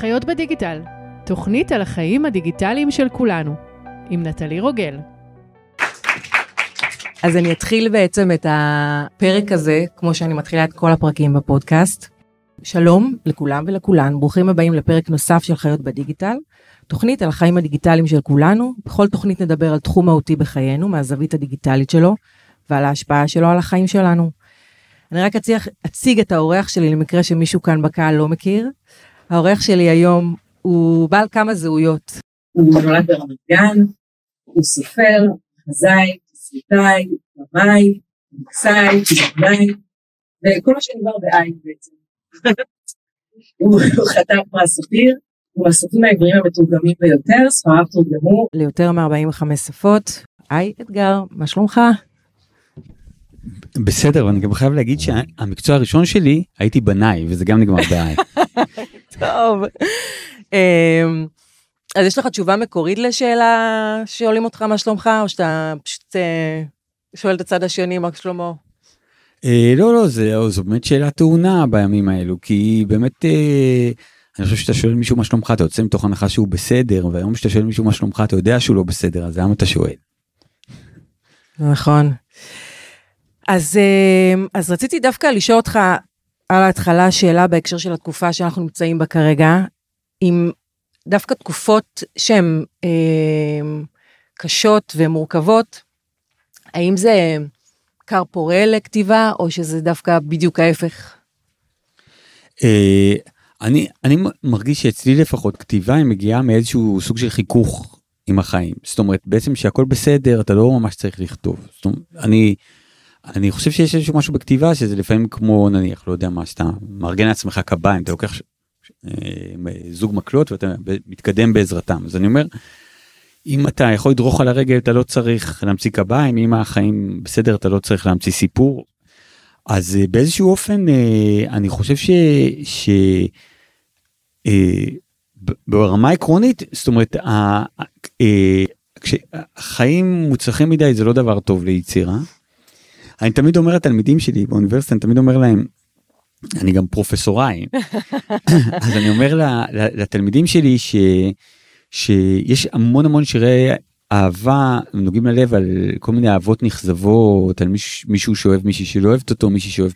חיות בדיגיטל, תוכנית על החיים הדיגיטליים של כולנו, עם נטלי רוגל. אז אני אתחיל בעצם את הפרק הזה, כמו שאני מתחילה את כל הפרקים בפודקאסט. שלום לכולם ולכולן, ברוכים הבאים לפרק נוסף של חיות בדיגיטל, תוכנית על החיים הדיגיטליים של כולנו. בכל תוכנית נדבר על תחום מהותי בחיינו, מהזווית הדיגיטלית שלו, ועל ההשפעה שלו על החיים שלנו. אני רק אציג את האורח שלי למקרה שמישהו כאן בקהל לא מכיר. האורח שלי היום הוא בעל כמה זהויות. הוא נולד ברמת גן, הוא סופר, חזאי, תסריטאי, במאי, מקסאי, פיזמאי, וכל מה שנגמר בעין בעצם. הוא חתם פרס ספיר, הוא מהסופרים העבריים המתורגמים ביותר, ספריו תורגמו ליותר מ-45 שפות. היי אתגר, מה שלומך? בסדר, ואני גם חייב להגיד שהמקצוע הראשון שלי הייתי בנאי, וזה גם נגמר בעין. טוב. אמ, אז יש לך תשובה מקורית לשאלה שואלים אותך מה שלומך, או שאתה פשוט אה, שואל את הצד השני מה שלמה? אה, לא, לא, זה, זו באמת שאלה טעונה בימים האלו, כי באמת, אה, אני חושב שאתה שואל מישהו מה שלומך, אתה יוצא מתוך הנחה שהוא בסדר, והיום שאתה שואל מישהו מה שלומך, אתה יודע שהוא לא בסדר, אז למה אתה שואל? נכון. אז, אמ, אז רציתי דווקא לשאול אותך על ההתחלה שאלה בהקשר של התקופה שאנחנו נמצאים בה כרגע, עם דווקא תקופות שהן אה, קשות ומורכבות, האם זה כר פורה לכתיבה, או שזה דווקא בדיוק ההפך? אה, אני, אני מרגיש שאצלי לפחות כתיבה היא מגיעה מאיזשהו סוג של חיכוך עם החיים. זאת אומרת, בעצם שהכל בסדר, אתה לא ממש צריך לכתוב. זאת אומרת, אני... אני חושב שיש איזשהו משהו בכתיבה שזה לפעמים כמו נניח לא יודע מה שאתה מארגן לעצמך קביים אתה לוקח אה, זוג מקלות ואתה מתקדם בעזרתם אז אני אומר. אם אתה יכול לדרוך על הרגל אתה לא צריך להמציא קביים אם החיים בסדר אתה לא צריך להמציא סיפור. אז אה, באיזשהו אופן אה, אני חושב ש... ש... ברמה עקרונית זאת אומרת כשחיים מוצלחים מדי זה לא דבר טוב ליצירה. אני תמיד אומר לתלמידים שלי באוניברסיטה, אני תמיד אומר להם, אני גם פרופסוראי, אז אני אומר לתלמידים שלי ש, שיש המון המון שירי אהבה נוגעים ללב על כל מיני אהבות נכזבות על מיש, מישהו שאוהב מישהי שלא אוהבת אותו מישהי שאוהב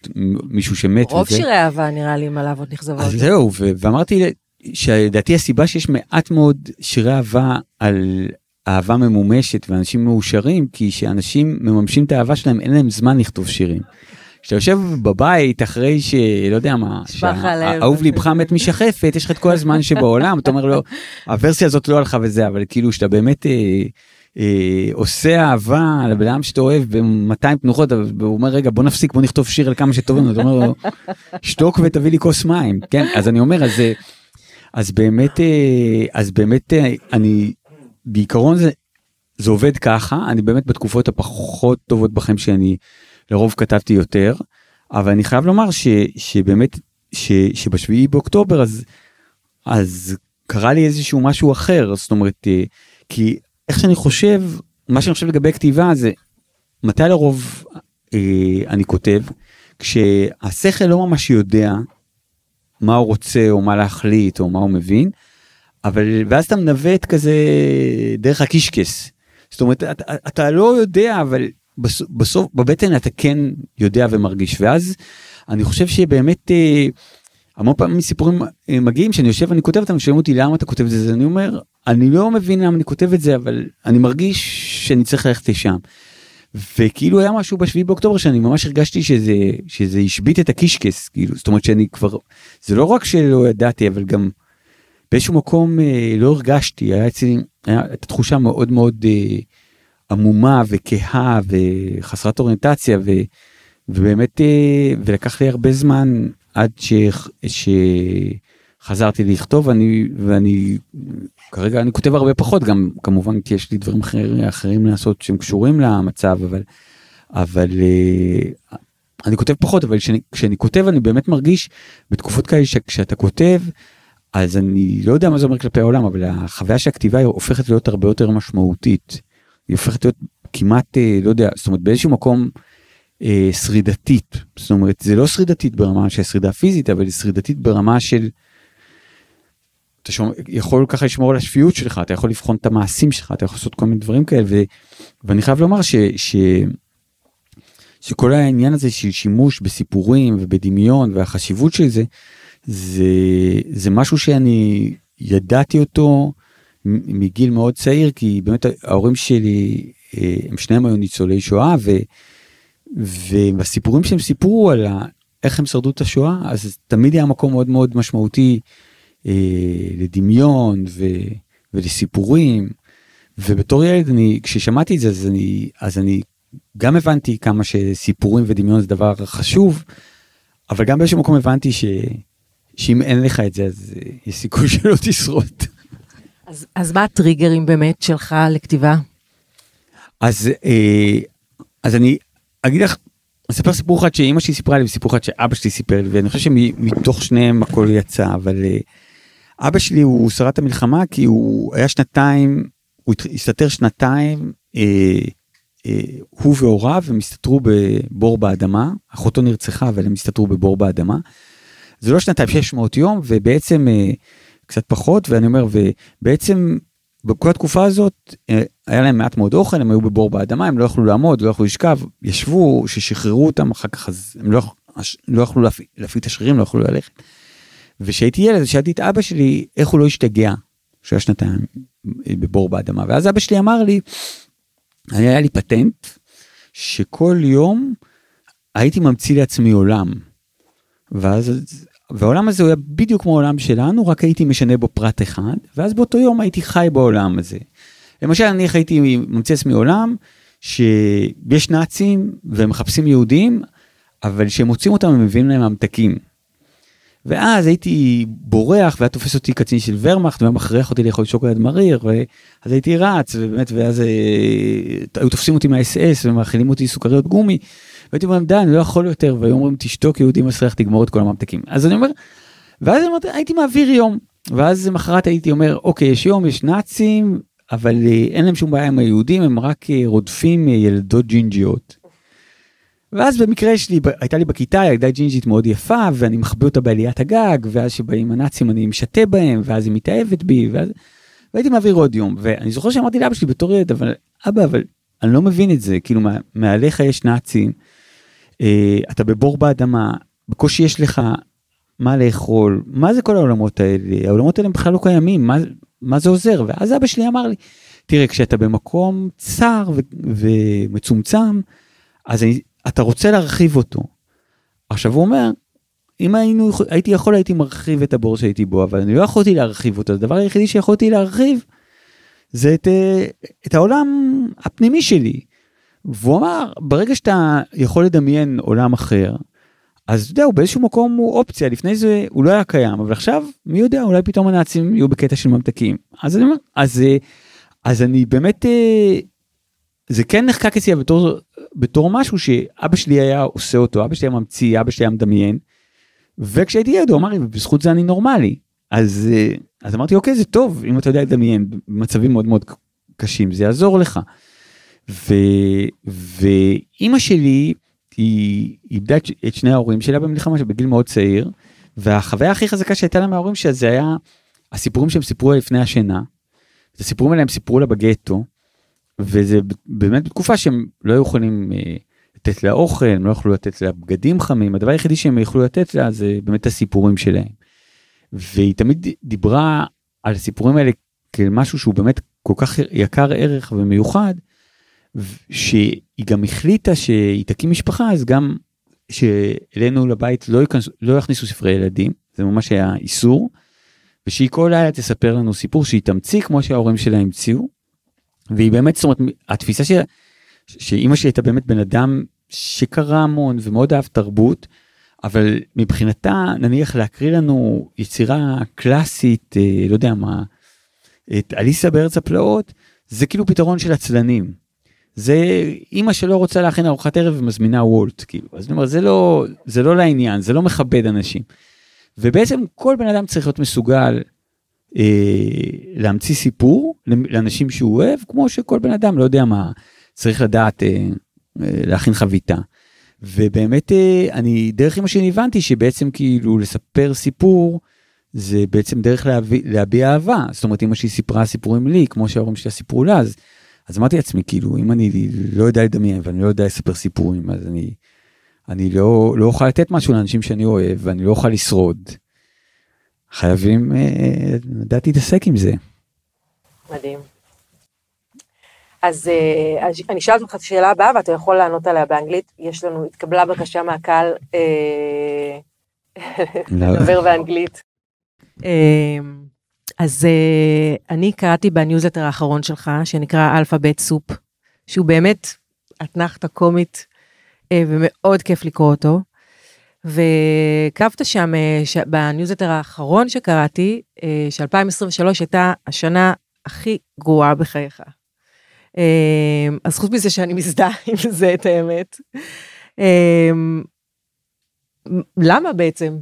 מישהו שמת. רוב וזה. שירי אהבה נראה לי עם על אהבות נכזבות. אז זהו ו- ואמרתי שלדעתי הסיבה שיש מעט מאוד שירי אהבה על אהבה ממומשת ואנשים מאושרים כי שאנשים מממשים את האהבה שלהם אין להם זמן לכתוב שירים. כשאתה יושב בבית אחרי שלא יודע מה, אהוב ליבך מת משחפת יש לך את כל הזמן שבעולם אתה אומר לו הוורסיה הזאת לא הלכה וזה אבל כאילו שאתה באמת אה, אה, עושה אהבה לבן אדם שאתה אוהב ב-200 תנוחות והוא אומר רגע בוא נפסיק בוא נכתוב שיר על כמה שטובים אתה אומר לו שתוק ותביא לי כוס מים כן אז אני אומר אז אז באמת אה, אז באמת אה, אני בעיקרון זה זה עובד ככה אני באמת בתקופות הפחות טובות בחיים שאני לרוב כתבתי יותר אבל אני חייב לומר ש, שבאמת ש, שבשביעי באוקטובר אז אז קרה לי איזשהו משהו אחר זאת אומרת אה, כי איך שאני חושב מה שאני חושב לגבי כתיבה זה מתי לרוב אה, אני כותב כשהשכל לא ממש יודע מה הוא רוצה או מה להחליט או מה הוא מבין. אבל ואז אתה מנווט כזה דרך הקישקס. זאת אומרת אתה, אתה לא יודע אבל בסוף, בסוף בבטן אתה כן יודע ומרגיש ואז אני חושב שבאמת אה, המון פעמים סיפורים אה, מגיעים שאני יושב ואני כותב אותם שואלים אותי למה אתה כותב את זה אני אומר אני לא מבין למה אני כותב את זה אבל אני מרגיש שאני צריך ללכת לשם. וכאילו היה משהו בשביעי באוקטובר שאני ממש הרגשתי שזה שזה השבית את הקישקס כאילו זאת אומרת שאני כבר זה לא רק שלא ידעתי אבל גם באיזשהו מקום אה, לא הרגשתי, היה אצלי, הייתה תחושה מאוד מאוד אה, עמומה וכהה וחסרת אוריינטציה ו, ובאמת אה, ולקח לי הרבה זמן עד ש, שחזרתי לכתוב אני ואני כרגע אני כותב הרבה פחות גם כמובן כי יש לי דברים אחרים, אחרים לעשות שהם קשורים למצב אבל אבל אני כותב פחות אבל כשאני, כשאני כותב אני באמת מרגיש בתקופות כאלה שכשאתה כותב. אז אני לא יודע מה זה אומר כלפי העולם אבל החוויה של הכתיבה היא הופכת להיות הרבה יותר משמעותית. היא הופכת להיות כמעט אה, לא יודע זאת אומרת באיזשהו מקום אה, שרידתית זאת אומרת זה לא שרידתית ברמה של שרידה פיזית אבל היא שרידתית ברמה של אתה שומע, יכול ככה לשמור על השפיות שלך, אתה יכול לבחון את המעשים שלך, אתה יכול לעשות כל מיני דברים כאלה, ו, ואני חייב לומר ש, ש, שכל העניין הזה של שימוש בסיפורים ובדמיון והחשיבות של זה, זה, זה משהו שאני ידעתי אותו מגיל מאוד צעיר, כי באמת ההורים שלי, אה, הם שניהם היו ניצולי שואה, ו, ובסיפורים שהם סיפרו על ה, איך הם שרדו את השואה, אז תמיד היה מקום מאוד מאוד משמעותי אה, לדמיון ו, ולסיפורים. ובתור ילד אני כששמעתי את זה אז אני אז אני גם הבנתי כמה שסיפורים ודמיון זה דבר חשוב אבל גם באיזשהו מקום הבנתי ש, שאם אין לך את זה אז יש סיכוי שלא תשרוד. אז, אז מה הטריגרים באמת שלך לכתיבה? אז אה, אז אני אגיד לך אספר סיפור אחד שאימא שלי סיפרה לי וסיפור אחד שאבא שלי סיפר לי ואני חושב שמתוך שניהם הכל יצא אבל אה, אבא שלי הוא שרת המלחמה כי הוא היה שנתיים הוא הסתתר שנתיים אה, אה, הוא והוריו הם הסתתרו בבור באדמה אחותו נרצחה אבל הם הסתתרו בבור באדמה. זה לא שנתיים 600 יום ובעצם אה, קצת פחות ואני אומר ובעצם בכל התקופה הזאת אה, היה להם מעט מאוד אוכל הם היו בבור באדמה הם לא יכלו לעמוד לא יכלו לשכב ישבו ששחררו אותם אחר כך אז הם לא, לא יכלו להפעיל את השרירים לא יכלו ללכת. וכשהייתי ילד שאלתי את אבא שלי איך הוא לא השתגע. שהיה שנתיים בבור באדמה ואז אבא שלי אמר לי היה לי פטנט שכל יום הייתי ממציא לעצמי עולם. ואז והעולם הזה הוא היה בדיוק כמו העולם שלנו רק הייתי משנה בו פרט אחד ואז באותו יום הייתי חי בעולם הזה. למשל אני הייתי ממציא לעצמי עולם שיש נאצים והם מחפשים יהודים אבל כשהם מוצאים אותם הם מביאים להם ממתקים. ואז הייתי בורח והיה תופס אותי קצין של ורמאכט והיה מכריח אותי לאכול שוקולד מריר ואז הייתי רץ ובאמת ואז אה, היו תופסים אותי מהאס אס ומאכילים אותי סוכריות גומי. והייתי אומר די אני לא יכול יותר והיו אומרים תשתוק יהודי מסריח תגמור את כל הממתקים אז אני אומר. ואז אמרתי, הייתי מעביר יום ואז מחרת הייתי אומר אוקיי יש יום יש נאצים אבל אה, אין להם שום בעיה עם היהודים הם רק אה, רודפים ילדות ג'ינג'יות. ואז במקרה שלי הייתה לי בכיתה ילדה ג'ינג'ית מאוד יפה ואני מחביא אותה בעליית הגג ואז שבאים הנאצים אני משתה בהם ואז היא מתאהבת בי ואז והייתי מעביר עוד יום ואני זוכר שאמרתי לאבא שלי בתור ילד אבל אבא אבל אני לא מבין את זה כאילו מעליך יש נאצים אה, אתה בבור באדמה בקושי יש לך מה לאכול מה זה כל העולמות האלה העולמות האלה בכלל לא קיימים מה מה זה עוזר ואז אבא שלי אמר לי תראה כשאתה במקום צר ו- ומצומצם אז אני אתה רוצה להרחיב אותו. עכשיו הוא אומר, אם היינו, הייתי יכול הייתי מרחיב את הבור שהייתי בו, אבל אני לא יכולתי להרחיב אותו, הדבר היחידי שיכולתי להרחיב זה את, אה, את העולם הפנימי שלי. והוא אמר, ברגע שאתה יכול לדמיין עולם אחר, אז אתה יודע, הוא באיזשהו מקום הוא אופציה, לפני זה הוא לא היה קיים, אבל עכשיו, מי יודע, אולי פתאום הנאצים יהיו בקטע של ממתקים. אז אני אומר, אז, אה, אז אני באמת, אה, זה כן נחקק אצלי בתור בתור משהו שאבא שלי היה עושה אותו, אבא שלי היה ממציא, אבא שלי היה מדמיין. וכשהייתי ילד הוא אמר לי, בזכות זה אני נורמלי. אז, אה, אז אמרתי, אוקיי, זה טוב, אם אתה יודע לדמיין במצבים מאוד מאוד קשים, זה יעזור לך. ואימא שלי, היא איבדה את שני ההורים שלה במלחמה בגיל מאוד צעיר, והחוויה הכי חזקה שהייתה לה מההורים שלה זה היה הסיפורים שהם סיפרו לפני השינה. את הסיפורים האלה הם סיפרו לה בגטו. וזה באמת בתקופה שהם לא היו יכולים אה, לתת לה אוכל, הם לא יכלו לתת לה בגדים חמים, הדבר היחידי שהם יכלו לתת לה זה באמת הסיפורים שלהם. והיא תמיד דיברה על הסיפורים האלה כמשהו שהוא באמת כל כך יקר ערך ומיוחד, שהיא גם החליטה שהיא תקים משפחה אז גם שאלינו לבית לא, יכנס, לא יכניסו ספרי ילדים, זה ממש היה איסור, ושהיא כל לילה תספר לנו סיפור שהיא תמציא כמו שההורים שלה המציאו. והיא באמת, זאת אומרת, התפיסה של, שאימא שלי הייתה באמת בן אדם שקרא המון ומאוד אהב תרבות, אבל מבחינתה נניח להקריא לנו יצירה קלאסית, אה, לא יודע מה, את אליסה בארץ הפלאות, זה כאילו פתרון של עצלנים. זה אימא שלא רוצה להכין ארוחת ערב ומזמינה וולט כאילו אז אני אומר זה לא זה לא לעניין זה לא מכבד אנשים. ובעצם כל בן אדם צריך להיות מסוגל אה, להמציא סיפור לאנשים שהוא אוהב, כמו שכל בן אדם, לא יודע מה, צריך לדעת אה, אה, להכין חביתה. ובאמת, אה, אני דרך אמא שלי הבנתי שבעצם כאילו לספר סיפור, זה בעצם דרך להביא, להביע אהבה. זאת אומרת, אמא שלי סיפרה סיפורים לי, כמו שההורים שלה סיפרו לה, אז, אז אמרתי לעצמי, כאילו, אם אני לא יודע לדמיין ואני לא יודע לספר סיפורים, אז אני, אני לא, לא אוכל לתת משהו לאנשים שאני אוהב, ואני לא אוכל לשרוד. חייבים אה, לדעת להתעסק עם זה. מדהים. אז אה, אז אני אשאל אותך את השאלה הבאה ואתה יכול לענות עליה באנגלית. יש לנו, התקבלה בקשה מהקהל אה, לדבר באנגלית. אז אה, אני קראתי בניוזלטר האחרון שלך, שנקרא Alphabet Soup, שהוא באמת אתנחתה קומית, אה, ומאוד כיף לקרוא אותו. וכתבת שם אה, ש- בניוזלטר האחרון שקראתי, אה, ש-2023 הייתה השנה הכי גרועה בחייך. אה, אז חוץ מזה שאני מזדהה עם זה, את האמת. אה, למה בעצם?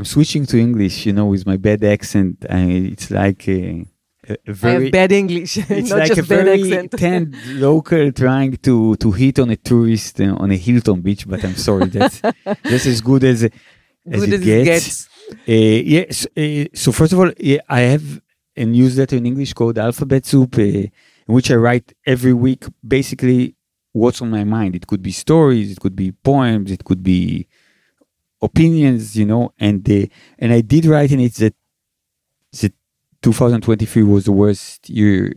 I'm switching to English, you know, with my bad accent. I, it's like a very, have bad English, it's like a very tanned local trying to to hit on a tourist uh, on a Hilton beach. But I'm sorry, that's that's as good as as Good it as gets. it gets. Uh, yes. Uh, so first of all, yeah, I have a newsletter in English called Alphabet Soup, uh, in which I write every week, basically what's on my mind. It could be stories, it could be poems, it could be opinions, you know. And uh, and I did write in it that that 2023 was the worst year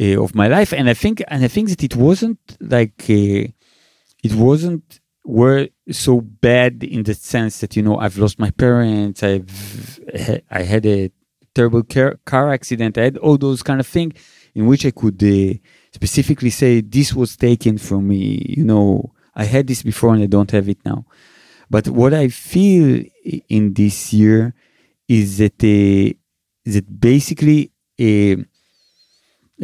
uh, of my life, and I think and I think that it wasn't like uh, it wasn't were so bad in the sense that you know I've lost my parents, I've I had a terrible car, car accident, I had all those kind of things in which I could uh, specifically say this was taken from me. You know, I had this before and I don't have it now. But what I feel in this year is that uh, that basically uh,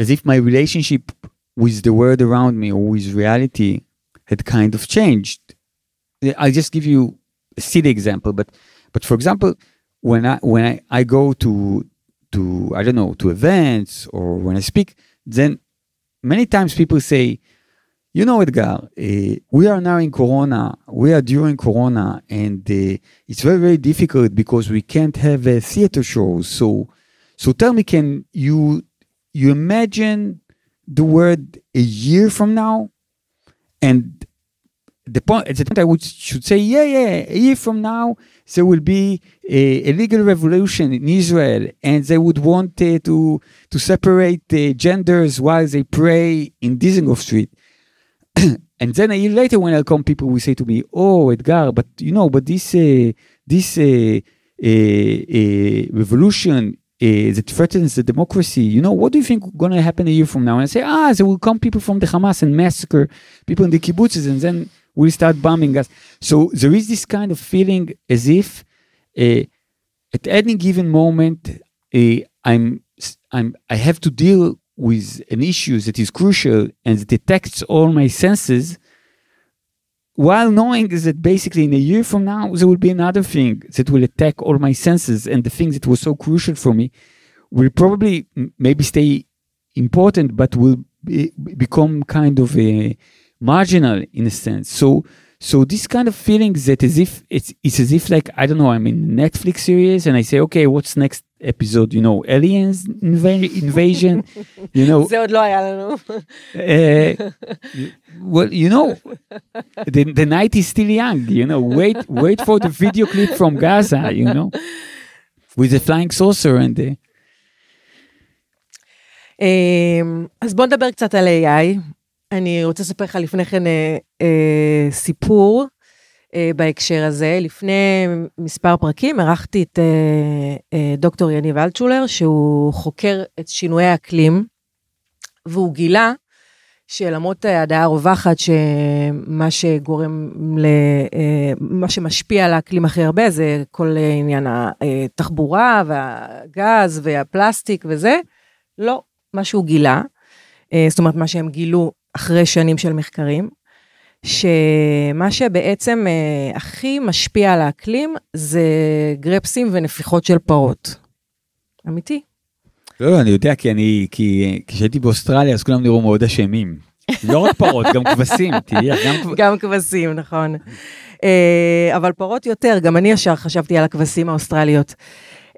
as if my relationship with the world around me or with reality had kind of changed. I'll just give you a silly example, but but for example, when I when I, I go to to I don't know to events or when I speak, then many times people say, you know, Edgar, uh, we are now in Corona. We are during Corona, and uh, it's very very difficult because we can't have a theater shows. So so tell me, can you you imagine the word a year from now? And the point at the point I would should say, yeah, yeah, a year from now there will be a, a legal revolution in Israel, and they would want uh, to to separate the genders while they pray in Dizengoff Street. and then a year later, when I come, people will say to me, "Oh, Edgar, but you know, but this uh, this uh, uh, uh, revolution uh, that threatens the democracy, you know, what do you think going to happen a year from now?" And I say, "Ah, there will come people from the Hamas and massacre people in the kibbutzes, and then we'll start bombing us." So there is this kind of feeling as if uh, at any given moment, I'm I'm I have to deal with an issue that is crucial and detects all my senses while knowing that basically in a year from now there will be another thing that will attack all my senses and the thing that was so crucial for me will probably maybe stay important but will be, become kind of a marginal in a sense. So so this kind of feeling that as if it's it's as if like i don't know i'm in netflix series and i say okay what's next episode you know aliens inva- invasion you know זה עוד לא היה לנו. uh, well, you know, the, the night is still young. You know, wait, wait for the video clip from Gaza. You know, with the flying saucer and the. אמ, אז בוא נדבר קצת על AI. אני רוצה לספר לך לפני כן אה, אה, סיפור אה, בהקשר הזה. לפני מספר פרקים ערכתי את אה, אה, דוקטור יניב אלטשולר, שהוא חוקר את שינויי האקלים, והוא גילה שלמרות הדעה הרווחת שמה שגורם ל... אה, מה שמשפיע על האקלים הכי הרבה זה כל עניין התחבורה והגז והפלסטיק וזה, לא, מה שהוא גילה, אה, זאת אומרת מה שהם גילו אחרי שנים של מחקרים, שמה שבעצם אה, הכי משפיע על האקלים זה גרפסים ונפיחות של פרות. אמיתי. לא, לא, אני יודע כי אני, כי כשהייתי באוסטרליה אז כולם נראו מאוד אשמים. לא רק פרות, גם כבשים, תראי, גם. גם כבשים, נכון. אה, אבל פרות יותר, גם אני ישר חשבתי על הכבשים האוסטרליות.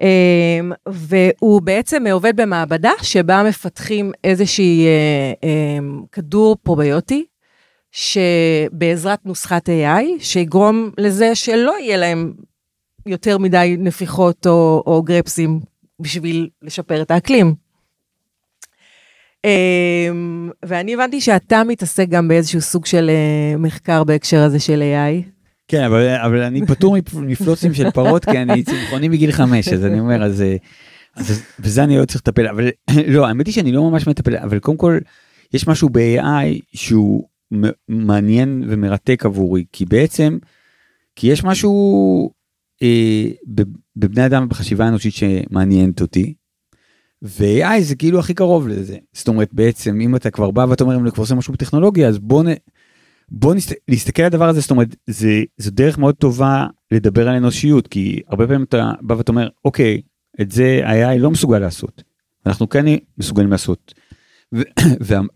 אה, והוא בעצם עובד במעבדה שבה מפתחים איזושהי אה, אה, כדור פרוביוטי, שבעזרת נוסחת AI, שיגרום לזה שלא יהיה להם יותר מדי נפיחות או, או גרפסים בשביל לשפר את האקלים. אמ, ואני הבנתי שאתה מתעסק גם באיזשהו סוג של אה, מחקר בהקשר הזה של AI. כן, אבל, אבל אני פטור מפלוצים של פרות, כי אני צמחוני מגיל חמש, אז אני אומר, אז, אז בזה אני לא צריך לטפל, אבל לא, האמת היא שאני לא ממש מטפל, אבל קודם כל, יש משהו ב-AI שהוא מעניין ומרתק עבורי, כי בעצם, כי יש משהו אה, בבני אדם בחשיבה האנושית שמעניינת אותי, ו-AI זה כאילו הכי קרוב לזה. זאת אומרת, בעצם, אם אתה כבר בא ואתה אומר, אם אני כבר עושה משהו בטכנולוגיה, אז בוא, נ... בוא נסת... להסתכל על הדבר הזה, זאת אומרת, זה, זו דרך מאוד טובה לדבר על אנושיות, כי הרבה פעמים אתה בא ואתה אומר, אוקיי, את זה ה-AI לא מסוגל לעשות. אנחנו כן מסוגלים לעשות.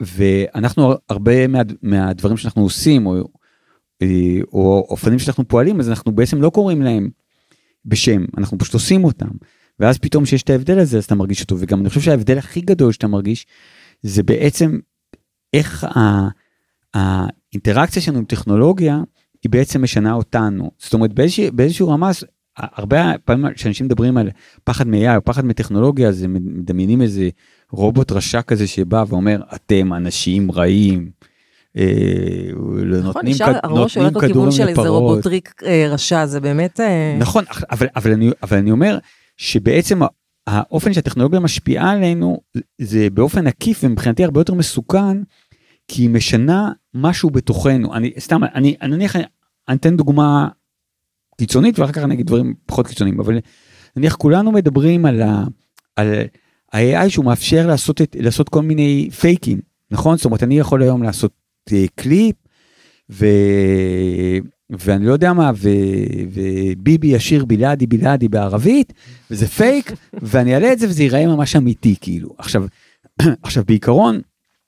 ואנחנו הרבה מה, מהדברים שאנחנו עושים, או אופנים שאנחנו פועלים, אז אנחנו בעצם לא קוראים להם בשם, אנחנו פשוט עושים אותם. ואז פתאום שיש את ההבדל הזה אז אתה מרגיש אותו וגם אני חושב שההבדל הכי גדול שאתה מרגיש זה בעצם איך ה, האינטראקציה שלנו עם טכנולוגיה היא בעצם משנה אותנו זאת אומרת באיזשה, באיזשהו רמה הרבה פעמים כשאנשים מדברים על פחד מ-AI או פחד מטכנולוגיה אז הם מדמיינים איזה רובוט רשע כזה שבא ואומר אתם אנשים רעים. אה, נכון, נשאר הראש הולך לכיוון של איזה רובוטריק אה, רשע, זה באמת... אה, נכון, אבל אני אומר, שבעצם האופן שהטכנולוגיה משפיעה עלינו זה באופן עקיף ומבחינתי הרבה יותר מסוכן כי היא משנה משהו בתוכנו אני סתם אני נניח אני אתן דוגמה קיצונית ואחר כך אני אגיד דברים פחות קיצוניים אבל נניח כולנו מדברים על ה... על ה-AI שהוא מאפשר לעשות את לעשות כל מיני פייקים נכון זאת אומרת אני יכול היום לעשות uh, קליפ ו... ואני לא יודע מה, ו, וביבי ישיר بلادي بلادي בערבית, וזה פייק, ואני אעלה את זה וזה ייראה ממש אמיתי, כאילו. עכשיו, עכשיו בעיקרון...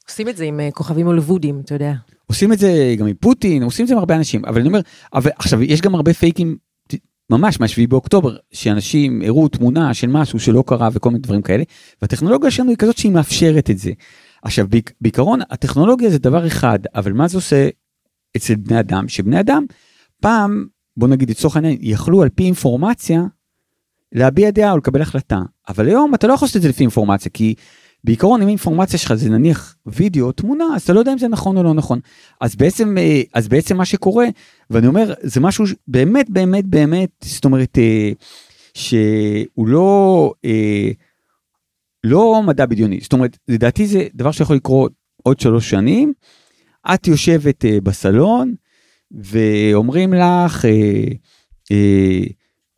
עושים את זה עם uh, כוכבים הוליוודיים, אתה יודע. עושים את זה גם עם פוטין, עושים את זה עם הרבה אנשים, אבל אני אומר, אבל עכשיו, יש גם הרבה פייקים ממש מהשביעי באוקטובר, שאנשים הראו תמונה של משהו שלא קרה וכל מיני דברים כאלה, והטכנולוגיה שלנו היא כזאת שהיא מאפשרת את זה. עכשיו, בעיקרון, הטכנולוגיה זה דבר אחד, אבל מה זה עושה אצל בני אדם? שבני אדם פעם, בוא נגיד לצורך העניין, יכלו על פי אינפורמציה להביע דעה או לקבל החלטה, אבל היום אתה לא יכול לעשות את זה לפי אינפורמציה, כי בעיקרון אם האינפורמציה שלך זה נניח וידאו או תמונה, אז אתה לא יודע אם זה נכון או לא נכון. אז בעצם, אה, אז בעצם מה שקורה, ואני אומר, זה משהו באמת באמת באמת, זאת אומרת, אה, שהוא לא, אה, לא מדע בדיוני, זאת אומרת, לדעתי זה דבר שיכול לקרות עוד שלוש שנים, את יושבת בסלון, ואומרים לך,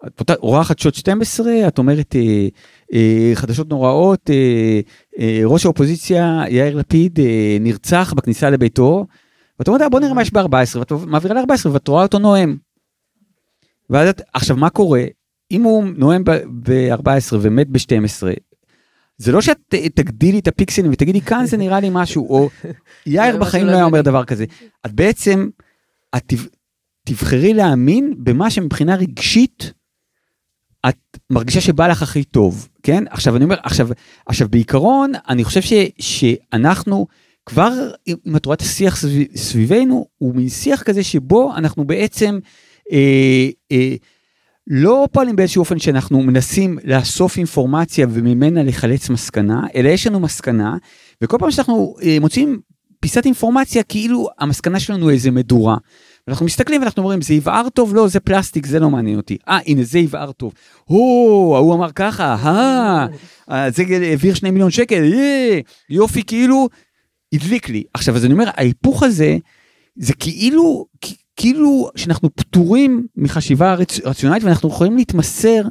את רואה חדשות 12, את אומרת אה, אה, חדשות נוראות, אה, אה, ראש האופוזיציה יאיר לפיד אה, נרצח בכניסה לביתו, ואת אומרת בוא נראה מה יש ב-14, ואת מעבירה ל-14 ואת רואה אותו נואם. ואז את, עכשיו מה קורה, אם הוא נואם ב-14 ומת ב-12, זה לא שאת תגדילי את הפיקסלים ותגידי כאן זה נראה לי משהו, או יאיר בחיים לא היה אומר דבר כזה. את בעצם, את תבחרי להאמין במה שמבחינה רגשית מרגישה שבא לך הכי טוב, כן? עכשיו אני אומר, עכשיו, עכשיו בעיקרון אני חושב ש, שאנחנו כבר, אם את רואה את השיח סביב, סביבנו, הוא מין שיח כזה שבו אנחנו בעצם אה, אה, לא פועלים באיזשהו אופן שאנחנו מנסים לאסוף אינפורמציה וממנה לחלץ מסקנה, אלא יש לנו מסקנה, וכל פעם שאנחנו אה, מוצאים פיסת אינפורמציה כאילו המסקנה שלנו איזה מדורה. אנחנו מסתכלים ואנחנו אומרים זה יבער טוב? לא זה פלסטיק זה לא מעניין אותי. אה הנה זה יבער טוב. הו ההוא אמר ככה אה, אה זה העביר שני מיליון שקל יה, יופי כאילו הדליק לי. עכשיו אז אני אומר ההיפוך הזה זה כאילו כאילו שאנחנו פטורים מחשיבה רצ, רציונלית ואנחנו יכולים להתמסר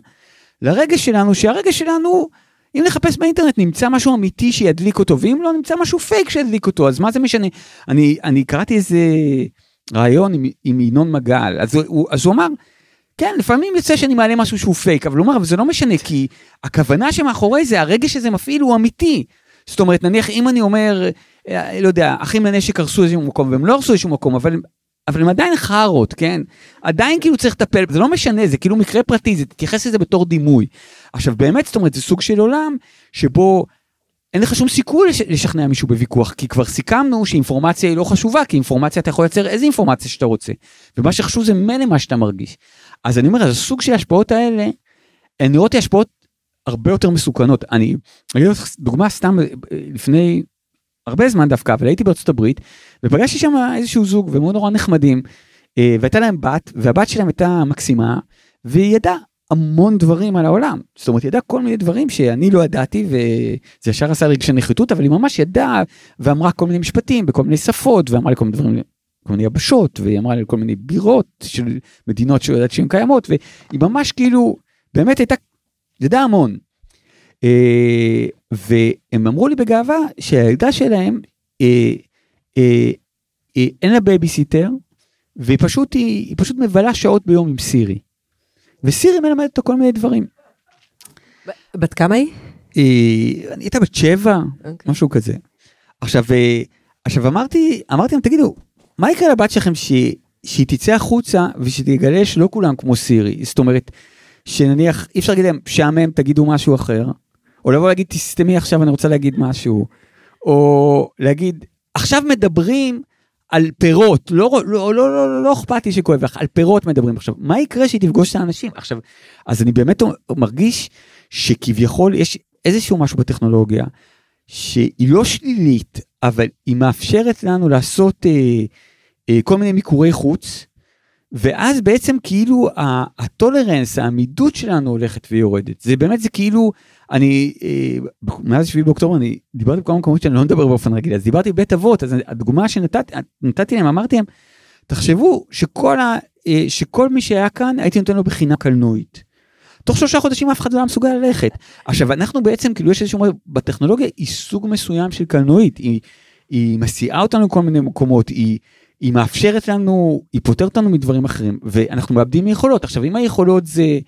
לרגש שלנו שהרגש שלנו אם נחפש באינטרנט נמצא משהו אמיתי שידליק אותו ואם לא נמצא משהו פייק שידליק אותו אז מה זה משנה? אני אני קראתי איזה. רעיון עם, עם ינון מגל, אז הוא, אז הוא אמר, כן, לפעמים יוצא שאני מעלה משהו שהוא פייק, אבל הוא אמר, אבל זה לא משנה, כי הכוונה שמאחורי זה, הרגש שזה מפעיל הוא אמיתי. זאת אומרת, נניח אם אני אומר, אה, לא יודע, אחים לנשק הרסו איזשהו מקום, והם לא הרסו איזשהו מקום, אבל אבל הם עדיין חארות, כן? עדיין כאילו צריך לטפל, זה לא משנה, זה כאילו מקרה פרטי, זה תתייחס לזה בתור דימוי. עכשיו באמת, זאת אומרת, זה סוג של עולם שבו אין לך שום סיכוי לש, לשכנע מישהו בוויכוח, כי כבר סיכמנו שאינפורמציה היא לא חשובה, כי אינפורמציה אתה יכול לייצר איזה אינפורמציה שאתה רוצה. ומה שחשוב זה ממילא מה שאתה מרגיש. אז אני אומר, אז הסוג של ההשפעות האלה, הן נראות לי השפעות הרבה יותר מסוכנות. אני אגיד לך דוגמה סתם לפני הרבה זמן דווקא, אבל הייתי בארצות הברית, ופגשתי שם איזשהו זוג, והם נורא נחמדים, אה, והייתה להם בת, והבת שלהם הייתה מקסימה, והיא ידעה המון דברים על העולם. זאת אומרת, ידעה כל מיני דברים שאני לא ידעתי, וזה ישר עשה רגשי נחיתות, אבל היא ממש ידעה, ואמרה כל מיני משפטים בכל מיני שפות, ואמרה לי כל מיני דברים, כל מיני יבשות, והיא אמרה לי כל מיני בירות של מדינות שהיא יודעת שהן קיימות, והיא ממש כאילו, באמת הייתה, ידעה המון. אה, והם אמרו לי בגאווה שהילדה שלהם, אה, אה, אה, אין לה בייביסיטר, והיא פשוט, היא, היא פשוט מבלה שעות ביום עם סירי. וסירי מלמדת אותו כל מיני דברים. בת כמה היא? אה, אני הייתה בת שבע, אוקיי. משהו כזה. עכשיו, אה, עכשיו אמרתי, אמרתי להם, תגידו, מה יקרה לבת שלכם ש, שהיא תצא החוצה ושתגלה שלא כולם כמו סירי? זאת אומרת, שנניח, אי אפשר להגיד להם, משעמם, תגידו משהו אחר, או לבוא להגיד, תסתמי עכשיו, אני רוצה להגיד משהו, או להגיד, עכשיו מדברים על פירות, לא, לא, לא, לא, לא, לא אכפת לי שכואב לך, על פירות מדברים עכשיו. מה יקרה שהיא תפגוש את האנשים? עכשיו, אז אני באמת מרגיש שכביכול יש איזשהו משהו בטכנולוגיה שהיא לא שלילית, אבל היא מאפשרת לנו לעשות אה, אה, כל מיני מיקורי חוץ, ואז בעצם כאילו הטולרנס, העמידות שלנו הולכת ויורדת. זה באמת, זה כאילו, אני, אה, מאז 7 באוקטובר אני דיברתי בכמה מקומות שאני לא מדבר באופן רגיל, אז דיברתי בבית אבות, אז הדוגמה שנתתי נתתי להם, אמרתי להם, תחשבו שכל, ה, אה, שכל מי שהיה כאן, הייתי נותן לו בחינה קלנועית. תוך שלושה חודשים אף אחד לא היה מסוגל ללכת. עכשיו אנחנו בעצם כאילו יש איזשהו בטכנולוגיה היא סוג מסוים של קלנועית, היא, היא מסיעה אותנו לכל מיני מקומות, היא, היא מאפשרת לנו, היא פותרת אותנו מדברים אחרים, ואנחנו מאבדים יכולות. עכשיו אם היכולות זה,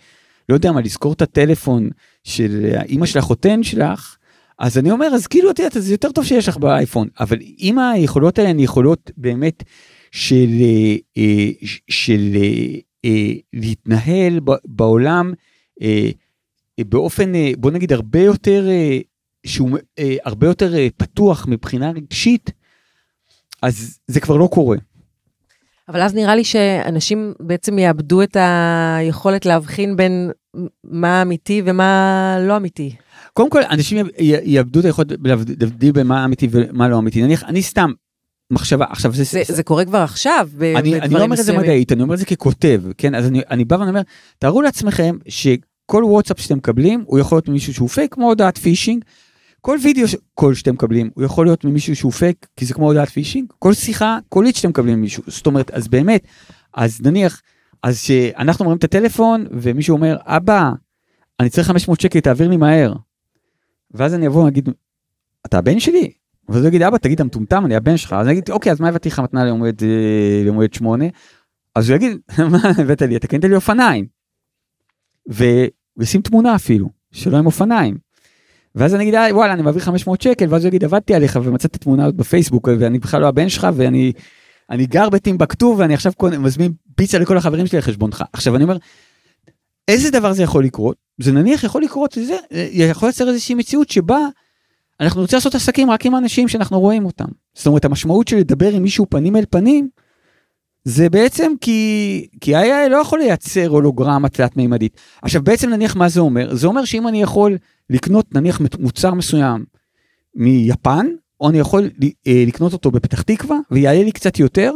לא יודע מה, לזכור את הטלפון של האימא של החותן שלך, אז אני אומר, אז כאילו, את יודעת, זה יותר טוב שיש לך באייפון, אבל אם היכולות האלה הן יכולות באמת של, אה, של אה, להתנהל בעולם אה, באופן, בוא נגיד, הרבה יותר, שהוא הרבה יותר פתוח מבחינה רגשית, אז זה כבר לא קורה. אבל אז נראה לי שאנשים בעצם יאבדו את היכולת להבחין בין מה אמיתי ומה לא אמיתי. קודם כל, אנשים יאבדו את היכולת להבדיל בין מה אמיתי ומה לא אמיתי. נניח, אני סתם, מחשבה, עכשיו זה... זה, זה קורה כבר עכשיו, אני, אני לא אומר את זה מדעית, אני אומר את זה ככותב, כן? אז אני, אני בא ואני אומר, תארו לעצמכם שכל וואטסאפ שאתם מקבלים, הוא יכול להיות ממישהו שהוא פייק, כמו הודעת פישינג, כל video call שאתם מקבלים הוא יכול להיות ממישהו שהוא פייק כי זה כמו הודעת פישינג כל שיחה קולית שאתם מקבלים ממישהו זאת אומרת אז באמת אז נניח אז שאנחנו אומרים את הטלפון ומישהו אומר אבא אני צריך 500 שקל תעביר לי מהר. ואז אני אבוא ואגיד אתה הבן שלי ואז הוא יגיד אבא תגיד אתה מטומטם אני הבן שלך אז אני אגיד אוקיי אז מה הבאתי לך מתנה ליום הולדת אה, שמונה אז הוא יגיד מה הבאת לי אתה קנית לי אופניים. ושים תמונה אפילו שלא עם אופניים. ואז אני אגיד אה, וואלה אני מעביר 500 שקל ואז הוא יגיד עבדתי עליך ומצאתי תמונה בפייסבוק ואני בכלל לא הבן שלך ואני אני גר בטימבקטו ואני עכשיו מזמין פיצה לכל החברים שלי על חשבונך עכשיו אני אומר. איזה דבר זה יכול לקרות זה נניח יכול לקרות זה יכול לייצר איזושהי מציאות שבה אנחנו רוצים לעשות עסקים רק עם אנשים שאנחנו רואים אותם זאת אומרת המשמעות של לדבר עם מישהו פנים אל פנים. זה בעצם כי כי AI לא יכול לייצר הולוגרמה תלת מימדית עכשיו בעצם נניח מה זה אומר זה אומר שאם אני יכול לקנות נניח מוצר מסוים מיפן, או אני יכול אה, לקנות אותו בפתח תקווה ויעלה לי קצת יותר,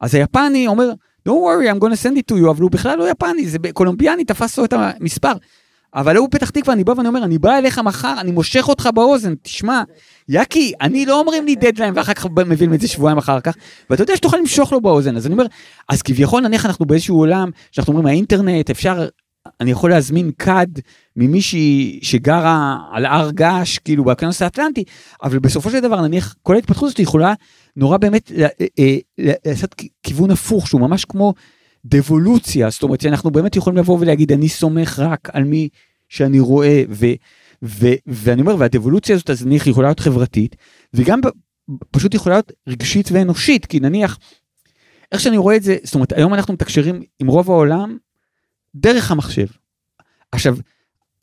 אז היפני אומר, don't worry, I'm gonna send it to you, אבל הוא בכלל לא יפני, זה קולומביאני, תפס לו את המספר. אבל הוא פתח תקווה, אני בא ואני אומר, אני בא אליך מחר, אני מושך אותך באוזן, תשמע, יאקי, אני לא אומרים לי דדליין ואחר כך מביאים את זה שבועיים אחר כך, ואתה יודע שתוכל למשוך לו באוזן, אז אני אומר, אז כביכול נניח אנחנו באיזשהו עולם, שאנחנו אומרים האינטרנט, אפשר אני יכול להזמין כד ממישהי שגרה על הר געש, כאילו באוקיינוס האטלנטי, אבל בסופו של דבר נניח כל ההתפתחות הזאת יכולה נורא באמת אה, אה, לעשות כיוון הפוך, שהוא ממש כמו דבולוציה, זאת אומרת שאנחנו באמת יכולים לבוא ולהגיד אני סומך רק על מי שאני רואה, ו, ו, ואני אומר, והדבולוציה הזאת אז נניח יכולה להיות חברתית, וגם פשוט יכולה להיות רגשית ואנושית, כי נניח איך שאני רואה את זה, זאת אומרת, היום אנחנו מתקשרים עם רוב העולם דרך המחשב. עכשיו,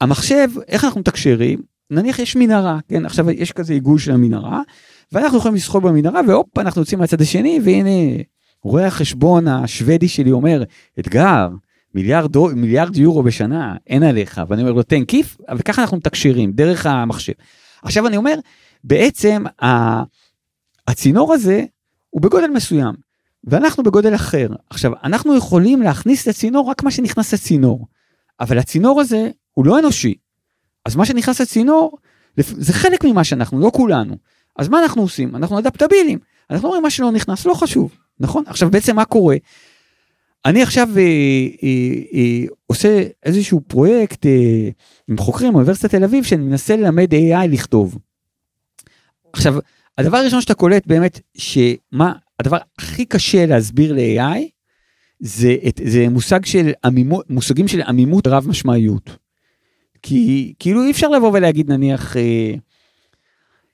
המחשב, איך אנחנו מתקשרים? נניח יש מנהרה, כן, עכשיו יש כזה עיגול של המנהרה, ואנחנו יכולים לשחות במנהרה, והופ, אנחנו יוצאים מהצד השני, והנה, רואה החשבון השוודי שלי אומר, אתגר, מיליארד, דו- מיליארד יורו בשנה, אין עליך, ואני אומר לו, תן כיף, וככה אנחנו מתקשרים, דרך המחשב. עכשיו אני אומר, בעצם הצינור הזה הוא בגודל מסוים, ואנחנו בגודל אחר. עכשיו, אנחנו יכולים להכניס לצינור רק מה שנכנס לצינור, אבל הצינור הזה הוא לא אנושי. אז מה שנכנס לצינור, זה חלק ממה שאנחנו, לא כולנו. אז מה אנחנו עושים? אנחנו אדפטבילים. אנחנו אומרים מה שלא נכנס, לא חשוב, נכון? עכשיו בעצם מה קורה? אני עכשיו אה, אה, אה, עושה איזשהו פרויקט אה, עם חוקרים באוניברסיטת תל אביב שאני מנסה ללמד AI לכתוב. עכשיו, הדבר הראשון שאתה קולט באמת, שמה, הדבר הכי קשה להסביר ל-AI, זה, את, זה מושג של עמימות, מושגים של עמימות רב משמעיות. כי כאילו אי אפשר לבוא ולהגיד נניח, אה,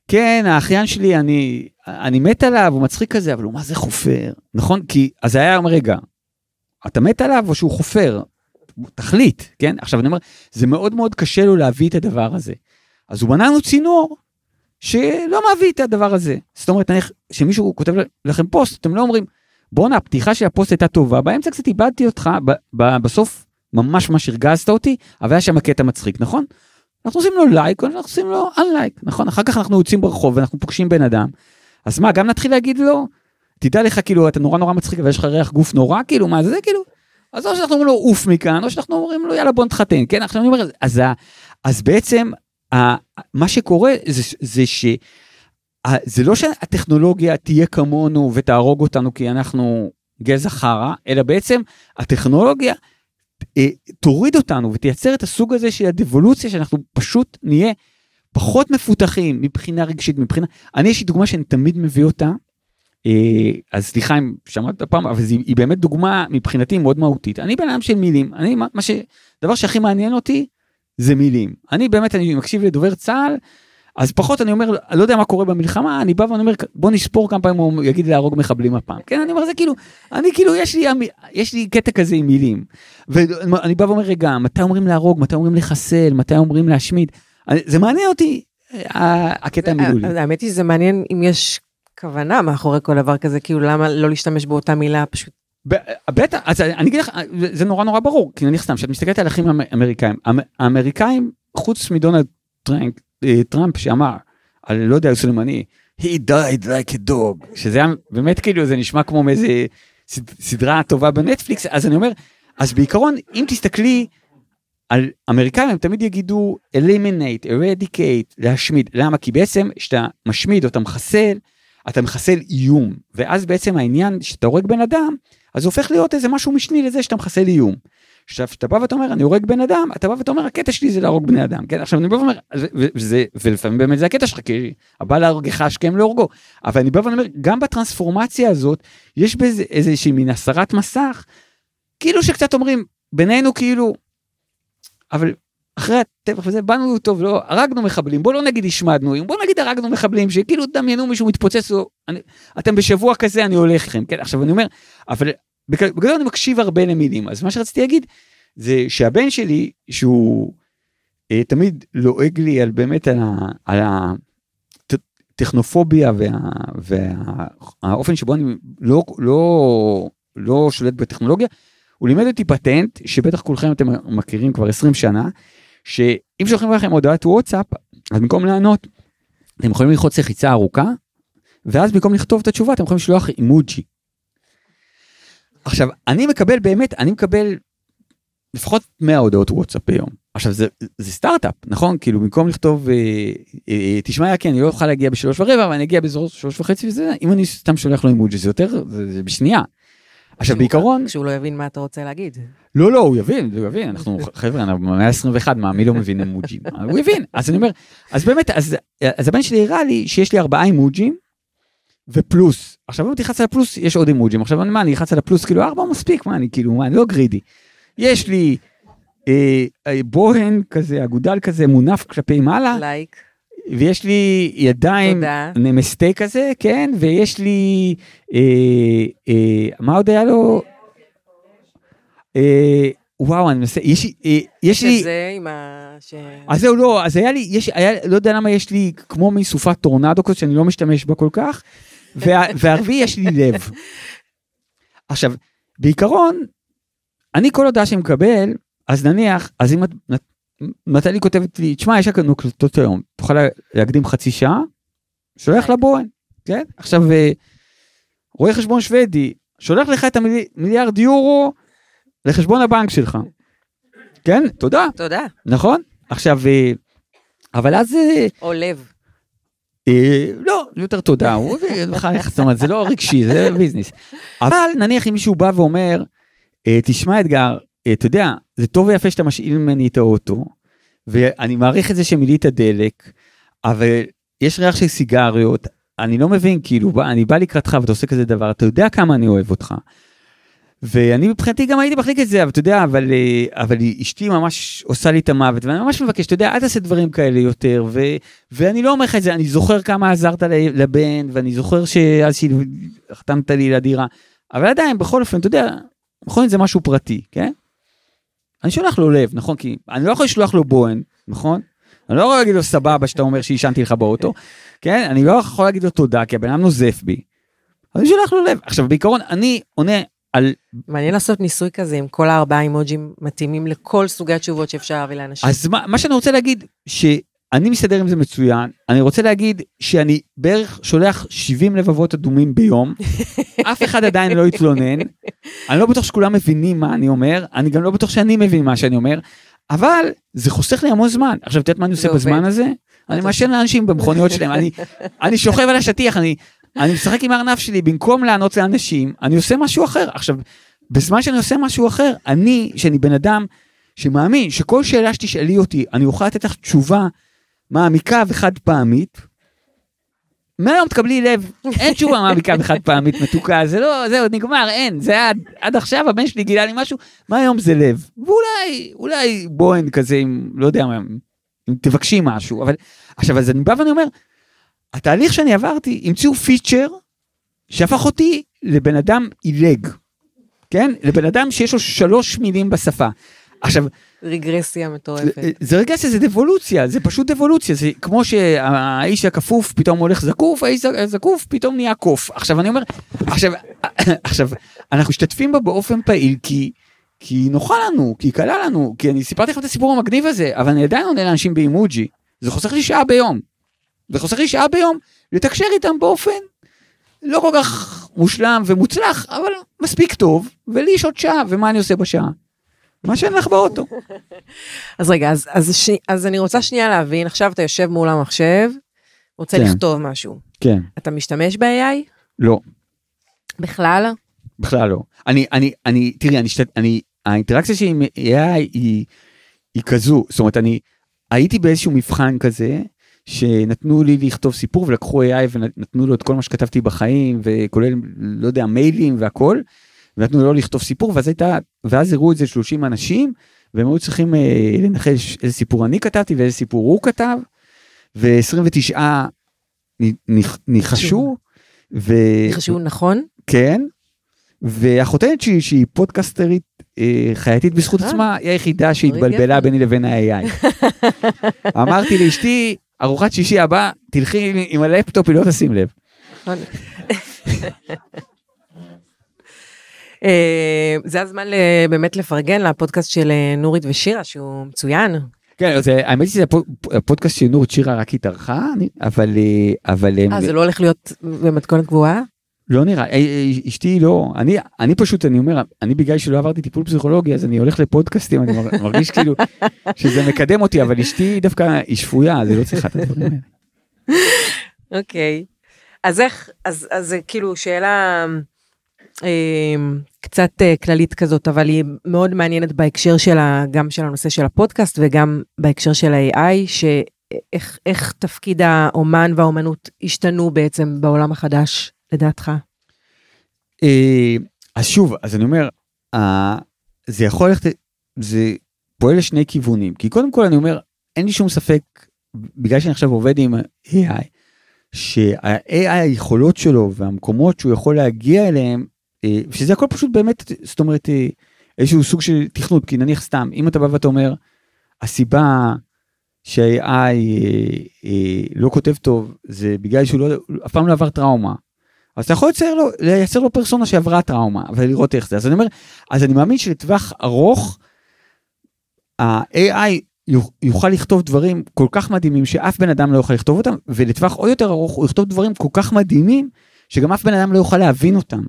כן, האחיין שלי, אני, אני מת עליו, הוא מצחיק כזה, אבל הוא מה זה חופר, נכון? כי, אז היה אומר, רגע, אתה מת עליו או שהוא חופר? תחליט, כן? עכשיו אני אומר, זה מאוד מאוד קשה לו להביא את הדבר הזה. אז הוא בנה לנו צינור שלא מביא את הדבר הזה. זאת אומרת, נניח, שמישהו כותב לכם פוסט, אתם לא אומרים, בואנה, הפתיחה של הפוסט הייתה טובה, באמצע קצת איבדתי אותך, ב- ב- בסוף ממש ממש הרגזת אותי, אבל היה שם קטע מצחיק, נכון? אנחנו עושים לו לייק, אנחנו עושים לו unlike, נכון? אחר כך אנחנו יוצאים ברחוב ואנחנו פוגשים בן אדם, אז מה, גם נתחיל להגיד לו, תדע לך, כאילו, אתה נורא נורא מצחיק ויש לך ריח גוף נורא, כאילו, מה זה, כאילו, אז או שאנחנו אומרים לו עוף מכאן, או שאנחנו אומרים לו יאללה בוא נתחתן, כן? עכשיו אני אומר, אז, אז בעצם, מה שקורה זה, זה ש... זה לא שהטכנולוגיה תהיה כמונו ותהרוג אותנו כי אנחנו גזע חרא, אלא בעצם הטכנולוגיה תוריד אותנו ותייצר את הסוג הזה של הדבולוציה שאנחנו פשוט נהיה פחות מפותחים מבחינה רגשית, מבחינה... אני יש לי דוגמה שאני תמיד מביא אותה, אה, אז סליחה אם שמעת פעם, אבל היא, היא באמת דוגמה מבחינתי מאוד מהותית. אני בן אדם של מילים, אני מה, מה ש... דבר שהכי מעניין אותי זה מילים. אני באמת, אני מקשיב לדובר צה"ל, אז פחות אני אומר, לא יודע מה קורה במלחמה, אני בא ואני אומר, בוא נספור כמה פעמים הוא יגיד להרוג מחבלים הפעם. כן, אני אומר, זה כאילו, אני כאילו, יש לי, יש לי קטע כזה עם מילים. ואני בא ואומר, רגע, מתי אומרים להרוג, מתי אומרים לחסל, מתי אומרים להשמיד. אני- זה מעניין אותי, אה, הקטע המילולי. האמת היא שזה מעניין אם יש כוונה מאחורי כל דבר כזה, כאילו למה לא להשתמש באותה מילה פשוט. בטח, אז אני אגיד לך, זה נורא נורא ברור, כי נניח סתם, כשאת מסתכלת על אחים אמריקאים, המ- האמריקאים, חוץ מדונלד טראנק, אה, טראמפ שאמר, על לא יודע, סולימני, he died like a dog, שזה היה באמת כאילו, זה נשמע כמו מאיזה סד- סדרה טובה בנטפליקס, אז אני אומר, אז בעיקרון, אם תסתכלי על אמריקאים, הם תמיד יגידו eliminate, eradicate, להשמיד, למה? כי בעצם כשאתה משמיד או אתה מחסל, אתה מחסל איום, ואז בעצם העניין שאתה הורג בן אדם, אז הופך להיות איזה משהו משני לזה שאתה מחסל איום. עכשיו, כשאתה בא ואתה אומר, אני הורג בן אדם, אתה בא ואתה אומר, הקטע שלי זה להרוג בני אדם, כן? עכשיו, אני בא ואומר, וזה, ולפעמים באמת זה הקטע שלך, כי הבא להורגך השכם להורגו. אבל אני בא ואומר, גם בטרנספורמציה הזאת, יש בזה איזושהי מין הסרת מסך, כאילו שקצת אומרים, בינינו כאילו, אבל אחרי הטבח וזה, באנו טוב, לא, הרגנו מחבלים, בוא לא נגיד השמדנו, בוא נגיד הרגנו מחבלים, שכאילו דמיינו מישהו מתפוצץ, אני, אתם בשבוע כזה, אני הולך איתכם, כן? עכשיו אני אומר, אבל בגדול אני מקשיב הרבה למילים, אז מה שרציתי להגיד, זה שהבן שלי, שהוא אה, תמיד לועג לי על באמת על, על הטכנופוביה וה, והאופן שבו אני לא, לא, לא שולט בטכנולוגיה, הוא לימד אותי פטנט, שבטח כולכם אתם מכירים כבר 20 שנה, שאם שולחים לכם הודעת וואטסאפ, אז במקום לענות, אתם יכולים ללחוץ לחיצה ארוכה, ואז במקום לכתוב את התשובה, אתם יכולים לשלוח אימוג'י. עכשיו, אני מקבל באמת, אני מקבל לפחות 100 הודעות וואטסאפ ביום. עכשיו, זה, זה סטארט-אפ, נכון? כאילו, במקום לכתוב, אה, אה, תשמע, כן, אני לא אוכל להגיע בשלוש ורבע, אבל אני אגיע באזור שלוש וחצי וזה, אם אני סתם שולח לו אימוג'י, זה יותר, זה, זה בשנייה. עכשיו, בעיקרון, כשהוא לא יבין מה אתה רוצה להגיד. לא, לא, הוא יבין, הוא יבין, אנחנו, חבר'ה, אנחנו במאה ה-21, מה, מי לא מבין אימוג'ים? הוא יבין, אז אני אומר, אז באמת, אז, אז הבן שלי הראה לי שיש לי ארבעה אימוג'ים, ופלוס. עכשיו, אם תלחץ על הפלוס, יש עוד אימוג'ים. עכשיו, אני- מה, אני אלחץ על הפלוס, כאילו, ארבע מספיק, מה, אני כאילו, מה, אני לא גרידי. יש לי אה, אה, בוהן כזה, אגודל כזה, מונף כלפי מעלה, לייק. ויש לי ידיים. נמסטה כזה, כן, ויש לי, אה, אה, מה עוד היה לו? אה, וואו, אני מנסה, יש לי, אה, יש לי, שזה עם ה... ש... אז זהו, לא, אז היה לי, יש, היה, לא יודע למה יש לי כמו מין סופת טורנדו כזאת שאני לא משתמש בה כל כך, והרביעי יש לי לב. עכשיו, בעיקרון, אני כל הודעה שאני מקבל, אז נניח, אז אם את, נטלי כותבת לי, תשמע, יש לנו הקלטות היום, תוכל לה- להקדים חצי שעה? שולח לבוהן, כן? עכשיו, אה, רואה חשבון שוודי, שולח לך את המיליארד יורו לחשבון הבנק שלך. כן, תודה, תודה. נכון? עכשיו, אה, אבל אז, אה, או לב. אה, לא, יותר תודה, זה לא רגשי, זה ביזנס. אבל נניח אם מישהו בא ואומר, אה, תשמע אתגר, אה, אתה יודע, זה טוב ויפה שאתה משאיל ממני את האוטו, ואני מעריך את זה שמילאת דלק, אבל יש ריח של סיגריות, אני לא מבין, כאילו, אני בא לקראתך ואתה עושה כזה דבר, אתה יודע כמה אני אוהב אותך. ואני מבחינתי גם הייתי מחליק את זה, אבל אתה יודע, אבל, אה, אבל אשתי ממש עושה לי את המוות, ואני ממש מבקש, אתה יודע, אל תעשה דברים כאלה יותר, ו, ואני לא אומר לך את זה, אני זוכר כמה עזרת לבן, ואני זוכר שאז שהחתמת לי לדירה, אבל עדיין, בכל אופן, אתה יודע, זאת זה משהו פרטי, כן? אני שולח לו לב, נכון? כי אני לא יכול לשלוח לו בוהן, נכון? אני לא יכול להגיד לו סבבה שאתה אומר שעישנתי לך באוטו, כן? אני לא יכול להגיד לו תודה, כי הבן אדם נוזף בי. אני שולח לו לב. עכשיו, בעיקרון, אני עונה על... מעניין לעשות ניסוי כזה עם כל הארבעה אימוג'ים מתאימים לכל סוגי התשובות שאפשר להביא לאנשים. אז מה, מה שאני רוצה להגיד, שאני מסתדר עם זה מצוין, אני רוצה להגיד שאני בערך שולח 70 לבבות אדומים ביום, אף אחד עדיין לא התלונן, אני לא בטוח שכולם מבינים מה אני אומר, אני גם לא בטוח שאני מבין מה שאני אומר, אבל זה חוסך לי המון זמן. עכשיו, את יודעת מה אני עושה בזמן. הזה? אני מעשן לאנשים במכוניות שלהם, אני, אני שוכב על השטיח, אני, אני משחק עם הארנב שלי, במקום לענות לאנשים, אני עושה משהו אחר. עכשיו, בזמן שאני עושה משהו אחר, אני, שאני בן אדם שמאמין שכל שאלה שתשאלי אותי, אני אוכל לתת לך תשובה מעמיקה וחד פעמית, מהיום תקבלי לב, אין תשובה מעמיקה וחד פעמית מתוקה, זה לא, זהו, נגמר, אין, זה היה עד, עד עכשיו הבן שלי גילה לי משהו, מהיום זה לב. ואולי, אולי בוהן כזה, אם, לא יודע מה, אם תבקשי משהו, אבל, עכשיו, אז אני בא ואני אומר, התהליך שאני עברתי, המציאו פיצ'ר שהפך אותי לבן אדם עילג, כן? לבן אדם שיש לו שלוש מילים בשפה. עכשיו, רגרסיה מטורפת. זה- זה רגע שזה דבולוציה, זה פשוט דבולוציה, זה כמו שהאיש הכפוף פתאום הולך זקוף, האיש הזקוף פתאום נהיה קוף. עכשיו אני אומר, עכשיו, עכשיו, אנחנו משתתפים בה באופן פעיל כי, כי נוחה לנו, כי קלה לנו, כי אני סיפרתי לכם את הסיפור המגניב הזה, אבל אני עדיין עונה לאנשים באימוג'י, זה חוסך לי שעה ביום. זה חוסך לי שעה ביום לתקשר איתם באופן לא כל כך מושלם ומוצלח, אבל מספיק טוב, ולי יש עוד שעה, ומה אני עושה בשעה? מה שאין לך באוטו. אז רגע, אז, אז, ש... אז אני רוצה שנייה להבין, עכשיו אתה יושב מול המחשב, רוצה כן. לכתוב משהו. כן. אתה משתמש ב-AI? לא. בכלל? בכלל לא. אני, אני, אני, תראי, אני, שת, אני, האינטראקציה שלי עם AI היא, היא כזו, זאת אומרת, אני הייתי באיזשהו מבחן כזה, שנתנו לי לכתוב סיפור ולקחו AI ונתנו לו את כל מה שכתבתי בחיים, וכולל, לא יודע, מיילים והכל, ונתנו לו לכתוב סיפור, ואז הייתה, ואז הראו את זה 30 אנשים, והם היו צריכים אה, לנחש איזה סיפור אני כתבתי ואיזה סיפור הוא כתב, ו-29 ניחשו, ו... חשוב נכון? כן, והחותנת שלי שהיא פודקסטרית אה, חייתית בזכות אה. עצמה, היא היחידה שהתבלבלה. ביני לבין ה-AI. אמרתי לאשתי, ארוחת שישי הבאה, תלכי עם- עם הלפטופ, היא לא תשים לב. נכון. אה, זה הזמן ל- באמת לפרגן לפודקאסט של אה, נורית ושירה שהוא מצוין. כן, אז אה, האמת שזה הפוד- הפודקאסט של נורית שירה רק התארחה, אני- אבל אה, אה זה לא הולך להיות במתכונת קבועה? לא נראה, אה, אה, אשתי לא, אני אני פשוט, אני אומר, אני בגלל שלא עברתי טיפול פסיכולוגי, אז אני הולך לפודקאסטים, אני מר- מרגיש כאילו שזה מקדם אותי, אבל אשתי דווקא היא שפויה, אז היא לא צריכה את הדברים האלה. אוקיי. אז איך, אז, אז זה כאילו שאלה אה, קצת אה, כללית כזאת, אבל היא מאוד מעניינת בהקשר של ה, גם של הנושא של הפודקאסט וגם בהקשר של ה-AI, שאיך איך תפקיד האומן והאומנות השתנו בעצם בעולם החדש, לדעתך? אה, אז שוב, אז אני אומר, זה יכול ללכת, זה פועל לשני כיוונים, כי קודם כל אני אומר, אין לי שום ספק בגלל שאני עכשיו עובד עם AI, שה-AI היכולות שלו והמקומות שהוא יכול להגיע אליהם, אה, שזה הכל פשוט באמת, זאת אומרת, אה, איזשהו סוג של תכנות, כי נניח סתם, אם אתה בא ואתה אומר, הסיבה שה-AI אה, אה, לא כותב טוב, זה בגלל שהוא לא, אף פעם לא עבר טראומה. אז אתה יכול לייצר לו, לייצר לו פרסונה שעברה טראומה, ולראות איך זה. אז אני אומר, אז אני מאמין שלטווח ארוך, ה-AI יוכל לכתוב דברים כל כך מדהימים שאף בן אדם לא יוכל לכתוב אותם, ולטווח עוד יותר ארוך הוא יכתוב דברים כל כך מדהימים, שגם אף בן אדם לא יוכל להבין אותם.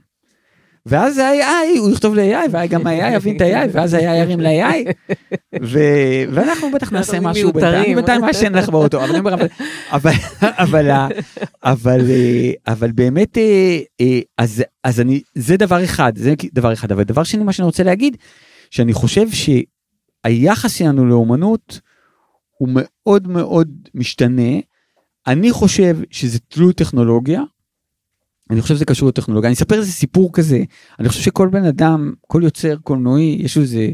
ואז ה-AI, הוא יכתוב ל-AI, וגם ה-AI יבין את ה-AI, ואז ה-AI ירים ל-AI, ואנחנו בטח נעשה משהו בינתיים, בינתיים מעשן לך באוטו, אבל באמת, אה, אה, אז אני, זה דבר אחד, זה דבר אחד, אבל דבר שני, מה שאני רוצה להגיד, שאני חושב שהיחס שלנו לאומנות הוא מאוד מאוד משתנה. אני חושב שזה תלוי טכנולוגיה, אני חושב שזה קשור לטכנולוגיה. אני אספר איזה סיפור כזה, אני חושב שכל בן אדם, כל יוצר קולנועי, יש איזה,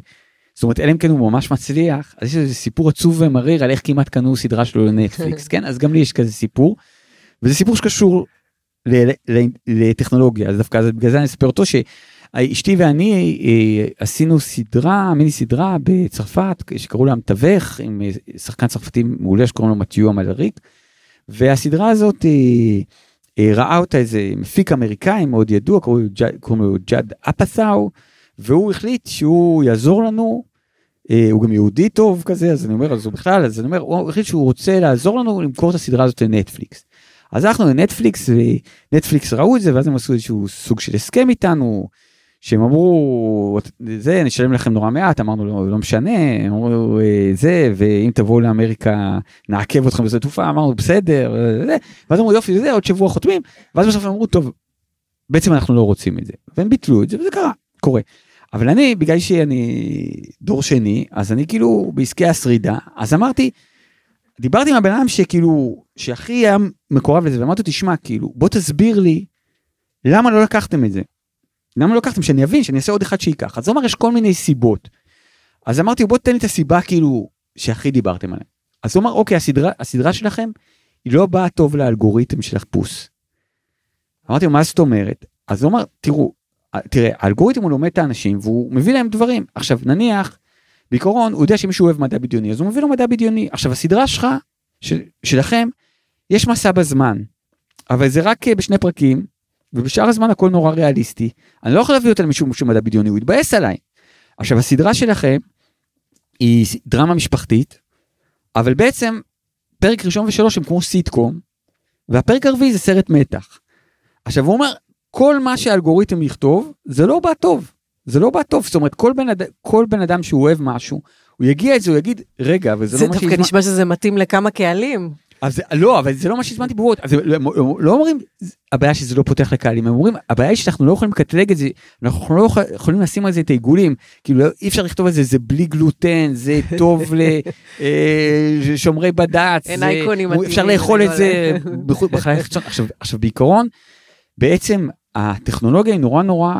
זאת אומרת, אלא אם כן הוא ממש מצליח, אז יש איזה סיפור עצוב ומריר על איך כמעט קנו סדרה שלו לנטפליקס, כן? אז גם לי יש כזה סיפור, וזה סיפור שקשור לטכנולוגיה, אז דווקא בגלל זה אני אספר אותו שאשתי ואני אה, עשינו סדרה, מיני סדרה בצרפת, שקראו לה המתווך, עם אה, שחקן צרפתי מעולה שקוראים לו מתיו המלריק, והסדרה הזאת, אה, ראה אותה איזה מפיק אמריקאי מאוד ידוע, קוראים לו ג'אד אפסאו, והוא החליט שהוא יעזור לנו, אה, הוא גם יהודי טוב כזה, אז אני אומר, אז הוא בכלל, אז אני אומר, הוא החליט שהוא רוצה לעזור לנו למכור את הסדרה הזאת לנטפליקס. אז הלכנו לנטפליקס, ונטפליקס ראו את זה, ואז הם עשו איזשהו סוג של הסכם איתנו, שהם אמרו, זה, נשלם לכם נורא מעט, אמרנו לא, לא משנה, אמרו אה, זה, ואם תבואו לאמריקה נעכב אתכם בזה תעופה, אמרנו בסדר, זה, ואז אמרו יופי, זה, עוד שבוע חותמים, ואז בסוף אמרו, טוב, בעצם אנחנו לא רוצים את זה, והם ביטלו את זה, וזה קרה, קורה. אבל אני, בגלל שאני דור שני, אז אני כאילו בעסקי השרידה, אז אמרתי, דיברתי עם הבן אדם שכאילו, שהכי היה מקורב לזה, ואמרתי, תשמע, כאילו, בוא תסביר לי, למה לא לקחתם את זה? למה לא לקחתם? שאני אבין, שאני אעשה עוד אחד שייקח. אז הוא אמר, יש כל מיני סיבות. אז אמרתי, בוא תן לי את הסיבה כאילו שהכי דיברתם עליה. אז הוא אמר, אוקיי, הסדרה, הסדרה שלכם היא לא באה טוב לאלגוריתם של החיפוש. אמרתי לו, מה זאת אומרת? אז הוא אמר, תראו, תראה, האלגוריתם הוא לומד את האנשים והוא מביא להם דברים. עכשיו, נניח, בעיקרון, הוא יודע שמישהו אוהב מדע בדיוני, אז הוא מביא לו מדע בדיוני. עכשיו, הסדרה שלך, של, שלכם, יש מסע בזמן, אבל זה רק אה, בשני פרקים, ובשאר הזמן הכל נורא ריאליסטי. אני לא יכול להביא אותה למישהו שהוא מדע בדיוני, הוא יתבאס עליי. עכשיו הסדרה שלכם היא דרמה משפחתית, אבל בעצם פרק ראשון ושלוש הם כמו סיטקום, והפרק הרביעי זה סרט מתח. עכשיו הוא אומר, כל מה שהאלגוריתם יכתוב, זה לא בא טוב. זה לא בא טוב, זאת אומרת, כל בן, אד... כל בן אדם שהוא אוהב משהו, הוא יגיע את זה, הוא יגיד, רגע, וזה זה לא מה דווקא נשמע שזה מתאים לכמה קהלים. אז לא, אבל זה לא מה שהזמנתי ברורות, אז לא, לא אומרים, הבעיה שזה לא פותח לקהלים, הם אומרים, הבעיה היא שאנחנו לא יכולים לקטלג את זה, אנחנו לא יכולים לשים על זה את העיגולים, כאילו אי אפשר לכתוב על זה, זה בלי גלוטן, זה טוב לשומרי אה, בד"ץ, אפשר לאכול את זה, עכשיו, עכשיו בעיקרון, בעצם הטכנולוגיה היא נורא נורא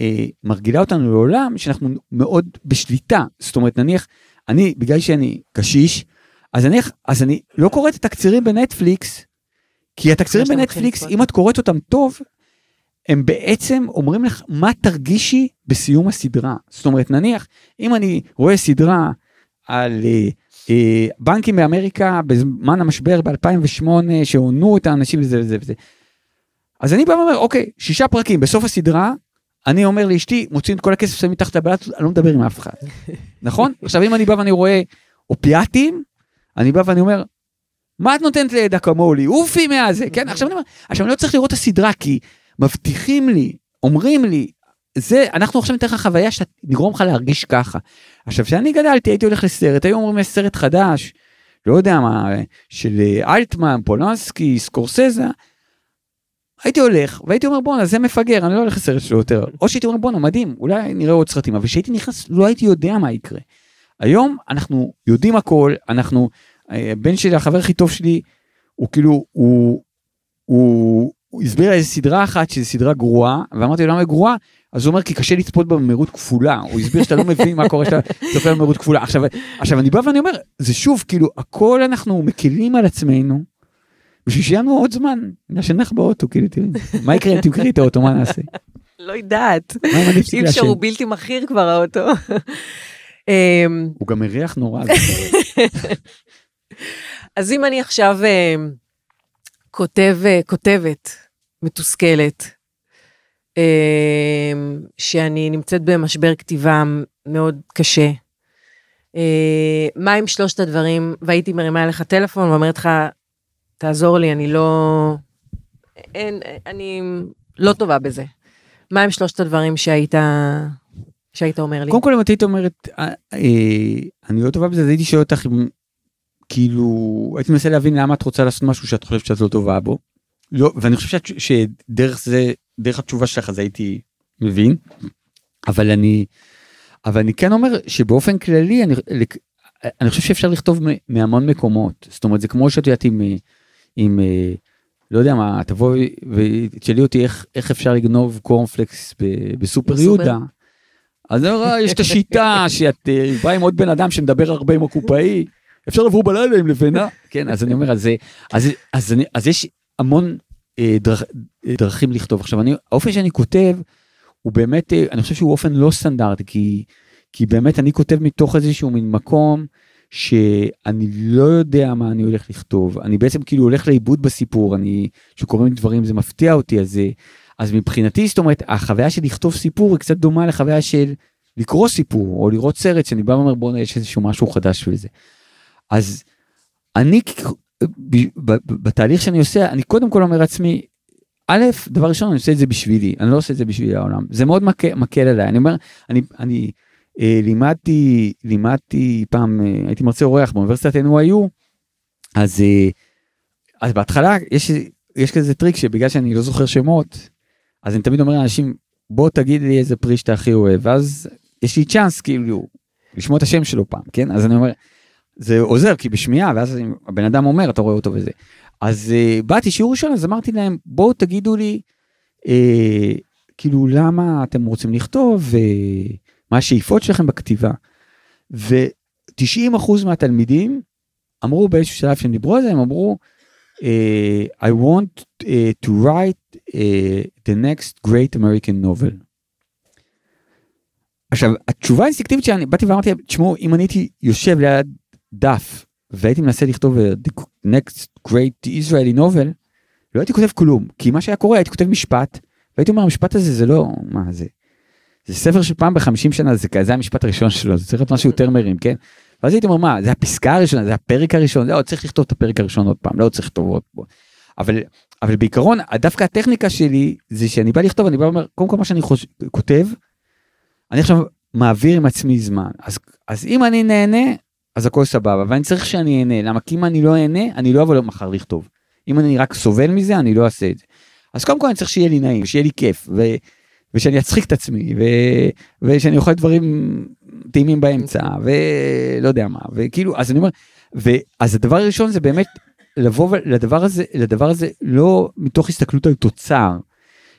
אה, מרגילה אותנו לעולם שאנחנו מאוד בשליטה, זאת אומרת נניח, אני, בגלל שאני קשיש, אז אני, אז אני לא קורא את התקצירים בנטפליקס, כי התקצירים בנטפליקס, אם את קוראת אותם טוב, הם בעצם אומרים לך מה תרגישי בסיום הסדרה. זאת אומרת, נניח, אם אני רואה סדרה על אה, אה, בנקים באמריקה בזמן המשבר ב-2008, שהונו את האנשים וזה וזה וזה, אז אני בא ואומר, אוקיי, שישה פרקים בסוף הסדרה, אני אומר לאשתי, מוציאים את כל הכסף שמים מתחת לבלט, אני לא מדבר עם אף אחד. נכון? עכשיו, אם אני בא ואני רואה אופיאטים, אני בא ואני אומר, מה את נותנת לידע כמולי? עופי מהזה, כן? עכשיו אני אומר, עכשיו אני לא צריך לראות את הסדרה כי מבטיחים לי, אומרים לי, זה, אנחנו עכשיו ניתן לך חוויה שנגרום לך להרגיש ככה. עכשיו, כשאני גדלתי, הייתי הולך לסרט, היו אומרים יש סרט חדש, לא יודע מה, של אלטמן, פולנסקי, סקורסזה, הייתי הולך והייתי אומר בואנה זה מפגר אני לא הולך לסרט שלו יותר או שהייתי אומר בואנה מדהים אולי נראה עוד סרטים אבל כשהייתי נכנס לא הייתי יודע מה יקרה. היום אנחנו יודעים הכל, אנחנו, הבן אה, שלי, החבר הכי טוב שלי, הוא כאילו, הוא, הוא, הוא הסביר איזה סדרה אחת שזו סדרה גרועה, ואמרתי לו למה היא גרועה? אז הוא אומר כי קשה לצפות במהירות כפולה, הוא הסביר שאתה לא מבין מה קורה שאתה צופה במהירות כפולה. עכשיו, עכשיו אני בא ואני אומר, זה שוב, כאילו, הכל אנחנו מקלים על עצמנו, בשביל שיהיה לנו עוד זמן, נשנח באוטו, כאילו, תראי, מה יקרה אם תמכרי את האוטו, מה נעשה? לא יודעת. אי אפשר? הוא בלתי מכיר כבר האוטו. אמ, הוא גם מריח נורא. אז אם אני עכשיו אה, כותב, אה, כותבת מתוסכלת, אה, שאני נמצאת במשבר כתיבה מאוד קשה, אה, מה עם שלושת הדברים, והייתי מרימה אליך טלפון ואומרת לך, תעזור לי, אני לא... אין, אני לא טובה בזה. מה עם שלושת הדברים שהיית, שהיית אומר לי? קודם כל אם את היית אומרת אה, אה, אני לא טובה בזה אז הייתי שואל אותך אם כאילו הייתי מנסה להבין למה את רוצה לעשות משהו שאת חושבת שאת לא טובה בו. לא ואני חושב שאת, שדרך זה דרך התשובה שלך אז הייתי מבין אבל אני אבל אני כן אומר שבאופן כללי אני אני חושב שאפשר לכתוב מהמון מקומות זאת אומרת זה כמו שאת יודעת עם עם אה, לא יודע מה תבואי ותשאלי אותי איך איך אפשר לגנוב קורנפלקס בסופר? יהודה. אז אני אומר, יש את השיטה שאת אה, באה עם עוד בן אדם שמדבר הרבה עם הקופאי, אפשר לבוא בלילה עם לבנה. כן, אז אני אומר, אז, זה- אז, אז, אני, אז יש המון אה, דרכ, אה, דרכים לכתוב. עכשיו, אני, האופן שאני כותב, הוא באמת, אה, אני חושב שהוא אופן לא סטנדרטי, כי, כי באמת אני כותב מתוך איזשהו מין מקום שאני לא יודע מה אני הולך לכתוב. אני בעצם כאילו הולך לאיבוד בסיפור, אני, כשקוראים לי דברים זה מפתיע אותי, אז, אה, אז מבחינתי, זאת אומרת, החוויה של לכתוב סיפור היא קצת דומה לחוויה של לקרוא סיפור, או לראות סרט, שאני בא ואומר, בוא'נה, יש איזשהו משהו חדש וזה. אז אני, בתהליך שאני עושה, אני קודם כל אומר לעצמי, א', דבר ראשון, אני עושה את זה בשבילי, אני לא עושה את זה בשביל העולם. זה מאוד מקל, מקל עליי. אני אומר, אני, אני אה, לימדתי, לימדתי פעם, אה, הייתי מרצה אורח באוניברסיטת NYU, אז, אה, אז בהתחלה יש, יש כזה טריק שבגלל שאני לא זוכר שמות, אז אני תמיד אומר לאנשים, בוא תגיד לי איזה פרי שאתה הכי אוהב, ואז יש לי צ'אנס כאילו לשמוע את השם שלו פעם, כן? אז אני אומר, זה עוזר כי בשמיעה, ואז הבן אדם אומר, אתה רואה אותו וזה. אז uh, באתי שיעור ראשון, אז אמרתי להם, בואו תגידו לי, uh, כאילו, למה אתם רוצים לכתוב, uh, מה השאיפות שלכם בכתיבה. ו-90% מהתלמידים אמרו באיזשהו שלב שהם דיברו על זה, הם אמרו, uh, I want uh, to write uh, the next great American novel. עכשיו, התשובה האינסטינקטיבית שאני באתי ואמרתי, תשמעו, אם אני הייתי יושב ליד דף והייתי מנסה לכתוב the next great Israeli novel, לא הייתי כותב כלום, כי מה שהיה קורה, הייתי כותב משפט, והייתי אומר, המשפט הזה זה לא, מה זה? זה ספר של פעם בחמישים שנה, זה, זה המשפט הראשון שלו, זה צריך להיות משהו יותר מרים, כן? ואז הייתי אומר, מה, זה הפסקה הראשונה, זה הפרק הראשון, לא, צריך לכתוב את הפרק הראשון עוד פעם, לא צריך לכתוב עוד פעם. אבל, אבל בעיקרון, דווקא הטכניקה שלי, זה שאני בא לכתוב, אני בא ואומר, קודם כל מה שאני חוש... כותב, אני עכשיו מעביר עם עצמי זמן. אז, אז אם אני נהנה, אז הכל סבבה, ואני צריך שאני אהנה, למה? כי אם אני לא אהנה, אני לא אבוא מחר לכתוב. אם אני רק סובל מזה, אני לא אעשה את זה. אז קודם כל אני צריך שיהיה לי נעים, שיהיה לי כיף, ו... ושאני אצחיק את עצמי, ו... ושאני אוכל דברים טעימים באמצע, ולא יודע מה, וכאילו, אז אני אומר, ואז הדבר הראשון זה באמת לבוא לדבר הזה, לדבר הזה לא מתוך הסתכלות על תוצר.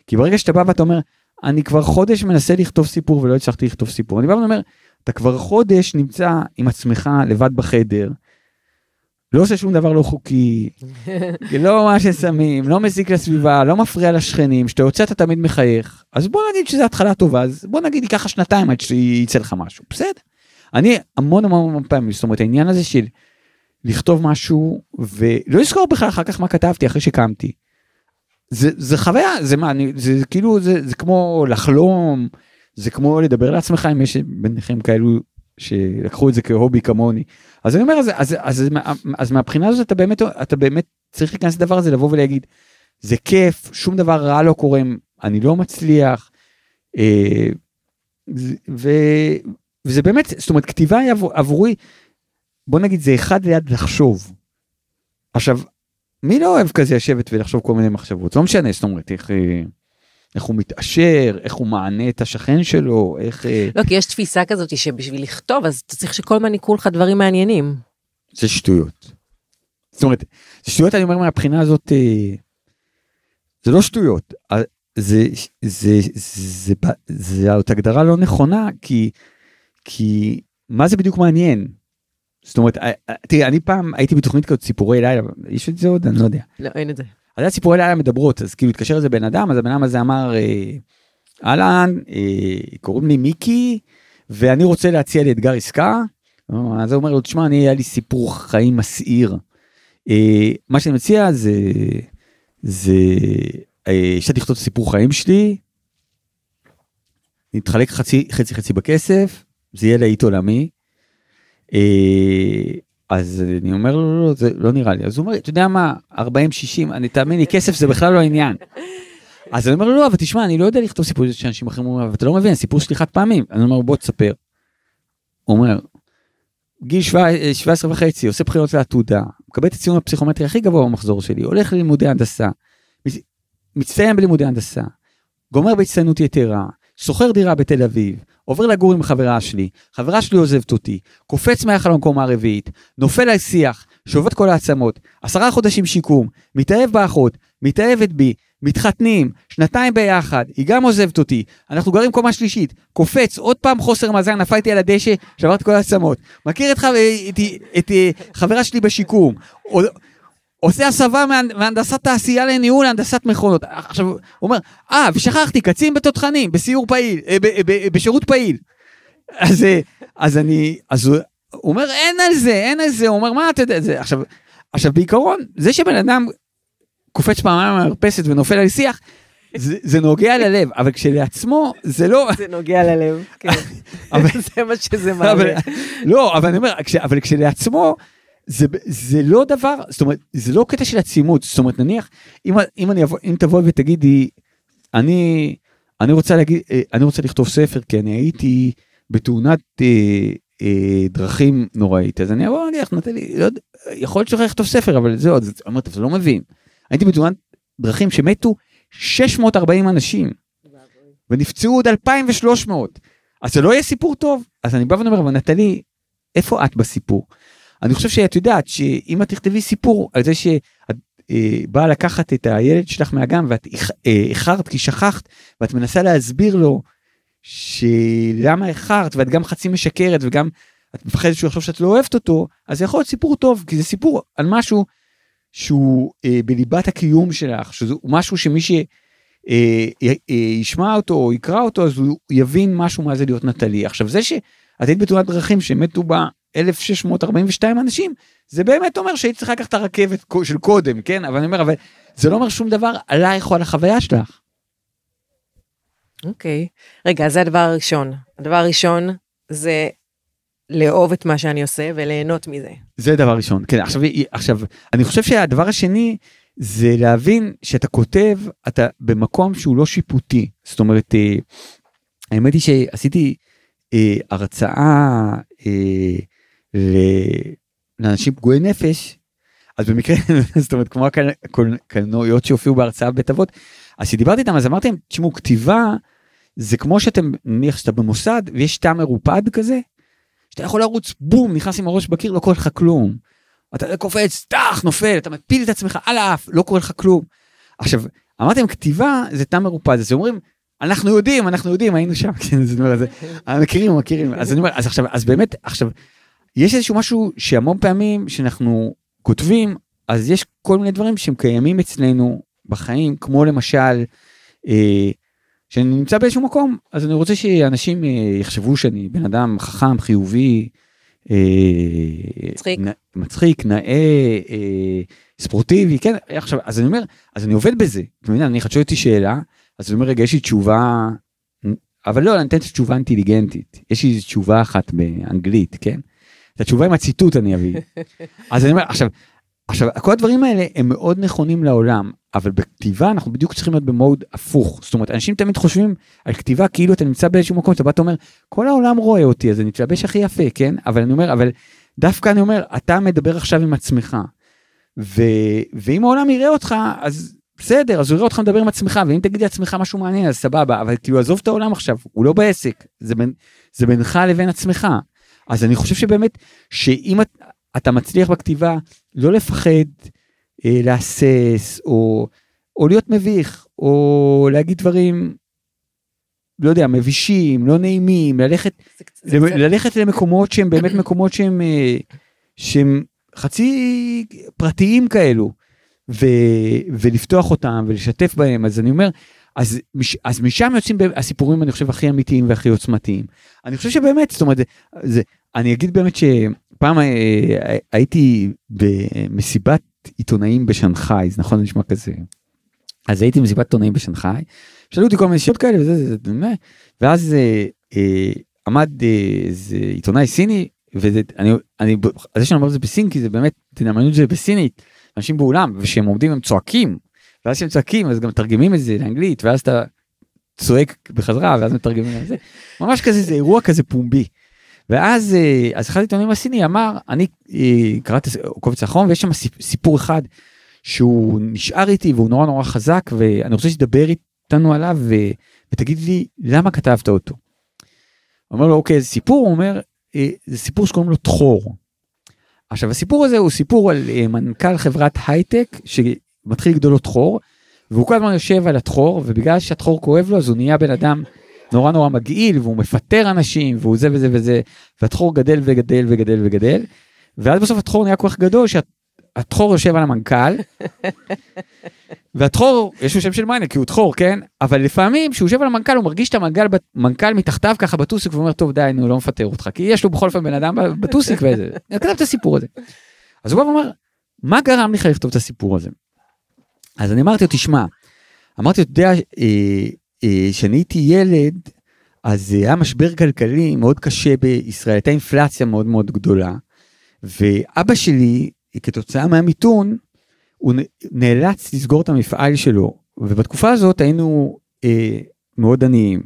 כי ברגע שאתה בא ואתה אומר, אני כבר חודש מנסה לכתוב סיפור ולא הצלחתי לכתוב סיפור, אני בא ואומר, אתה כבר חודש נמצא עם עצמך לבד בחדר, לא עושה שום דבר לא חוקי, לא מה ששמים, לא מזיק לסביבה, לא מפריע לשכנים, שאתה יוצא אתה תמיד מחייך, אז בוא נגיד שזה התחלה טובה, אז בוא נגיד ייקח שנתיים עד שיצא לך משהו, בסדר. אני המון המון המון פעמים, זאת אומרת העניין הזה של לכתוב משהו ולא לזכור בכלל אחר כך מה כתבתי אחרי שקמתי. זה, זה חוויה, זה מה, אני, זה כאילו, זה, זה כמו לחלום, זה כמו לדבר לעצמך אם יש ביניכם כאלו שלקחו את זה כהובי כמוני. אז אני אומר, אז, אז, אז, אז, אז מהבחינה הזאת אתה באמת, אתה באמת צריך להיכנס לדבר הזה, לבוא ולהגיד, זה כיף, שום דבר רע לא קורה, אני לא מצליח. אה, ו, וזה באמת, זאת אומרת, כתיבה היא עבור, עבורי, בוא נגיד, זה אחד ליד לחשוב. עכשיו, מי לא אוהב כזה לשבת ולחשוב כל מיני מחשבות? לא משנה, זאת אומרת, איך... איך הוא מתעשר, איך הוא מענה את השכן שלו, איך... אה, לא, כי יש תפיסה כזאת שבשביל לכתוב, אז אתה צריך שכל הזמן יקרו לך דברים מעניינים. זה שטויות. זאת אומרת, שטויות אני אומר מהבחינה הזאת, אה, זה לא שטויות, אה, זה, זה, זה, זה, זה זאת הגדרה לא נכונה, כי, כי מה זה בדיוק מעניין? זאת אומרת, אה, אה, תראה, אני פעם הייתי בתוכנית כזאת סיפורי לילה, יש את זה עוד? אני לא יודע. לא, אין את זה. אז היה סיפורי לילה מדברות, אז כאילו התקשר איזה בן אדם, אז הבן אדם הזה אמר, אה, אהלן, אה, קוראים לי מיקי, ואני רוצה להציע לי אתגר עסקה. אז הוא אומר לו, תשמע, אני, היה לי סיפור חיים מסעיר. אה, מה שאני מציע זה, זה, שאתה תכתוב את הסיפור חיים שלי, נתחלק חצי חצי חצי בכסף, זה יהיה להיט עולמי. אז אני אומר לו, לא, לא, זה לא נראה לי. אז הוא אומר, אתה יודע מה, 40-60, אני תאמין לי, כסף זה בכלל לא העניין. אז אני אומר לו, לא, אבל תשמע, אני לא יודע לכתוב סיפור שאנשים אחרים אומרים, אבל אתה לא מבין, הסיפור שלי חד פעמים. אני אומר, בוא תספר. הוא אומר, גיל 17 וחצי, עושה בחירות לעתודה, מקבל את הציון הפסיכומטרי הכי גבוה במחזור שלי, הולך ללימודי הנדסה, מצטיין בלימודי הנדסה, גומר בהצטיינות יתרה, שוכר דירה בתל אביב, עובר לגור עם חברה שלי, חברה שלי עוזבת אותי, קופץ מהחלון קומה רביעית, נופל על שיח, שובת כל העצמות, עשרה חודשים שיקום, מתאהב באחות, מתאהבת בי, מתחתנים, שנתיים ביחד, היא גם עוזבת אותי, אנחנו גרים קומה שלישית, קופץ, עוד פעם חוסר מזל, נפלתי על הדשא, שברתי כל העצמות. מכיר את, את, את, את חברה שלי בשיקום, עושה הסבה מהנדסת תעשייה לניהול הנדסת מכונות. עכשיו, הוא אומר, אה, ושכחתי, קצין בתותחנים, בסיור פעיל, אה, ב, ב, בשירות פעיל. אז, אה, אז אני, אז הוא, אומר, אין על זה, אין על זה, הוא אומר, מה אתה יודע, זה, עכשיו, עכשיו בעיקרון, זה שבן אדם קופץ פעמיים מהמרפסת ונופל על שיח, זה, זה נוגע ללב, אבל כשלעצמו זה לא... זה נוגע ללב, כן. אבל... זה מה שזה מעלה. לא, אבל אני אומר, כש, אבל כשלעצמו, זה, זה לא דבר, זאת אומרת, זה לא קטע של עצימות, זאת אומרת, נניח, אם, אם, אני אבוא, אם תבואי ותגידי, אני, אני רוצה להגיד, אה, אני רוצה לכתוב ספר, כי אני הייתי בתאונת אה, אה, דרכים נוראית, אז אני אבוא, אגיד, נתן לי, לא יכול להיות שאני לכתוב ספר, אבל זה עוד, אמרת, אתה לא מבין. הייתי בתאונת דרכים שמתו 640 אנשים, ונפצעו עוד 2,300. אז זה לא יהיה סיפור טוב. אז אני בא ואומר, אבל נטלי, איפה את בסיפור? אני חושב שאת יודעת שאם את תכתבי סיפור על זה שאת אה, באה לקחת את הילד שלך מהגן ואת אה, איחרת כי שכחת ואת מנסה להסביר לו שלמה איחרת ואת גם חצי משקרת וגם את מפחדת שהוא יחשוב שאת לא אוהבת אותו אז זה יכול להיות סיפור טוב כי זה סיפור על משהו שהוא אה, בליבת הקיום שלך שזה משהו שמי שישמע אה, אה, אותו או יקרא אותו אז הוא יבין משהו מה זה להיות נטלי. עכשיו זה שאת היית בתאונת דרכים שמתו בה 1642 אנשים, זה באמת אומר שהיית צריכה לקחת את הרכבת של קודם, כן? אבל אני אומר, אבל זה לא אומר שום דבר עלייך או על החוויה שלך. אוקיי. Okay. רגע, זה הדבר הראשון. הדבר הראשון זה לאהוב את מה שאני עושה וליהנות מזה. זה דבר ראשון. כן, עכשיו, עכשיו, אני חושב שהדבר השני זה להבין שאתה כותב, אתה במקום שהוא לא שיפוטי. זאת אומרת, אה, האמת היא שעשיתי אה, הרצאה אה, לאנשים פגועי נפש, אז במקרה, זאת אומרת, כמו הקלנועיות שהופיעו בהרצאה בית אבות, אז כשדיברתי איתם, אז אמרתי להם, תשמעו, כתיבה זה כמו שאתם, נניח שאתה במוסד ויש תא מרופד כזה, שאתה יכול לרוץ, בום, נכנס עם הראש בקיר, לא קורה לך כלום. אתה קופץ, טח, נופל, אתה מפיל את עצמך על האף, לא קורה לך כלום. עכשיו, אמרתם, כתיבה זה תא מרופד, אז אומרים, אנחנו יודעים, אנחנו יודעים, היינו שם, כן, זה אומר, מכירים, מכירים, אז אני אומר, אז עכשיו, אז באמת, עכשיו, יש איזשהו משהו שהמון פעמים שאנחנו כותבים, אז יש כל מיני דברים שהם קיימים אצלנו בחיים, כמו למשל, אה, שאני נמצא באיזשהו מקום, אז אני רוצה שאנשים אה, יחשבו שאני בן אדם חכם, חיובי, אה, מצחיק, נ, מצחיק נאה, אה, ספורטיבי, כן, עכשיו, אז אני אומר, אז אני עובד בזה, אתה מבין, אני חדשו אותי שאלה, אז אני אומר, רגע, יש לי תשובה, אבל לא, אני אתן את התשובה אינטליגנטית, יש לי תשובה אחת באנגלית, כן? את התשובה עם הציטוט אני אביא. אז אני אומר, עכשיו, עכשיו, כל הדברים האלה הם מאוד נכונים לעולם, אבל בכתיבה אנחנו בדיוק צריכים להיות במוד הפוך. זאת אומרת, אנשים תמיד חושבים על כתיבה כאילו אתה נמצא באיזשהו מקום, אתה בא, אתה אומר, כל העולם רואה אותי, אז אני מתלבש הכי יפה, כן? אבל אני אומר, אבל דווקא אני אומר, אתה מדבר עכשיו עם עצמך. ו... ואם העולם יראה אותך, אז בסדר, אז הוא יראה אותך מדבר עם עצמך, ואם תגיד לעצמך משהו מעניין, אז סבבה, אבל כאילו עזוב את העולם עכשיו, הוא לא בעסק, זה, בין, זה בינך לבין עצמך. אז אני חושב שבאמת, שאם את, אתה מצליח בכתיבה, לא לפחד אה, להסס, או, או להיות מביך, או להגיד דברים, לא יודע, מבישים, לא נעימים, ללכת, זה זה קצת- ללכת למקומות שהם באמת מקומות שהם, אה, שהם חצי פרטיים כאלו, ו, ולפתוח אותם ולשתף בהם, אז אני אומר, אז, מש, אז משם יוצאים הסיפורים אני חושב הכי אמיתיים והכי עוצמתיים. אני חושב שבאמת, זאת אומרת, זה, זה, אני אגיד באמת שפעם אה, הייתי במסיבת עיתונאים בשנגחאי, זה נכון זה נשמע כזה. אז הייתי במסיבת עיתונאים בשנגחאי, שאלו אותי כל מיני שאלות כאלה וזה, זה, זה, זה, ואז אה, אה, עמד אה, איזה עיתונאי סיני, וזה, אני, אני, יש לנו אומר את זה בסין, כי זה באמת, את זה בסינית, אנשים באולם, וכשהם עומדים הם צועקים, ואז כשהם צועקים אז גם מתרגמים את זה לאנגלית, ואז אתה צועק בחזרה, ואז מתרגמים את זה, ממש כזה, זה אירוע כזה פומבי. ואז אה, אז אחד העיתונאים הסיני אמר, אני אה, קראתי קובץ האחרון, ויש שם סיפ- סיפור אחד שהוא נשאר איתי והוא נורא נורא חזק, ואני רוצה שתדבר איתנו עליו, ו, ותגיד לי למה כתבת אותו. אומר לו, אוקיי, זה סיפור, הוא אומר, אה, זה סיפור שקוראים לו תחור. עכשיו הסיפור הזה הוא סיפור על מנכ"ל חברת הייטק שמתחיל לגדול לו תחור, והוא כל הזמן יושב על התחור, ובגלל שהתחור כואב לו אז הוא נהיה בן אדם נורא נורא מגעיל, והוא מפטר אנשים, והוא זה וזה וזה, והתחור גדל וגדל וגדל וגדל, ואז בסוף התחור נהיה כל כך גדול שהתחור יושב על המנכ"ל, והתחור, יש לו שם של מיינה כי הוא תחור, כן? אבל לפעמים כשהוא יושב על המנכ"ל הוא מרגיש את המנכ"ל מנכ"ל מתחתיו ככה בטוסיק ואומר טוב די נו לא מפטר אותך כי יש לו בכל אופן בן אדם בטוסיק וזה. אני כתב את הסיפור הזה. אז הוא בא ואומר מה גרם לך לכתוב את הסיפור הזה. אז אני אמרתי לו תשמע, אמרתי לו אתה יודע אה, אה, כשאני הייתי ילד אז היה משבר כלכלי מאוד קשה בישראל הייתה אינפלציה מאוד מאוד גדולה ואבא שלי כתוצאה מהמיתון הוא נאלץ לסגור את המפעל שלו, ובתקופה הזאת היינו אה, מאוד עניים.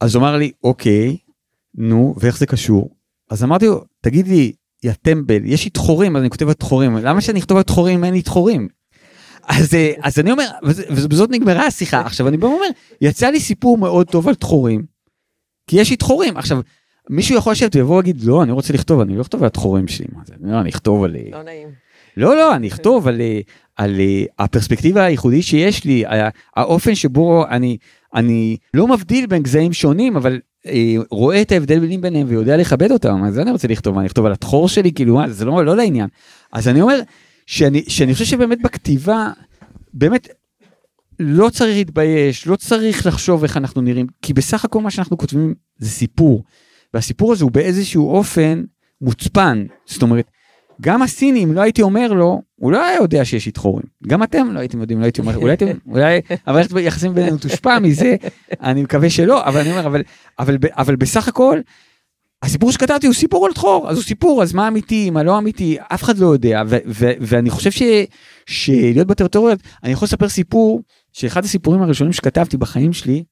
אז הוא אמר לי, אוקיי, נו, ואיך זה קשור? אז אמרתי לו, תגיד לי, יא טמבל, יש לי תחורים, אז אני כותב על תחורים, למה שאני אכתוב על תחורים אם אין לי תחורים? אז, אה, אז אני אומר, ובזאת נגמרה השיחה. עכשיו אני בא ואומר, יצא לי סיפור מאוד טוב על תחורים, כי יש לי תחורים. עכשיו, מישהו יכול לשבת ויבוא ויגיד, לא, אני רוצה לכתוב, אני לא אכתוב על התחורים שלי, מה זה? לא, אני אכתוב על... אה, לא נעים. לא, לא, אני אכתוב על, אה, על אה, הפרספקטיבה הייחודית שיש לי, האופן שבו אני, אני לא מבדיל בין גזעים שונים, אבל אה, רואה את ההבדלים ביניהם ויודע לכבד אותם, אז אני רוצה לכתוב, אני אכתוב על התחור שלי, כאילו, מה, זה לא, לא לעניין. אז אני אומר, שאני, שאני חושב שבאמת בכתיבה, באמת, לא צריך להתבייש, לא צריך לחשוב איך אנחנו נראים, כי בסך הכל מה שאנחנו כותבים זה סיפור, והסיפור הזה הוא באיזשהו אופן מוצפן, זאת אומרת, גם הסיני, אם לא הייתי אומר לו, הוא לא היה יודע שיש לי תחורים. גם אתם לא הייתם יודעים, לא הייתי אומר, אולי אתם, אולי המערכת היחסים בינינו תושפע מזה, אני מקווה שלא, אבל אני אומר, אבל, אבל, ב- אבל בסך הכל, הסיפור שכתבתי הוא סיפור על תחור, אז הוא סיפור, אז מה אמיתי, מה לא אמיתי, אף אחד לא יודע, ואני חושב ש- שלהיות בטריטוריות, אני יכול לספר סיפור, שאחד הסיפורים הראשונים שכתבתי בחיים שלי,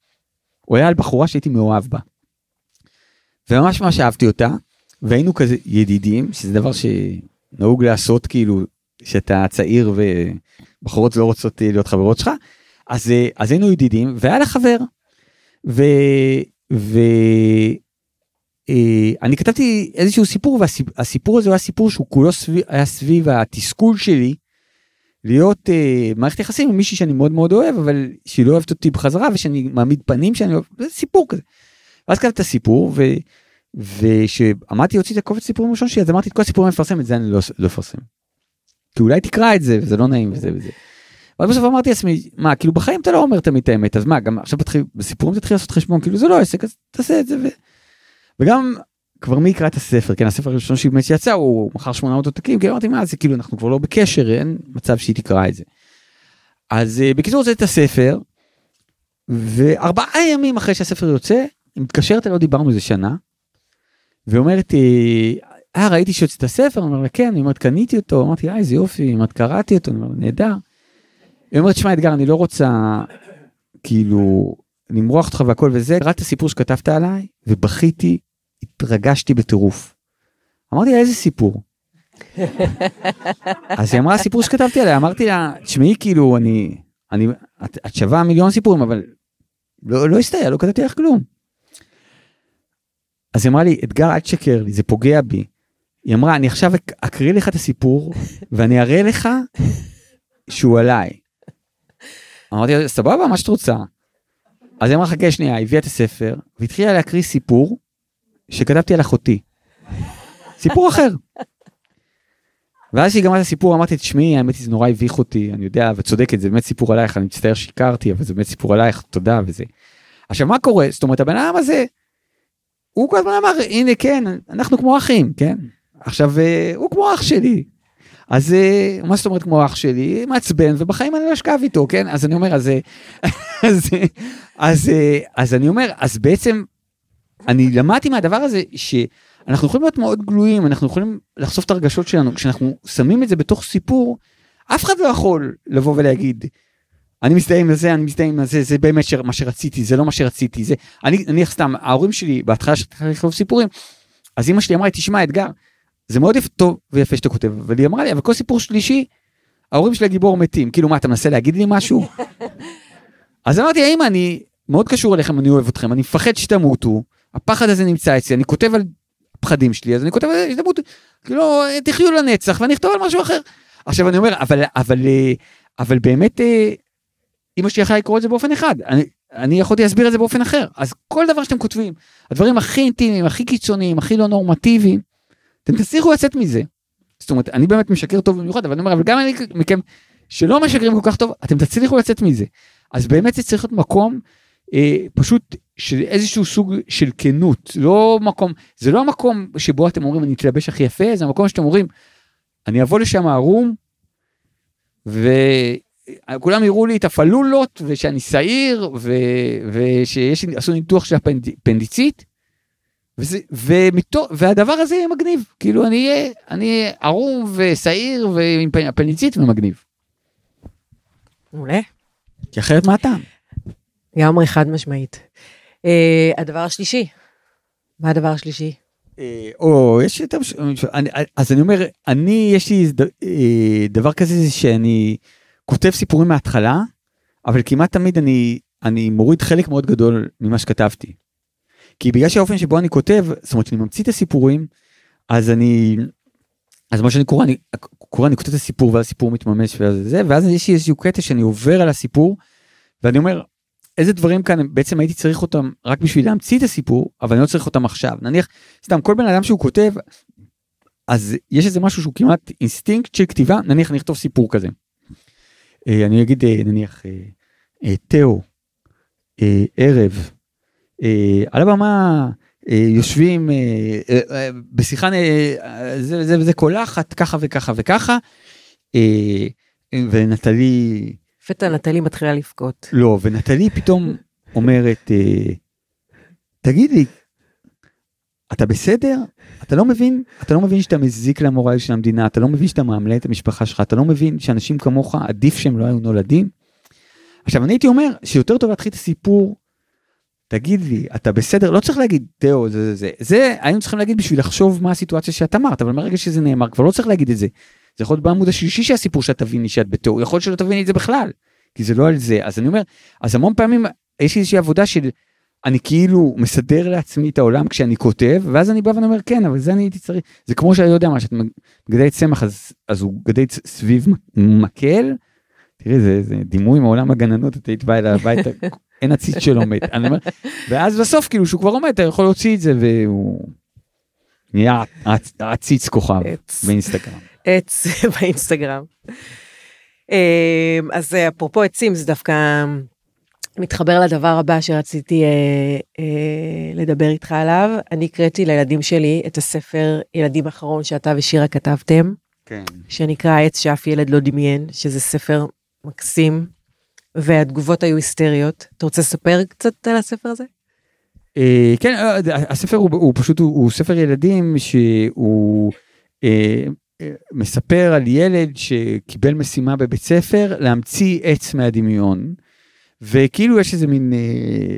הוא היה על בחורה שהייתי מאוהב בה. וממש ממש אהבתי אותה, והיינו כזה ידידים, שזה דבר שנהוג לעשות כאילו, שאתה צעיר ובחורות לא רוצות להיות חברות שלך, אז, אה, אז היינו ידידים, והיה לה חבר. ו... ו... אה, אני כתבתי איזשהו סיפור והסיפור הזה היה סיפור שהוא כולו סביב, היה סביב התסכול שלי להיות אה, מערכת יחסים עם מישהי שאני מאוד מאוד אוהב אבל שהיא לא אוהבת אותי בחזרה ושאני מעמיד פנים שאני אוהב, זה סיפור כזה. ואז כתבתי את הסיפור ו... להוציא את הקובץ סיפורים הראשון שלי אז אמרתי את כל הסיפורים מפרסם את זה אני לא, לא אפרסם. כי אולי תקרא את זה וזה לא נעים וזה וזה. ואז בסוף אמרתי לעצמי מה כאילו בחיים אתה לא אומר תמיד את האמת אז מה גם עכשיו תתחיל בסיפורים תתחיל לעשות חשבון כאילו זה לא עסק אז תעשה את זה. ו... וגם כבר מי יקרא את הספר כן הספר הראשון שבאמת שיצא הוא מכר 800 עותקים כי אמרתי מה זה כאילו אנחנו כבר לא בקשר אין מצב שהיא תקרא את זה. אז uh, בקיצור זה את הספר וארבעה ימים אחרי שהספר יוצא היא מתקשרת לא דיברנו איזה שנה. ואומרת אה אה, ראיתי שיוצא את הספר אני אומר לה כן אני אומרת קניתי אותו אמרתי אה איזה יופי היא אומרת קראתי אותו אני אומר נהדר. היא אומרת שמע אתגר אני לא רוצה כאילו למרוח אותך והכל וזה קראתי את הסיפור שכתבת עליי ובכיתי התרגשתי בטירוף. אמרתי לה איזה סיפור. אז היא אמרה סיפור שכתבתי עליה אמרתי לה תשמעי כאילו אני אני את, את שווה מיליון סיפורים אבל לא לא הסתייע לא כתבתי לך כלום. אז היא אמרה לי אתגר אל תשקר לי זה פוגע בי. היא אמרה אני עכשיו אק- אקריא לך את הסיפור ואני אראה לך שהוא עליי. אמרתי לה, סבבה, מה שאת רוצה. אז היא אמרה, חכה שנייה, הביאה את הספר, והתחילה להקריא סיפור שכתבתי על אחותי. סיפור אחר. ואז שהיא גמרה את הסיפור אמרתי תשמעי האמת היא זה נורא הביך אותי אני יודע וצודקת זה באמת סיפור עלייך אני מצטער שיקרתי אבל זה באמת סיפור עלייך תודה וזה. עכשיו מה קורה זאת אומרת הבן אדם הזה. הוא כל הזמן אמר הנה כן אנחנו כמו אחים כן עכשיו אה, הוא כמו אח שלי. אז אה, מה זאת אומרת כמו אח שלי מעצבן ובחיים אני לא אשכב איתו כן אז אני אומר אז אה, אז אז אז אני אומר אז בעצם אני למדתי מהדבר הזה ש... אנחנו יכולים להיות מאוד גלויים, אנחנו יכולים לחשוף את הרגשות שלנו, כשאנחנו שמים את זה בתוך סיפור, אף אחד לא יכול לבוא ולהגיד, אני מזדהה עם זה, אני מזדהה עם זה, זה באמת מה שרציתי, זה לא מה שרציתי, זה, אני נניח סתם, ההורים שלי בהתחלה שהתחלתי לכתוב סיפורים, אז אמא שלי אמרה לי, תשמע אתגר, זה מאוד יפה, טוב ויפה שאתה כותב, אבל היא אמרה לי, אבל כל סיפור שלישי, ההורים של הגיבור מתים, כאילו מה, אתה מנסה להגיד לי משהו? אז אמרתי, האמא, אני מאוד קשור אליכם, אני אוהב אתכם, אני מפחד שתמותו, הפחד הזה נמצא אצלי, אני כותב על הפחדים שלי אז אני כותב הזדמנות כאילו תחיו לנצח ואני אכתוב על משהו אחר. עכשיו אני אומר אבל אבל אבל באמת אה, אמא שלי יכולה לקרוא את זה באופן אחד אני אני יכולתי להסביר את זה באופן אחר אז כל דבר שאתם כותבים הדברים הכי אינטימיים הכי קיצוניים הכי לא נורמטיביים אתם תצליחו לצאת מזה. זאת אומרת אני באמת משקר טוב במיוחד אבל אני אומר אבל גם אני מכם שלא משקרים כל כך טוב אתם תצליחו לצאת מזה אז באמת זה צריך להיות מקום אה, פשוט של איזשהו סוג של כנות לא מקום זה לא המקום שבו אתם אומרים אני אתלבש הכי יפה זה המקום שאתם אומרים אני אבוא לשם ערום וכולם יראו לי את הפלולות ושאני שעיר ו... ושיש לי עשו ניתוח של הפנדיצית. וזה, ומתו, והדבר הזה יהיה מגניב כאילו אני אהיה אני אהיה ערום ושעיר ועם הפנדיצית ומגניב. מעולה. כי אחרת מה הטעם? לגמרי חד משמעית. Uh, הדבר השלישי, מה הדבר השלישי? אה, או יש יותר אז אני אומר אני יש לי אה, דבר כזה שאני כותב סיפורים מההתחלה אבל כמעט תמיד אני אני מוריד חלק מאוד גדול ממה שכתבתי. כי בגלל שהאופן שבו אני כותב זאת אומרת שאני ממציא את הסיפורים אז אני אז מה שאני קורא אני קורא אני כותב את הסיפור ואז הסיפור מתממש וזה ואז יש לי איזשהו קטע שאני עובר על הסיפור ואני אומר איזה דברים כאן בעצם הייתי צריך אותם רק בשביל להמציא את הסיפור אבל אני לא צריך אותם עכשיו נניח סתם כל בן אדם שהוא כותב אז יש איזה משהו שהוא כמעט אינסטינקט של כתיבה נניח אני אכתוב סיפור כזה. אה, אני אגיד אה, נניח אה, תאו ערב על הבמה יושבים בשיחה זה וזה קולחת ככה וככה וככה ונטלי לפתע נטלי מתחילה לבכות. לא, ונטלי פתאום אומרת, אה, תגיד לי, אתה בסדר? אתה לא מבין? אתה לא מבין שאתה מזיק למורל של המדינה, אתה לא מבין שאתה מאמלל את המשפחה שלך, אתה לא מבין שאנשים כמוך עדיף שהם לא היו נולדים? עכשיו אני הייתי אומר שיותר טוב להתחיל את הסיפור, תגיד לי, אתה בסדר? לא צריך להגיד, תאו, זה זה זה, זה היינו צריכים להגיד בשביל לחשוב מה הסיטואציה שאת אמרת, אבל מרגע שזה נאמר כבר לא צריך להגיד את זה. זה יכול להיות בעמוד השלישי של הסיפור שאת תביני שאת בתיאור, יכול להיות שלא תביני את זה בכלל, כי זה לא על זה. אז אני אומר, אז המון פעמים יש איזושהי עבודה של, אני כאילו מסדר לעצמי את העולם כשאני כותב, ואז אני בא ואני אומר, כן, אבל זה אני הייתי צריך, זה כמו שאני יודע מה, שאת מגדלת צמח, אז, אז הוא גדל סביב מקל, תראי, זה, זה דימוי מעולם הגננות, את היית באה אליי הביתה, אין עציץ שלא מת. אני אומר, ואז בסוף, כאילו, שהוא כבר עומד, אתה יכול להוציא את זה, והוא נהיה עציץ כוכב באינסטגרם. עץ באינסטגרם. אמ, אז אפרופו עצים זה דווקא מתחבר לדבר הבא שרציתי אה, אה, לדבר איתך עליו. אני הקראתי לילדים שלי את הספר ילדים אחרון שאתה ושירה כתבתם. כן. שנקרא העץ שאף ילד לא דמיין, שזה ספר מקסים, והתגובות היו היסטריות. אתה רוצה לספר קצת על הספר הזה? אה, כן, אה, הספר הוא, הוא פשוט, הוא, הוא ספר ילדים שהוא אה, מספר על ילד שקיבל משימה בבית ספר להמציא עץ מהדמיון וכאילו יש איזה מין אה,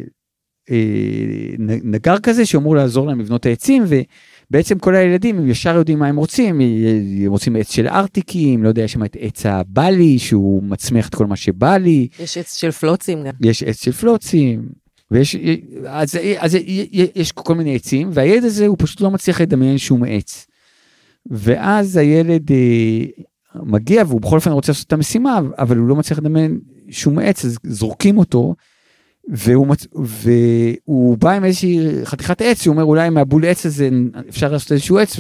אה, נגר כזה שאמור לעזור להם לבנות העצים ובעצם כל הילדים הם ישר יודעים מה הם רוצים הם רוצים עץ של ארטיקים לא יודע יש שם את עץ הבלי שהוא מצמיח את כל מה שבא לי יש עץ של פלוצים גם יש עץ של פלוצים ויש אז, אז יש כל מיני עצים והילד הזה הוא פשוט לא מצליח לדמיין שום עץ. ואז הילד אה, מגיע והוא בכל אופן רוצה לעשות את המשימה אבל הוא לא מצליח לדמיין שום עץ, אז זורקים אותו, והוא, מצ... והוא בא עם איזושהי חתיכת עץ, הוא אומר אולי מהבול עץ הזה אפשר לעשות איזשהו עץ,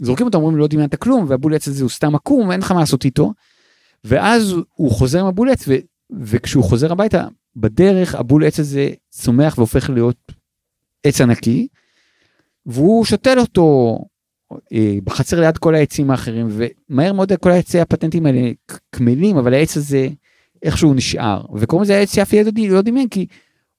וזורקים אותו, אומרים לא דמיינת כלום, והבול עץ הזה הוא סתם עקום, אין לך מה לעשות איתו. ואז הוא חוזר עם הבול עץ, ו... וכשהוא חוזר הביתה, בדרך הבול עץ הזה צומח והופך להיות עץ ענקי, והוא שותל אותו בחצר ליד כל העצים האחרים, ומהר מאוד כל העצי הפטנטים האלה קמלים, אבל העץ הזה איכשהו נשאר, וקוראים לזה העץ שאף ילד לא דמיין, כי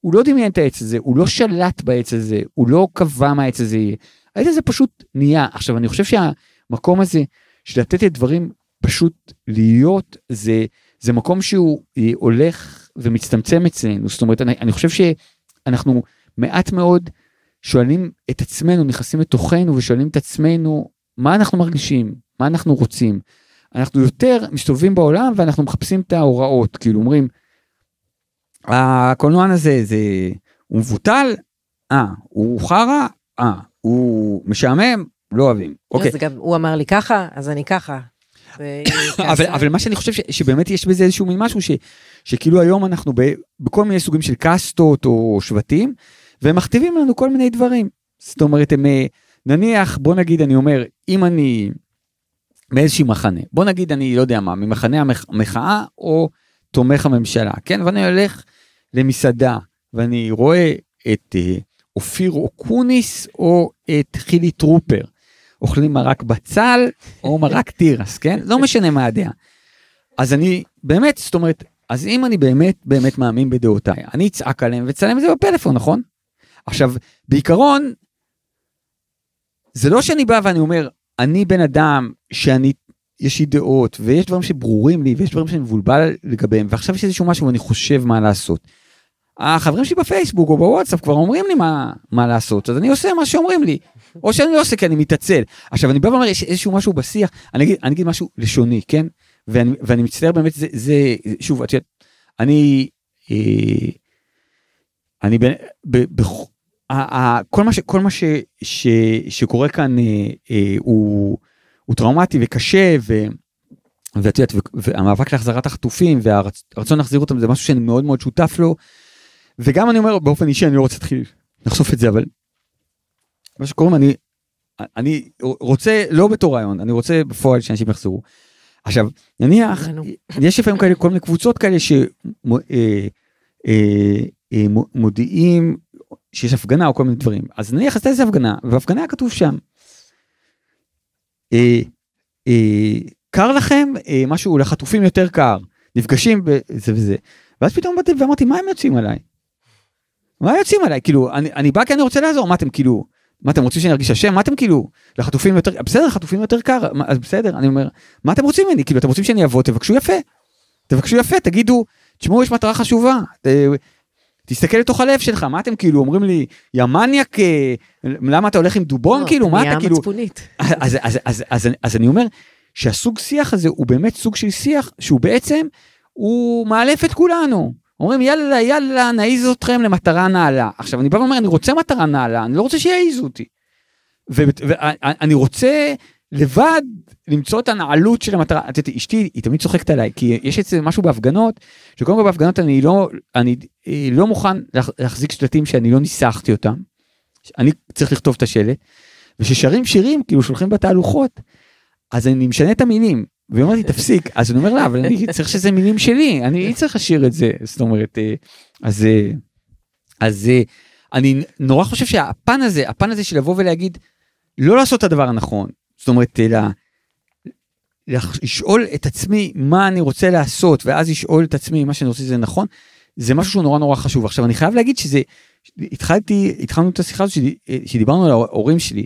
הוא לא דמיין את העץ הזה, הוא לא שלט בעץ הזה, הוא לא קבע מה העץ הזה יהיה. העץ הזה פשוט נהיה. עכשיו, אני חושב שהמקום הזה של לתת דברים פשוט להיות, זה, זה מקום שהוא אה, הולך ומצטמצם אצלנו. זאת אומרת, אני, אני חושב שאנחנו מעט מאוד שואלים את עצמנו, נכנסים לתוכנו ושואלים את עצמנו, מה אנחנו מרגישים? מה אנחנו רוצים? אנחנו יותר מסתובבים בעולם ואנחנו מחפשים את ההוראות, כאילו אומרים, הקולנוען הזה, זה, הוא מבוטל? אה, הוא חרא? אה, הוא משעמם? לא אוהבים. אוקיי. גם הוא אמר לי ככה, אז אני ככה. אבל, אבל מה שאני חושב ש, שבאמת יש בזה איזשהו מין משהו ש, שכאילו היום אנחנו ב, בכל מיני סוגים של קאסטות או שבטים והם מכתיבים לנו כל מיני דברים. זאת אומרת הם אה, נניח בוא נגיד אני אומר אם אני מאיזשהי מחנה בוא נגיד אני לא יודע מה ממחנה המחאה או תומך הממשלה כן ואני הולך למסעדה ואני רואה את אה, אופיר אוקוניס או את חילי טרופר. אוכלים מרק בצל או מרק תירס, כן? לא משנה מה הדעה. אז אני באמת, זאת אומרת, אז אם אני באמת באמת מאמין בדעותיי, אני אצעק עליהם ואצלם את זה בפלאפון, נכון? עכשיו, בעיקרון, זה לא שאני בא ואני אומר, אני בן אדם שאני, יש לי דעות, ויש דברים שברורים לי, ויש דברים שאני מבולבל לגביהם, ועכשיו יש איזשהו משהו ואני חושב מה לעשות. החברים שלי בפייסבוק או בוואטסאפ כבר אומרים לי מה, מה לעשות, אז אני עושה מה שאומרים לי. או שאני לא עושה כי אני מתעצל. עכשיו אני בא ואומר יש איזשהו משהו בשיח, אני אגיד, אני אגיד משהו לשוני, כן? ואני, ואני מצטער באמת, זה, זה שוב, את יודעת, אני, אה, אני, ב, ב, ב, כל מה, ש, כל מה ש, ש, שקורה כאן אה, אה, הוא, הוא טראומטי וקשה, ו, ואת יודעת, והמאבק להחזרת החטופים והרצון להחזיר אותם זה משהו שאני מאוד מאוד שותף לו. וגם אני אומר באופן אישי אני לא רוצה להתחיל לחשוף את זה אבל מה שקוראים אני אני רוצה לא בתור רעיון אני רוצה בפועל שאנשים יחזרו. עכשיו נניח יש לפעמים כאלה כל מיני קבוצות כאלה שמודיעים אה, שיש הפגנה או כל מיני דברים. אז נניח עשתה איזה הפגנה והפגנה כתוב שם. קר לכם? משהו לחטופים יותר קר. נפגשים בזה וזה. ואז פתאום באתי ואמרתי מה הם יוצאים עליי. מה יוצאים עליי? כאילו אני, אני בא כי אני רוצה לעזור. מה אתם כאילו מה אתם רוצים שאני ארגיש אשם? מה אתם כאילו לחטופים יותר בסדר חטופים יותר קר אז בסדר אני אומר מה אתם רוצים ממני? כאילו אתם רוצים שאני אבוא? תבקשו יפה. תבקשו יפה תגידו תשמעו יש מטרה חשובה. ת, תסתכל לתוך הלב שלך מה אתם כאילו אומרים לי יא מניאק אה, למה אתה הולך עם דובון לא, כאילו מה אתה כאילו אז, אז, אז, אז, אז, אז אני אומר שהסוג שיח הזה הוא באמת סוג של שיח שהוא בעצם הוא מאלף את כולנו. אומרים יאללה יאללה נעיז אתכם למטרה נעלה. עכשיו אני בא ואומר אני רוצה מטרה נעלה אני לא רוצה שיעיזו אותי. ואני רוצה לבד למצוא את הנעלות של המטרה. את יודעת אשתי היא תמיד צוחקת עליי כי יש אצלי משהו בהפגנות שקודם כל בהפגנות אני לא אני אה, לא מוכן להחזיק שלטים שאני לא ניסחתי אותם. אני צריך לכתוב את השלט. וששרים שירים כאילו שולחים בתהלוכות אז אני משנה את המילים והיא אומרת לי תפסיק אז אני אומר לה אבל אני צריך שזה מילים שלי אני צריך לשיר את זה זאת אומרת אה, אז אה, אז אני נורא חושב שהפן הזה הפן הזה של לבוא ולהגיד לא לעשות את הדבר הנכון זאת אומרת אלא לשאול את עצמי מה אני רוצה לעשות ואז לשאול את עצמי מה שאני רוצה זה נכון זה משהו שהוא נורא נורא חשוב עכשיו אני חייב להגיד שזה התחלתי התחלנו את השיחה הזאת שדיברנו על ההורים שלי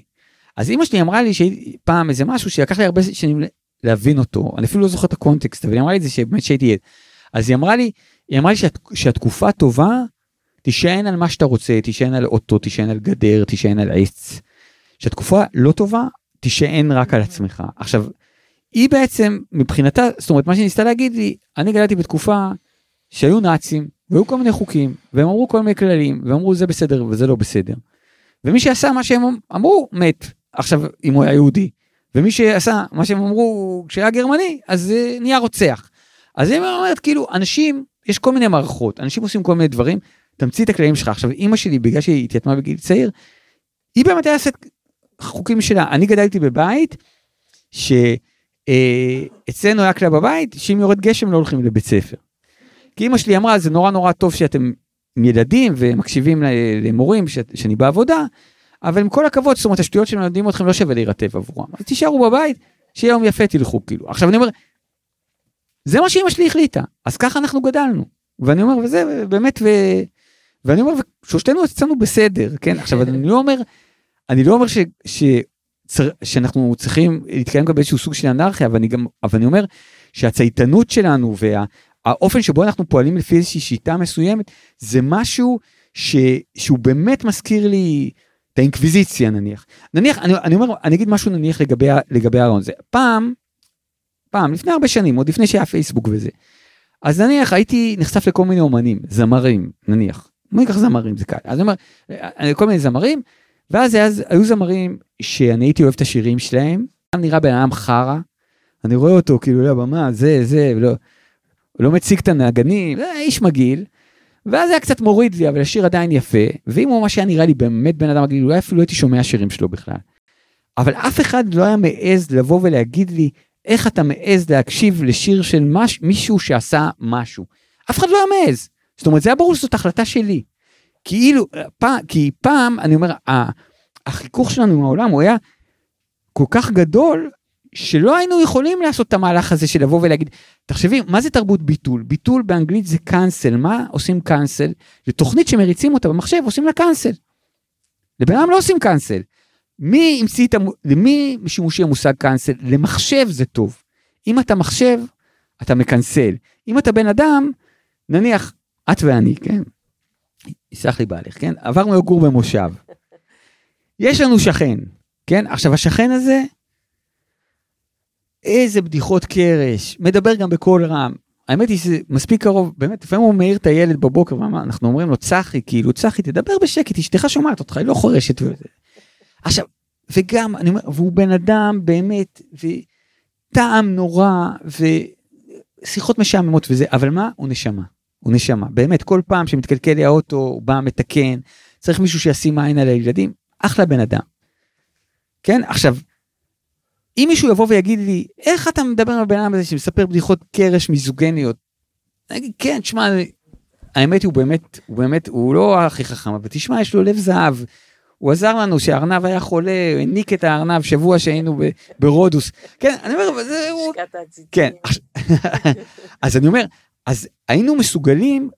אז אמא שלי אמרה לי שפעם איזה משהו שלקח לי הרבה שנים להבין אותו אני אפילו לא זוכר את הקונטקסט אבל היא אמרה לי את זה שבאמת שהייתי ילד. אז היא אמרה לי היא אמרה לי שאת, שהתקופה טובה תישען על מה שאתה רוצה תישען על אוטו תישען על גדר תישען על עץ. שהתקופה לא טובה תישען רק על עצמך עכשיו. היא בעצם מבחינתה זאת אומרת מה שהיא ניסתה להגיד לי אני גדלתי בתקופה שהיו נאצים והיו כל מיני חוקים והם אמרו כל מיני כללים ואמרו זה בסדר וזה לא בסדר. ומי שעשה מה שהם אמרו מת עכשיו אם הוא היה יהודי ומי שעשה מה שהם אמרו כשהיה גרמני אז זה נהיה רוצח. אז היא אומרת, כאילו, אנשים, יש כל מיני מערכות, אנשים עושים כל מיני דברים, תמציא את הכללים שלך. עכשיו, אימא שלי, בגלל שהיא התייתמה בגיל צעיר, היא באמת הייתה עושה חוקים שלה. אני גדלתי בבית, שאצלנו היה כלל בבית, שאם יורד גשם לא הולכים לבית ספר. כי אימא שלי אמרה, זה נורא נורא טוב שאתם ילדים ומקשיבים למורים ש... שאני בעבודה, אבל עם כל הכבוד, זאת אומרת, השטויות שמלמדים אתכם לא שווה להירטב עבורם. אז תישארו בבית, שיהיה יום יפה תלכו, כאילו. עכשיו אני אומר, זה מה שאימא שלי החליטה, אז ככה אנחנו גדלנו. ואני אומר, וזה באמת, ו... ואני אומר, שלושתנו אצלנו בסדר, כן? עכשיו, אני לא אומר, אני לא אומר ש... צר... שאנחנו צריכים להתקיים גם באיזשהו סוג של אנרכיה, אבל אני גם, אבל אני אומר שהצייתנות שלנו והאופן וה... שבו אנחנו פועלים לפי איזושהי שיטה מסוימת, זה משהו ש... שהוא באמת מזכיר לי את האינקוויזיציה נניח. נניח, אני, אני אומר, אני אגיד משהו נניח לגבי, לגבי הרעיון הזה. פעם, פעם, לפני הרבה שנים, עוד לפני שהיה פייסבוק וזה, אז נניח הייתי נחשף לכל מיני אומנים, זמרים, נניח. בוא ניקח זמרים, זה קל. אז אני אומר, אה, כל מיני זמרים, ואז אז, היו זמרים שאני הייתי אוהב את השירים שלהם, נראה בן אדם חרא, אני רואה אותו כאילו על הבמה, זה, זה, לא, לא מציג את הנגנים, איש מגעיל. ואז היה קצת מוריד לי, אבל השיר עדיין יפה, ואם הוא ממש היה נראה לי באמת בן אדם מגעיל, אולי אפילו לא הייתי שומע שירים שלו בכלל. אבל אף אחד לא היה מעז לבוא ולהגיד לי, איך אתה מעז להקשיב לשיר של מש, מישהו שעשה משהו. אף אחד לא היה מעז. זאת אומרת, זה היה ברור שזאת החלטה שלי. כאילו, פעם, כי פעם, אני אומר, החיכוך שלנו עם העולם הוא היה כל כך גדול, שלא היינו יכולים לעשות את המהלך הזה של לבוא ולהגיד, תחשבי, מה זה תרבות ביטול? ביטול באנגלית זה קאנסל, מה עושים קאנסל? לתוכנית שמריצים אותה במחשב עושים לה קאנסל. לבן אדם לא עושים קאנסל. מי המציא את, המ... למי שימושי המושג קאנסל? למחשב זה טוב. אם אתה מחשב, אתה מקנסל. אם אתה בן אדם, נניח, את ואני, כן? יסלח לי בעלך, כן? עברנו לגור במושב. יש לנו שכן, כן? עכשיו, השכן הזה, איזה בדיחות קרש, מדבר גם בקול רם. האמת היא שזה מספיק קרוב, באמת, לפעמים הוא מעיר את הילד בבוקר, ואנחנו אומרים לו, צחי, כאילו, צחי, תדבר בשקט, אשתך שומעת אותך, היא לא חורשת. עכשיו, וגם, אני אומר, והוא בן אדם באמת, וטעם נורא, ושיחות משעממות וזה, אבל מה? הוא נשמה. הוא נשמה. באמת, כל פעם שמתקלקל לי האוטו, הוא בא, מתקן, צריך מישהו שישים עין על הילדים, אחלה בן אדם. כן? עכשיו, אם מישהו יבוא ויגיד לי, איך אתה מדבר עם הבן אדם הזה שמספר בדיחות קרש מיזוגניות? אני אגיד, כן, תשמע, האמת הוא באמת, הוא באמת, הוא לא הכי חכם, אבל תשמע, יש לו לב זהב. הוא עזר לנו שהארנב היה חולה, הוא העניק את הארנב שבוע שהיינו ברודוס. כן, אני אומר, זה הוא... כן, אז אני אומר, אז היינו מסוגלים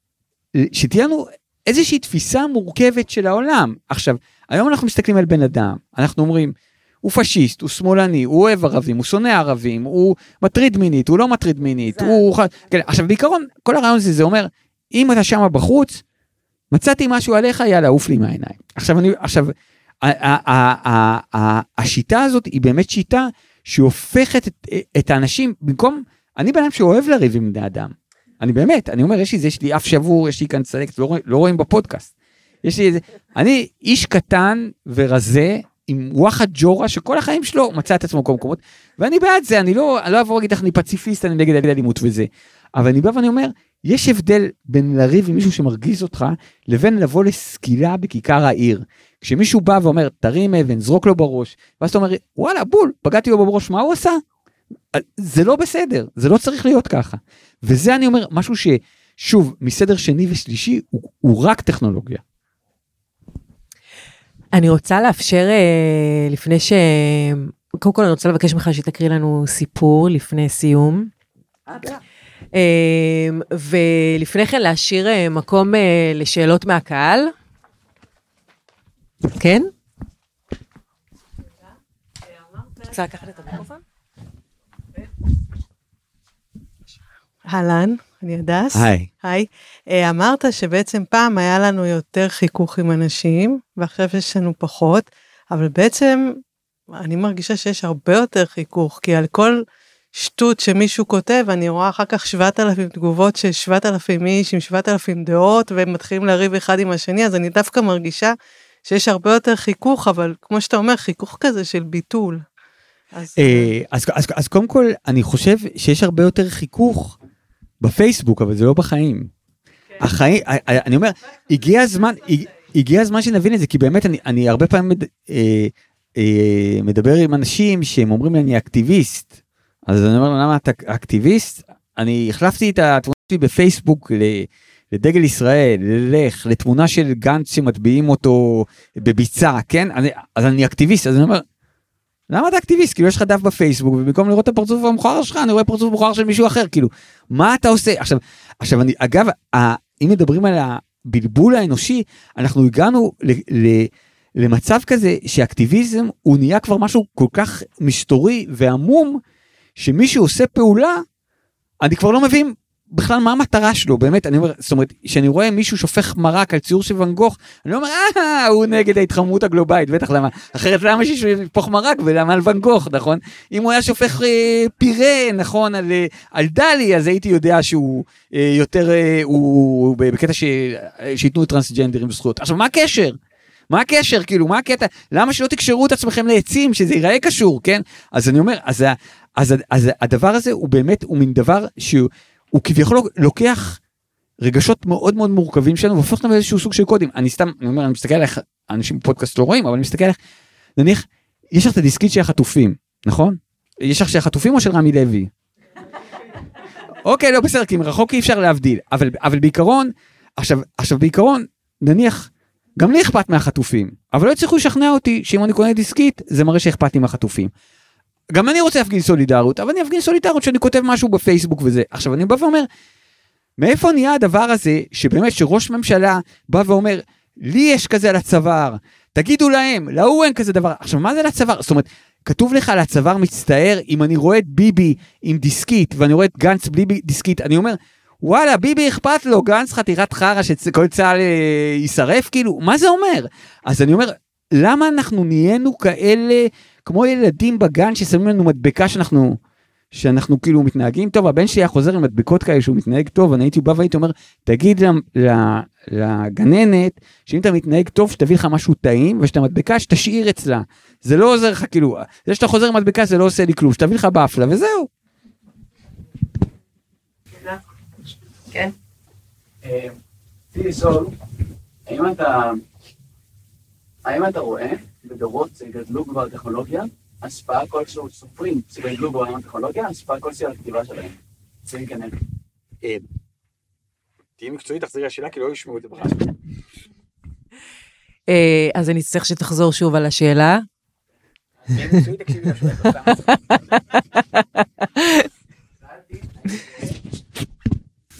שתהיה לנו איזושהי תפיסה מורכבת של העולם. עכשיו, היום אנחנו מסתכלים על בן אדם, אנחנו אומרים, הוא פשיסט, הוא שמאלני, הוא אוהב ערבים, הוא שונא ערבים, הוא מטריד מינית, הוא לא מטריד מינית, זה... הוא... כן, עכשיו בעיקרון, כל הרעיון הזה, זה אומר, אם אתה שם בחוץ, מצאתי משהו עליך, יאללה, עוף לי מהעיניים. עכשיו, אני, עכשיו, השיטה הזאת היא באמת שיטה שהופכת את, את האנשים, במקום, אני בן אדם שאוהב לריב עם בני אדם. אני באמת, אני אומר, יש לי, יש לי אף שבור, יש לי כאן צדקת, לא, לא רואים בפודקאסט. יש לי איזה, אני איש קטן ורזה, עם וואחד ג'ורה שכל החיים שלו מצא את עצמו בכל מקומות, ואני בעד זה, אני לא, אני לא אבוא להגיד לך אני פציפיסט, אני נגד אלימות וזה. אבל אני בא ואני אומר, יש הבדל בין לריב עם מישהו שמרגיז אותך, לבין לבוא לסקילה בכיכר העיר. כשמישהו בא ואומר, תרים אבן, זרוק לו בראש, ואז אתה אומר, וואלה, בול, פגעתי לו בראש, מה הוא עשה? זה לא בסדר, זה לא צריך להיות ככה. וזה אני אומר, משהו ששוב, מסדר שני ושלישי, הוא, הוא רק טכנולוגיה. אני רוצה לאפשר, אה, לפני ש... קודם כל אני רוצה לבקש ממך שתקריא לנו סיפור לפני סיום. אה, ולפני כן להשאיר אה, מקום לשאלות מהקהל. כן? רוצה לקחת את המיקרופון? אהלן. אני הדס. היי. היי. אה, אמרת שבעצם פעם היה לנו יותר חיכוך עם אנשים, ועכשיו יש לנו פחות, אבל בעצם אני מרגישה שיש הרבה יותר חיכוך, כי על כל שטות שמישהו כותב, אני רואה אחר כך 7,000 תגובות של 7,000 איש עם 7,000 דעות, והם מתחילים לריב אחד עם השני, אז אני דווקא מרגישה שיש הרבה יותר חיכוך, אבל כמו שאתה אומר, חיכוך כזה של ביטול. אז, אה, אז, אז, אז קודם כל, אני חושב שיש הרבה יותר חיכוך בפייסבוק, אבל זה לא בחיים. החיים, אני אומר, הגיע הזמן, הגיע הזמן שנבין את זה, כי באמת אני, אני הרבה פעמים מד, אה, אה, מדבר עם אנשים שהם אומרים לי אני אקטיביסט. אז אני אומר למה אתה אקטיביסט? אני החלפתי את התמונה שלי בפייסבוק לדגל ישראל, ללך, לתמונה של גנץ שמטביעים אותו בביצה, כן? אני, אז אני אקטיביסט, אז אני אומר, למה אתה אקטיביסט? כאילו יש לך דף בפייסבוק ובמקום לראות את הפרצוף המכוער שלך אני רואה פרצוף מכוער של מישהו אחר כאילו מה אתה עושה? עכשיו עכשיו אני אגב אם מדברים על הבלבול האנושי אנחנו הגענו ל, ל, למצב כזה שאקטיביזם הוא נהיה כבר משהו כל כך מסתורי ועמום שמישהו עושה פעולה אני כבר לא מבין בכלל מה המטרה שלו? באמת אני אומר זאת אומרת שאני רואה מישהו שופך מרק על ציור של ואן גוך אני אומר אה הוא נגד ההתחממות הגלובלית בטח למה? אחרת למה שישהו יפוך מרק ולמה על ואן גוך נכון? אם הוא היה שופך אה, פירה נכון על, אה, על דלי אז הייתי יודע שהוא אה, יותר אה, הוא בקטע ש, שייתנו טרנסג'נדרים זכויות. עכשיו מה הקשר. מה הקשר כאילו מה הקטע? למה שלא תקשרו את עצמכם לעצים שזה ייראה קשור כן? אז אני אומר אז, אז, אז, אז הדבר הזה הוא באמת הוא מין דבר שהוא. הוא כביכול לוקח רגשות מאוד מאוד מורכבים שלנו והופך אותם לאיזשהו סוג של קודים אני סתם אני אומר אני מסתכל עליך אנשים בפודקאסט לא רואים אבל אני מסתכל עליך נניח יש לך את הדיסקית של החטופים נכון יש לך של החטופים או של רמי לוי. אוקיי לא בסדר כי מרחוק אי אפשר להבדיל אבל אבל בעיקרון עכשיו עכשיו בעיקרון נניח גם לי אכפת מהחטופים אבל לא הצליחו לשכנע אותי שאם אני קונה דיסקית זה מראה שאכפת לי מהחטופים. גם אני רוצה להפגין סולידריות, אבל אני אפגין סולידריות שאני כותב משהו בפייסבוק וזה. עכשיו אני בא ואומר, מאיפה נהיה הדבר הזה, שבאמת שראש ממשלה בא ואומר, לי יש כזה על הצוואר, תגידו להם, להוא אין כזה דבר. עכשיו מה זה לצוואר? זאת אומרת, כתוב לך על הצוואר מצטער, אם אני רואה את ביבי עם דיסקית, ואני רואה את גנץ בלי דיסקית, אני אומר, וואלה, ביבי אכפת לו, גנץ חתירת חרא שכל צה"ל אה, יישרף, כאילו, מה זה אומר? אז אני אומר, למה אנחנו נהיינו כאלה כמו ילדים בגן ששמים לנו מדבקה שאנחנו, שאנחנו כאילו מתנהגים טוב, הבן שלי היה חוזר עם מדבקות כאלה שהוא מתנהג טוב, אני הייתי בא והייתי אומר, תגיד לגננת, שאם אתה מתנהג טוב, שתביא לך משהו טעים, ושאת המדבקה שתשאיר אצלה. זה לא עוזר לך, כאילו, זה שאתה חוזר עם מדבקה זה לא עושה לי כלום, שתביא לך באפלה וזהו. כן. אה, האם אתה רואה בדורות שגדלו כבר טכנולוגיה, השפעה כלשהו, סופרים שגדלו בעולם הטכנולוגיה, השפעה כלשהו על הכתיבה שלהם? ציין כנראה. אה, תהיי מקצועית, תחזרי לשאלה, כי לא ישמעו את זה בחיים. אה, אז אני צריך שתחזור שוב על השאלה.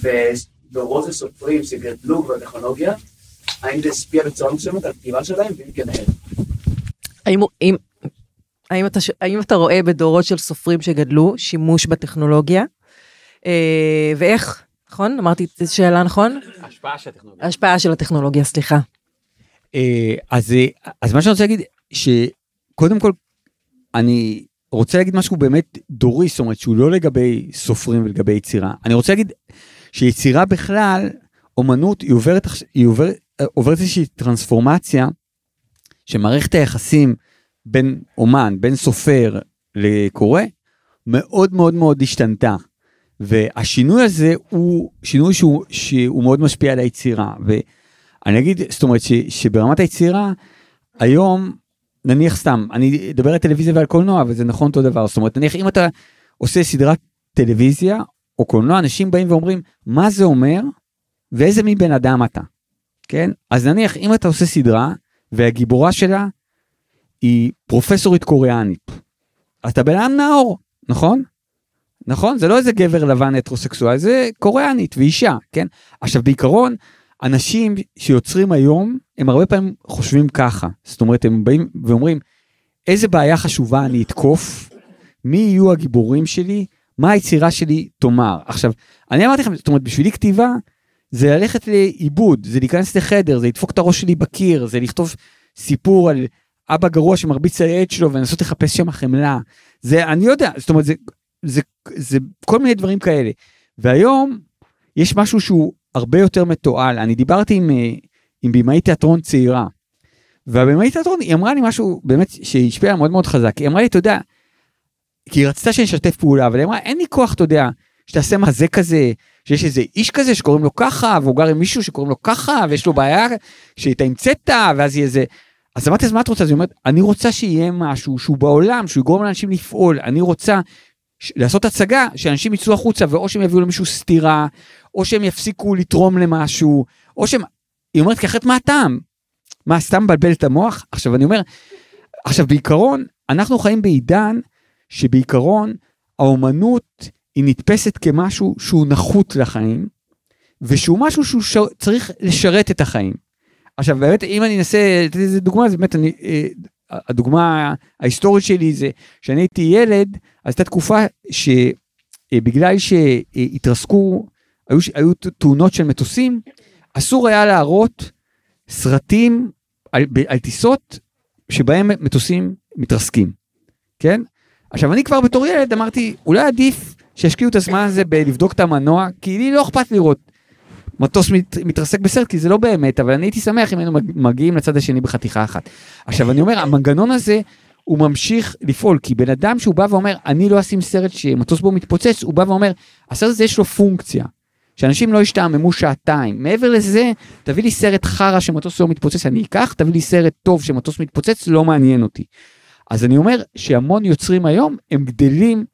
בדורות הסופרים שגדלו בטכנולוגיה, האם זה השפיע בצורה מסוימת על הכתיבה שלהם, ואם כן? האם, האם, האם, אתה, האם אתה רואה בדורות של סופרים שגדלו שימוש בטכנולוגיה? אה, ואיך? נכון? אמרתי את השאלה נכון? השפעה של הטכנולוגיה. השפעה של הטכנולוגיה, סליחה. אה, אז, אז מה שאני רוצה להגיד, שקודם כל, אני רוצה להגיד משהו באמת דורי, זאת אומרת שהוא לא לגבי סופרים ולגבי יצירה. אני רוצה להגיד שיצירה בכלל, אומנות היא עוברת, היא עוברת, עוברת איזושהי טרנספורמציה שמערכת היחסים בין אומן, בין סופר לקורא, מאוד מאוד מאוד השתנתה. והשינוי הזה הוא שינוי שהוא, שהוא מאוד משפיע על היצירה. ואני אגיד, זאת אומרת ש, שברמת היצירה, היום, נניח סתם, אני אדבר על טלוויזיה ועל קולנוע, וזה נכון אותו דבר. זאת אומרת, נניח אם אתה עושה סדרת טלוויזיה או קולנוע, אנשים באים ואומרים, מה זה אומר ואיזה מין בן אדם אתה. כן? אז נניח אם אתה עושה סדרה והגיבורה שלה היא פרופסורית קוריאנית, אתה בן אדם נאור, נכון? נכון? זה לא איזה גבר לבן הטרוסקסואל, זה קוריאנית ואישה, כן? עכשיו בעיקרון, אנשים שיוצרים היום, הם הרבה פעמים חושבים ככה. זאת אומרת, הם באים ואומרים, איזה בעיה חשובה אני אתקוף, מי יהיו הגיבורים שלי, מה היצירה שלי תאמר. עכשיו, אני אמרתי לכם, זאת אומרת, בשבילי כתיבה, זה ללכת לאיבוד, זה להיכנס לחדר, זה לדפוק את הראש שלי בקיר, זה לכתוב סיפור על אבא גרוע שמרביץ על הילד שלו ולנסות לחפש שם חמלה. זה, אני יודע, זאת אומרת, זה, זה, זה, זה כל מיני דברים כאלה. והיום יש משהו שהוא הרבה יותר מתועל. אני דיברתי עם, אה, עם במאי תיאטרון צעירה, והבמאי תיאטרון, היא אמרה לי משהו באמת שהשפיע מאוד מאוד חזק. היא אמרה לי, אתה יודע, כי היא רצתה שנשתף פעולה, אבל היא אמרה, אין לי כוח, אתה יודע, שתעשה מחזה כזה, שיש איזה איש כזה שקוראים לו ככה, והוא גר עם מישהו שקוראים לו ככה, ויש לו בעיה שאתה המצאת, ואז יהיה איזה... אז אמרתי, אז מה את רוצה? אז היא אומרת, אני רוצה שיהיה משהו שהוא בעולם, שהוא יגרום לאנשים לפעול, אני רוצה ש- לעשות הצגה שאנשים יצאו החוצה, ואו שהם יביאו למישהו סטירה, או שהם יפסיקו לתרום למשהו, או שהם... היא אומרת, כי אחרת מה הטעם? מה, סתם מבלבל את המוח? עכשיו, אני אומר, עכשיו, בעיקרון, אנחנו חיים בעידן שבעיקרון האומנות היא נתפסת כמשהו שהוא נחות לחיים, ושהוא משהו שהוא ש... צריך לשרת את החיים. עכשיו באמת אם אני אנסה לתת איזה דוגמה זה באמת אני אה, הדוגמה ההיסטורית שלי זה שאני הייתי ילד אז הייתה תקופה שבגלל שהתרסקו היו, היו תאונות של מטוסים אסור היה להראות סרטים על, על טיסות שבהם מטוסים מתרסקים כן עכשיו אני כבר בתור ילד אמרתי אולי עדיף שישקיעו את הזמן הזה בלבדוק את המנוע כי לי לא אכפת לראות מטוס מת, מתרסק בסרט כי זה לא באמת אבל אני הייתי שמח אם היינו מגיעים לצד השני בחתיכה אחת. עכשיו אני אומר המנגנון הזה הוא ממשיך לפעול כי בן אדם שהוא בא ואומר אני לא אשים סרט שמטוס בו מתפוצץ הוא בא ואומר הסרט הזה יש לו פונקציה. שאנשים לא ישתעממו שעתיים מעבר לזה תביא לי סרט חרא שמטוס לא מתפוצץ אני אקח תביא לי סרט טוב שמטוס מתפוצץ לא מעניין אותי. אז אני אומר שהמון יוצרים היום הם גדלים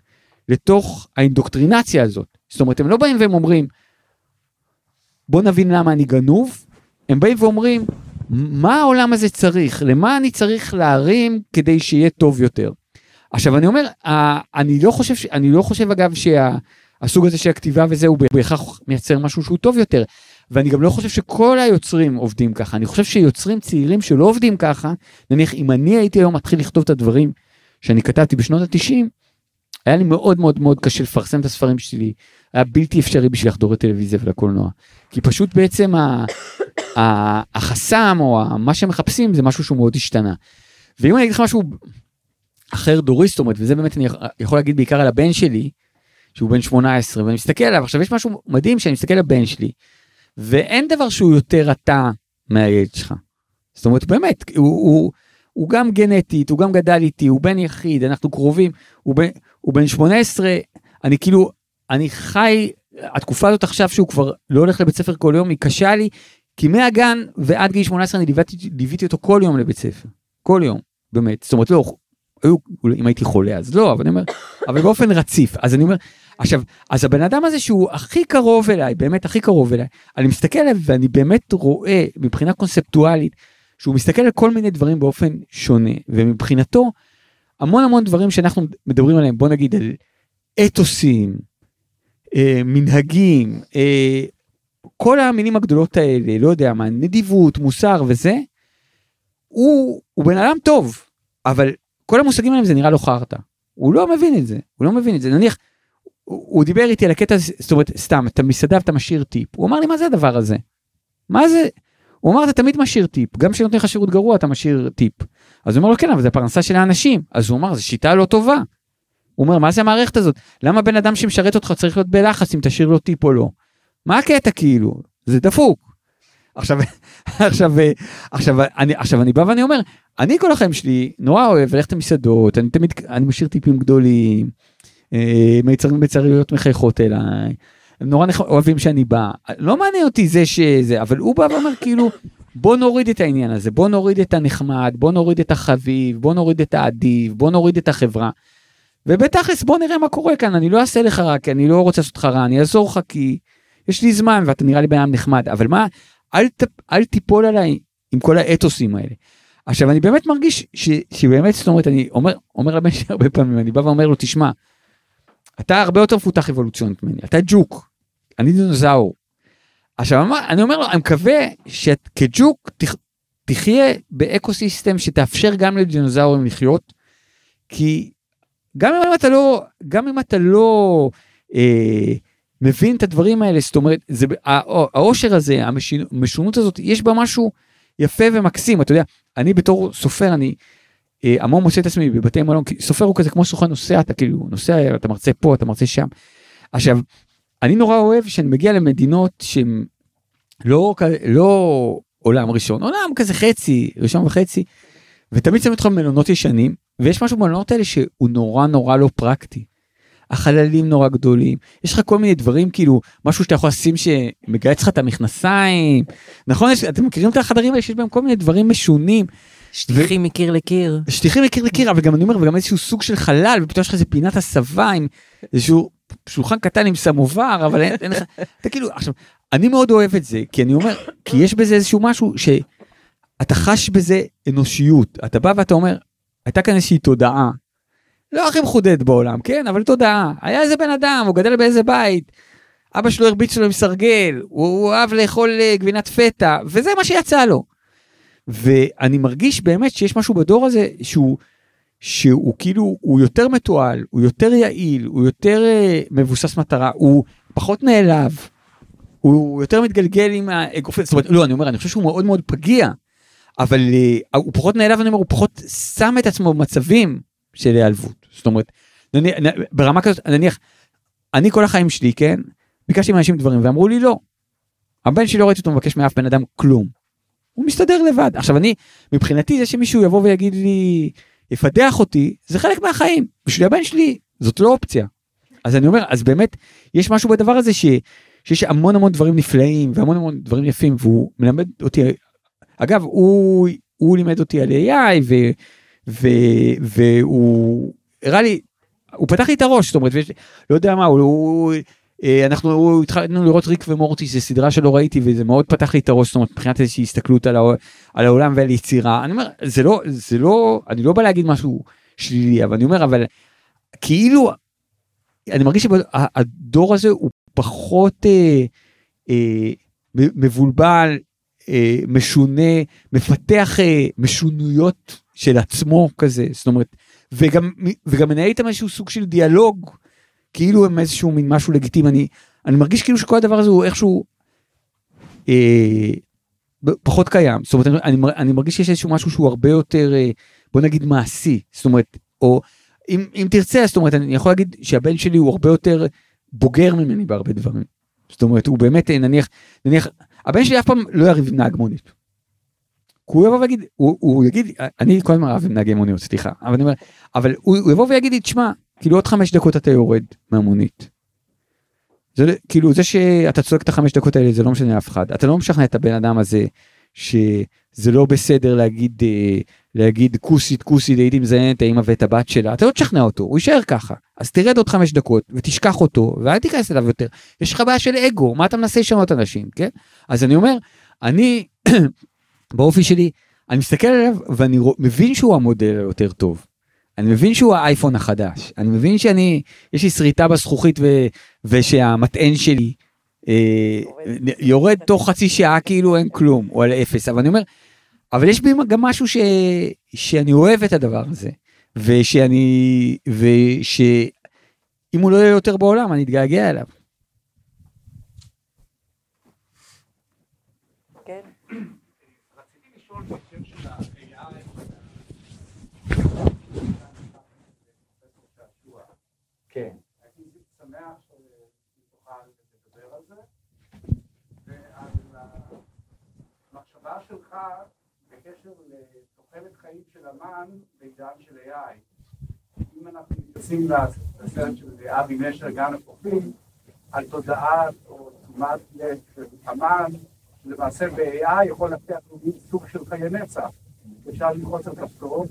לתוך האינדוקטרינציה הזאת זאת אומרת הם לא באים והם אומרים בוא נבין למה אני גנוב, הם באים ואומרים, מה העולם הזה צריך? למה אני צריך להרים כדי שיהיה טוב יותר? עכשיו אני אומר, אני לא חושב, אני לא חושב אגב שהסוג הזה של הכתיבה וזה הוא בהכרח מייצר משהו שהוא טוב יותר. ואני גם לא חושב שכל היוצרים עובדים ככה, אני חושב שיוצרים צעירים שלא עובדים ככה, נניח אם אני הייתי היום מתחיל לכתוב את הדברים שאני כתבתי בשנות התשעים, היה לי מאוד מאוד מאוד קשה לפרסם את הספרים שלי, היה בלתי אפשרי בשביל לחדור לטלוויזיה ולקולנוע. כי פשוט בעצם ה, ה, החסם או ה, מה שמחפשים זה משהו שהוא מאוד השתנה. ואם אני אגיד לך משהו אחר דורי, זאת אומרת, וזה באמת אני יכול להגיד בעיקר על הבן שלי, שהוא בן 18, ואני מסתכל עליו, עכשיו יש משהו מדהים שאני מסתכל על הבן שלי, ואין דבר שהוא יותר אתה מהילד שלך. זאת אומרת, באמת, הוא, הוא, הוא גם גנטית, הוא גם גדל איתי, הוא בן יחיד, אנחנו קרובים, הוא בן, הוא בן 18, אני כאילו, אני חי, התקופה הזאת עכשיו שהוא כבר לא הולך לבית ספר כל יום, היא קשה לי, כי מהגן ועד גיל 18 אני ליוויתי, ליוויתי אותו כל יום לבית ספר. כל יום, באמת. זאת אומרת, לא, היו, אם הייתי חולה אז לא, אבל אני אומר, אבל באופן רציף. אז אני אומר, עכשיו, אז הבן אדם הזה שהוא הכי קרוב אליי, באמת הכי קרוב אליי, אני מסתכל עליו ואני באמת רואה מבחינה קונספטואלית, שהוא מסתכל על כל מיני דברים באופן שונה, ומבחינתו, המון המון דברים שאנחנו מדברים עליהם, בוא נגיד על אתוסים, אה, מנהגים, אה, כל המילים הגדולות האלה, לא יודע מה, נדיבות, מוסר וזה, הוא, הוא בן אדם טוב, אבל כל המושגים האלה זה נראה לו חרטא. הוא לא מבין את זה, הוא לא מבין את זה. נניח, הוא, הוא דיבר איתי על הקטע זאת אומרת, סתם, אתה מסעדה ואתה משאיר טיפ. הוא אמר לי, מה זה הדבר הזה? מה זה? הוא אמר, אתה תמיד משאיר טיפ, גם כשנותנים לך שירות גרוע אתה משאיר טיפ. אז הוא אומר לו, כן, אבל זה פרנסה של האנשים. אז הוא אמר, זו שיטה לא טובה. הוא אומר, מה זה המערכת הזאת? למה בן אדם שמשרת אותך צריך להיות בלחץ אם תשאיר לו טיפ או לא? מה הקטע כאילו? זה דפוק. עכשיו, עכשיו, עכשיו, אני, עכשיו אני בא ואני אומר, אני כל החיים שלי נורא אוהב ללכת למסעדות, אני תמיד, אני משאיר טיפים גדולים, אה, מיצרים בצריות מחייכות אליי, הם נורא אוהבים שאני בא, לא מעניין אותי זה שזה, אבל הוא בא ואומר כאילו, בוא נוריד את העניין הזה, בוא נוריד את הנחמד, בוא נוריד את החביב, בוא נוריד את האדיב, בוא נוריד את החברה. ובתכלס בוא נראה מה קורה כאן, אני לא אעשה לך רע, כי אני לא רוצה לעשות לך רע, אני אעזור לך כי יש לי זמן ואתה נראה לי בן אדם נחמד, אבל מה, אל, ת, אל תיפול עליי עם כל האתוסים האלה. עכשיו אני באמת מרגיש ש, שבאמת, זאת אומרת, אני אומר, אומר לבן שלי הרבה פעמים, אני בא ואומר לו, תשמע, אתה הרבה יותר מפותח אבולוציונית ממני, אתה ג'וק, אני דינוזאור. עכשיו אני אומר לו, אני מקווה שכג'וק תח, תחיה באקו סיסטם שתאפשר גם לדינוזאורים לחיות, כי גם אם אתה לא, גם אם אתה לא אה, מבין את הדברים האלה, זאת אומרת, זה, העושר הזה, המשונות הזאת, יש בה משהו יפה ומקסים, אתה יודע, אני בתור סופר, אני אה, המון מוצא את עצמי בבתי מלון, כי סופר הוא כזה כמו סוכן נוסע, אתה כאילו נוסע, אתה מרצה פה, אתה מרצה שם. עכשיו, אני נורא אוהב שאני מגיע למדינות שהן לא, לא עולם ראשון, עולם כזה חצי, ראשון וחצי, ותמיד שמים אותך במלונות ישנים, ויש משהו במלונות האלה שהוא נורא נורא לא פרקטי. החללים נורא גדולים, יש לך כל מיני דברים כאילו, משהו שאתה יכול לשים שמגייס לך את המכנסיים, נכון? יש, אתם מכירים את החדרים האלה שיש בהם כל מיני דברים משונים. שטיחים מקיר לקיר. שטיחים מקיר לקיר, אבל גם אני אומר, וגם איזשהו סוג של חלל, ופתאום יש לך איזה פינת הסבה עם איזשהו שולחן קטן עם סמובר, אבל אין, אין לך, אתה כאילו, עכשיו, אני מאוד אוהב את זה, כי אני אומר, כי יש בזה איזשהו משהו שאתה חש בזה אנושיות, אתה בא ואתה אומר, הייתה כאן איזושהי תודעה, לא הכי מחודדת בעולם, כן, אבל תודעה, היה איזה בן אדם, הוא גדל באיזה בית, אבא שלו הרביץ לו עם סרגל, הוא, הוא אהב לאכול אה, גבינת פטה, וזה מה שיצא לו. ואני מרגיש באמת שיש משהו בדור הזה שהוא, שהוא כאילו, הוא יותר מתועל, הוא יותר יעיל, הוא יותר uh, מבוסס מטרה, הוא פחות נעלב, הוא יותר מתגלגל עם האגרופים, זאת אומרת, לא, אני אומר, אני חושב שהוא מאוד מאוד פגיע, אבל uh, הוא פחות נעלב, אני אומר, הוא פחות שם את עצמו במצבים של היעלבות. זאת אומרת, נניח, ברמה כזאת, נניח, אני כל החיים שלי, כן, ביקשתי מאנשים דברים ואמרו לי לא. הבן שלי לא ראיתי אותו מבקש מאף בן אדם כלום. הוא מסתדר לבד. עכשיו אני, מבחינתי זה שמישהו יבוא ויגיד לי, יפתח אותי, זה חלק מהחיים. בשביל הבן שלי, זאת לא אופציה. אז אני אומר, אז באמת, יש משהו בדבר הזה ש, שיש המון המון דברים נפלאים והמון המון דברים יפים, והוא מלמד אותי, אגב, הוא, הוא לימד אותי על AI, ו, ו, והוא הראה לי, הוא פתח לי את הראש, זאת אומרת, ויש, לא יודע מה, הוא, הוא אנחנו התחלנו לראות ריק ומורטי זה סדרה שלא ראיתי וזה מאוד פתח לי את הראש זאת אומרת מבחינת איזושהי הסתכלות על, העול, על העולם ועל יצירה אני אומר זה לא זה לא אני לא בא להגיד משהו שלילי אבל אני אומר אבל כאילו אני מרגיש שהדור הזה הוא פחות אה, אה, מבולבל אה, משונה מפתח אה, משונויות של עצמו כזה זאת אומרת וגם וגם מנהל איתם איזשהו סוג של דיאלוג. כאילו הם איזשהו מין משהו לגיטימי, אני, אני מרגיש כאילו שכל הדבר הזה הוא איכשהו אה, פחות קיים, זאת אומרת אני, אני מרגיש שיש איזשהו משהו שהוא הרבה יותר אה, בוא נגיד מעשי, זאת אומרת, או אם, אם תרצה, זאת אומרת אני יכול להגיד שהבן שלי הוא הרבה יותר בוגר ממני בהרבה דברים, זאת אומרת הוא באמת אה, נניח, נניח, הבן שלי אף פעם לא יריב עם נהג מונית. הוא יבוא ויגיד, הוא, הוא יגיד, אני כל הזמן רב עם נהגי מוניות, סליחה, אבל אני אומר, אבל הוא, הוא יבוא ויגיד לי, תשמע, כאילו עוד חמש דקות אתה יורד מהמונית. זה כאילו זה שאתה צועק את החמש דקות האלה זה לא משנה לאף אחד. אתה לא משכנע את הבן אדם הזה שזה לא בסדר להגיד אה, להגיד כוסית כוסית הייתי מזיין את האמא ואת הבת שלה. אתה לא תשכנע אותו הוא יישאר ככה. אז תרד עוד חמש דקות ותשכח אותו ואל תיכנס אליו יותר. יש לך בעיה של אגו מה אתה מנסה לשנות אנשים כן? אז אני אומר אני באופי שלי אני מסתכל עליו ואני מבין שהוא המודל היותר טוב אני מבין שהוא האייפון החדש, אני מבין שאני, יש לי שריטה בזכוכית ו, ושהמטען שלי אה, יורד תוך חצי שעה כאילו אין כלום, או על אפס, אבל אני אומר, אבל יש בי גם משהו ש, שאני אוהב את הדבר הזה, ושאני, ושאם הוא לא יהיה יותר בעולם אני אתגעגע אליו. שלך בקשר לתוחלת חיים של אמן בעידן של AI. אם אנחנו מתייחסים לסרט של אבי נשר, גן הפוחים, על תודעה או תשומת לב של אמן, למעשה ב-AI יכול להבטיח לנו סוג של חיי נצח. אפשר ללחוץ על כפתור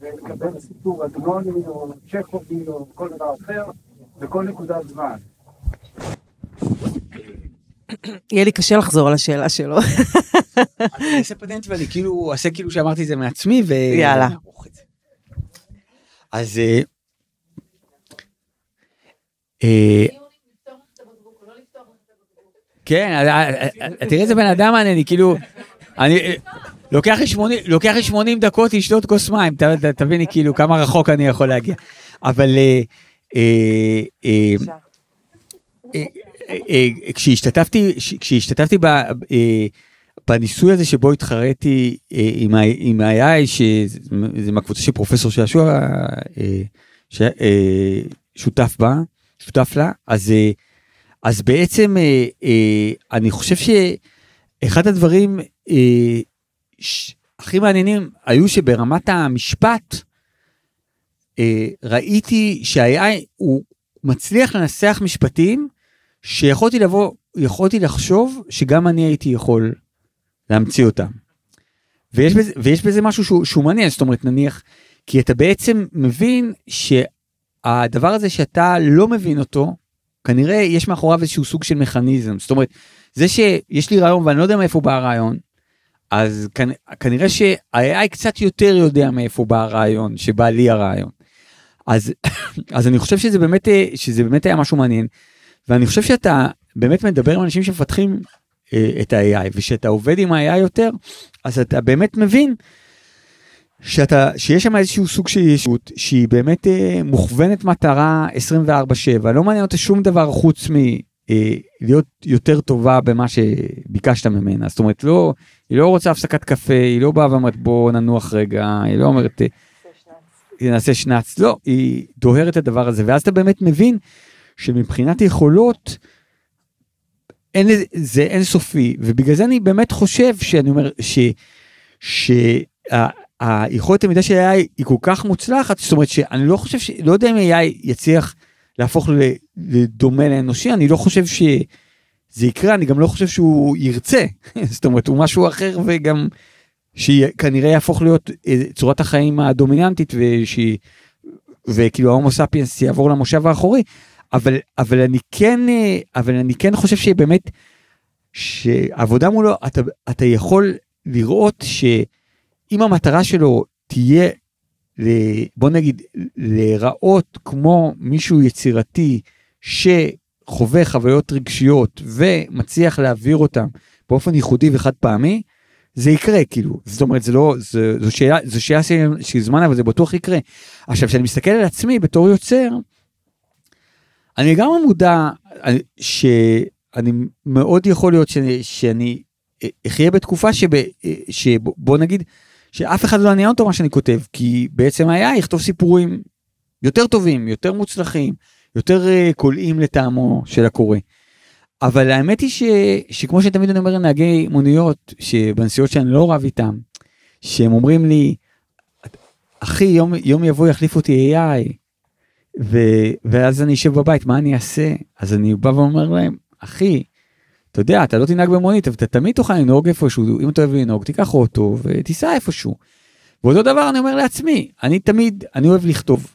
ולקבל סיפור עגנוני או צ'כובי או כל דבר אחר בכל נקודת זמן. יהיה לי קשה לחזור על השאלה שלו. אני אעשה פטנט ואני כאילו אעשה כאילו שאמרתי את זה מעצמי ו... יאללה. אז אה, אה, כן, אה, תראה איזה בן אדם אני כאילו, אני לוקח לי 80, לוקח לי 80 דקות לשתות כוס מים, תביני כאילו כמה רחוק אני יכול להגיע. אבל כשהשתתפתי, כשהשתתפתי בניסוי הזה שבו התחרתי אה, עם, עם ה-AI, שזה מהקבוצה של פרופסור שעשוע אה, ש, אה, שותף בה, שותף לה, אז, אז בעצם אני חושב שאחד הדברים הכי מעניינים היו שברמת המשפט, ראיתי שה-AI הוא, מצליח לנסח משפטים שיכולתי לבוא, יכולתי לחשוב שגם אני הייתי יכול להמציא אותם. ויש בזה, ויש בזה משהו שהוא, שהוא מעניין, זאת אומרת נניח, כי אתה בעצם מבין שהדבר הזה שאתה לא מבין אותו, כנראה יש מאחוריו איזשהו סוג של מכניזם. זאת אומרת, זה שיש לי רעיון ואני לא יודע מאיפה בא הרעיון, אז כנ, כנראה שה-AI קצת יותר יודע מאיפה בא הרעיון, שבא לי הרעיון. אז, אז אני חושב שזה באמת, שזה באמת היה משהו מעניין, ואני חושב שאתה באמת מדבר עם אנשים שמפתחים אה, את ה-AI, ושאתה עובד עם ה-AI יותר, אז אתה באמת מבין שאתה, שיש שם איזשהו סוג של ישות שהיא באמת אה, מוכוונת מטרה 24/7, לא מעניין אותה שום דבר חוץ מלהיות אה, יותר טובה במה שביקשת ממנה, זאת אומרת לא, היא לא רוצה הפסקת קפה, היא לא באה ואומרת בוא ננוח רגע, היא לא אומרת אה, נעשה שנץ, לא, היא דוהרת את הדבר הזה, ואז אתה באמת מבין שמבחינת יכולות, אין, זה אינסופי, ובגלל זה אני באמת חושב שאני אומר ש... ש היכולת המידה של AI היא כל כך מוצלחת, זאת אומרת שאני לא חושב, ש... לא יודע אם AI יצליח להפוך לדומה לאנושי, אני לא חושב שזה יקרה, אני גם לא חושב שהוא ירצה, זאת אומרת הוא משהו אחר וגם שכנראה יהפוך להיות אה, צורת החיים הדומיננטית ושהיא, וכאילו ההומו ספיאנס יעבור למושב האחורי, אבל, אבל אני כן, אה, אבל אני כן חושב שבאמת, שעבודה מולו, אתה, אתה יכול לראות ש... אם המטרה שלו תהיה, בוא נגיד, להיראות כמו מישהו יצירתי שחווה חוויות רגשיות ומצליח להעביר אותם באופן ייחודי וחד פעמי, זה יקרה כאילו זאת אומרת זה לא זה, זו שאלה זו שאלה של זמן אבל זה בטוח יקרה. עכשיו כשאני מסתכל על עצמי בתור יוצר. אני גם מודע שאני מאוד יכול להיות שאני, שאני אחיה בתקופה שב, שבוא נגיד שאף אחד לא עניין אותו מה שאני כותב, כי בעצם היה יכתוב סיפורים יותר טובים, יותר מוצלחים, יותר קולעים לטעמו של הקורא. אבל האמת היא ש, שכמו שתמיד אני אומר לנהגי מוניות, שבנסיעות שאני לא רב איתם, שהם אומרים לי, אחי, יום, יום יבוא יחליף אותי AI, ו, ואז אני אשב בבית, מה אני אעשה? אז אני בא ואומר להם, אחי, אתה יודע, אתה לא תנהג במונית, אבל אתה תמיד תוכל לנהוג איפשהו, אם אתה אוהב לנהוג, תיקח אוטו ותיסע איפשהו. ואותו דבר אני אומר לעצמי, אני תמיד, אני אוהב לכתוב.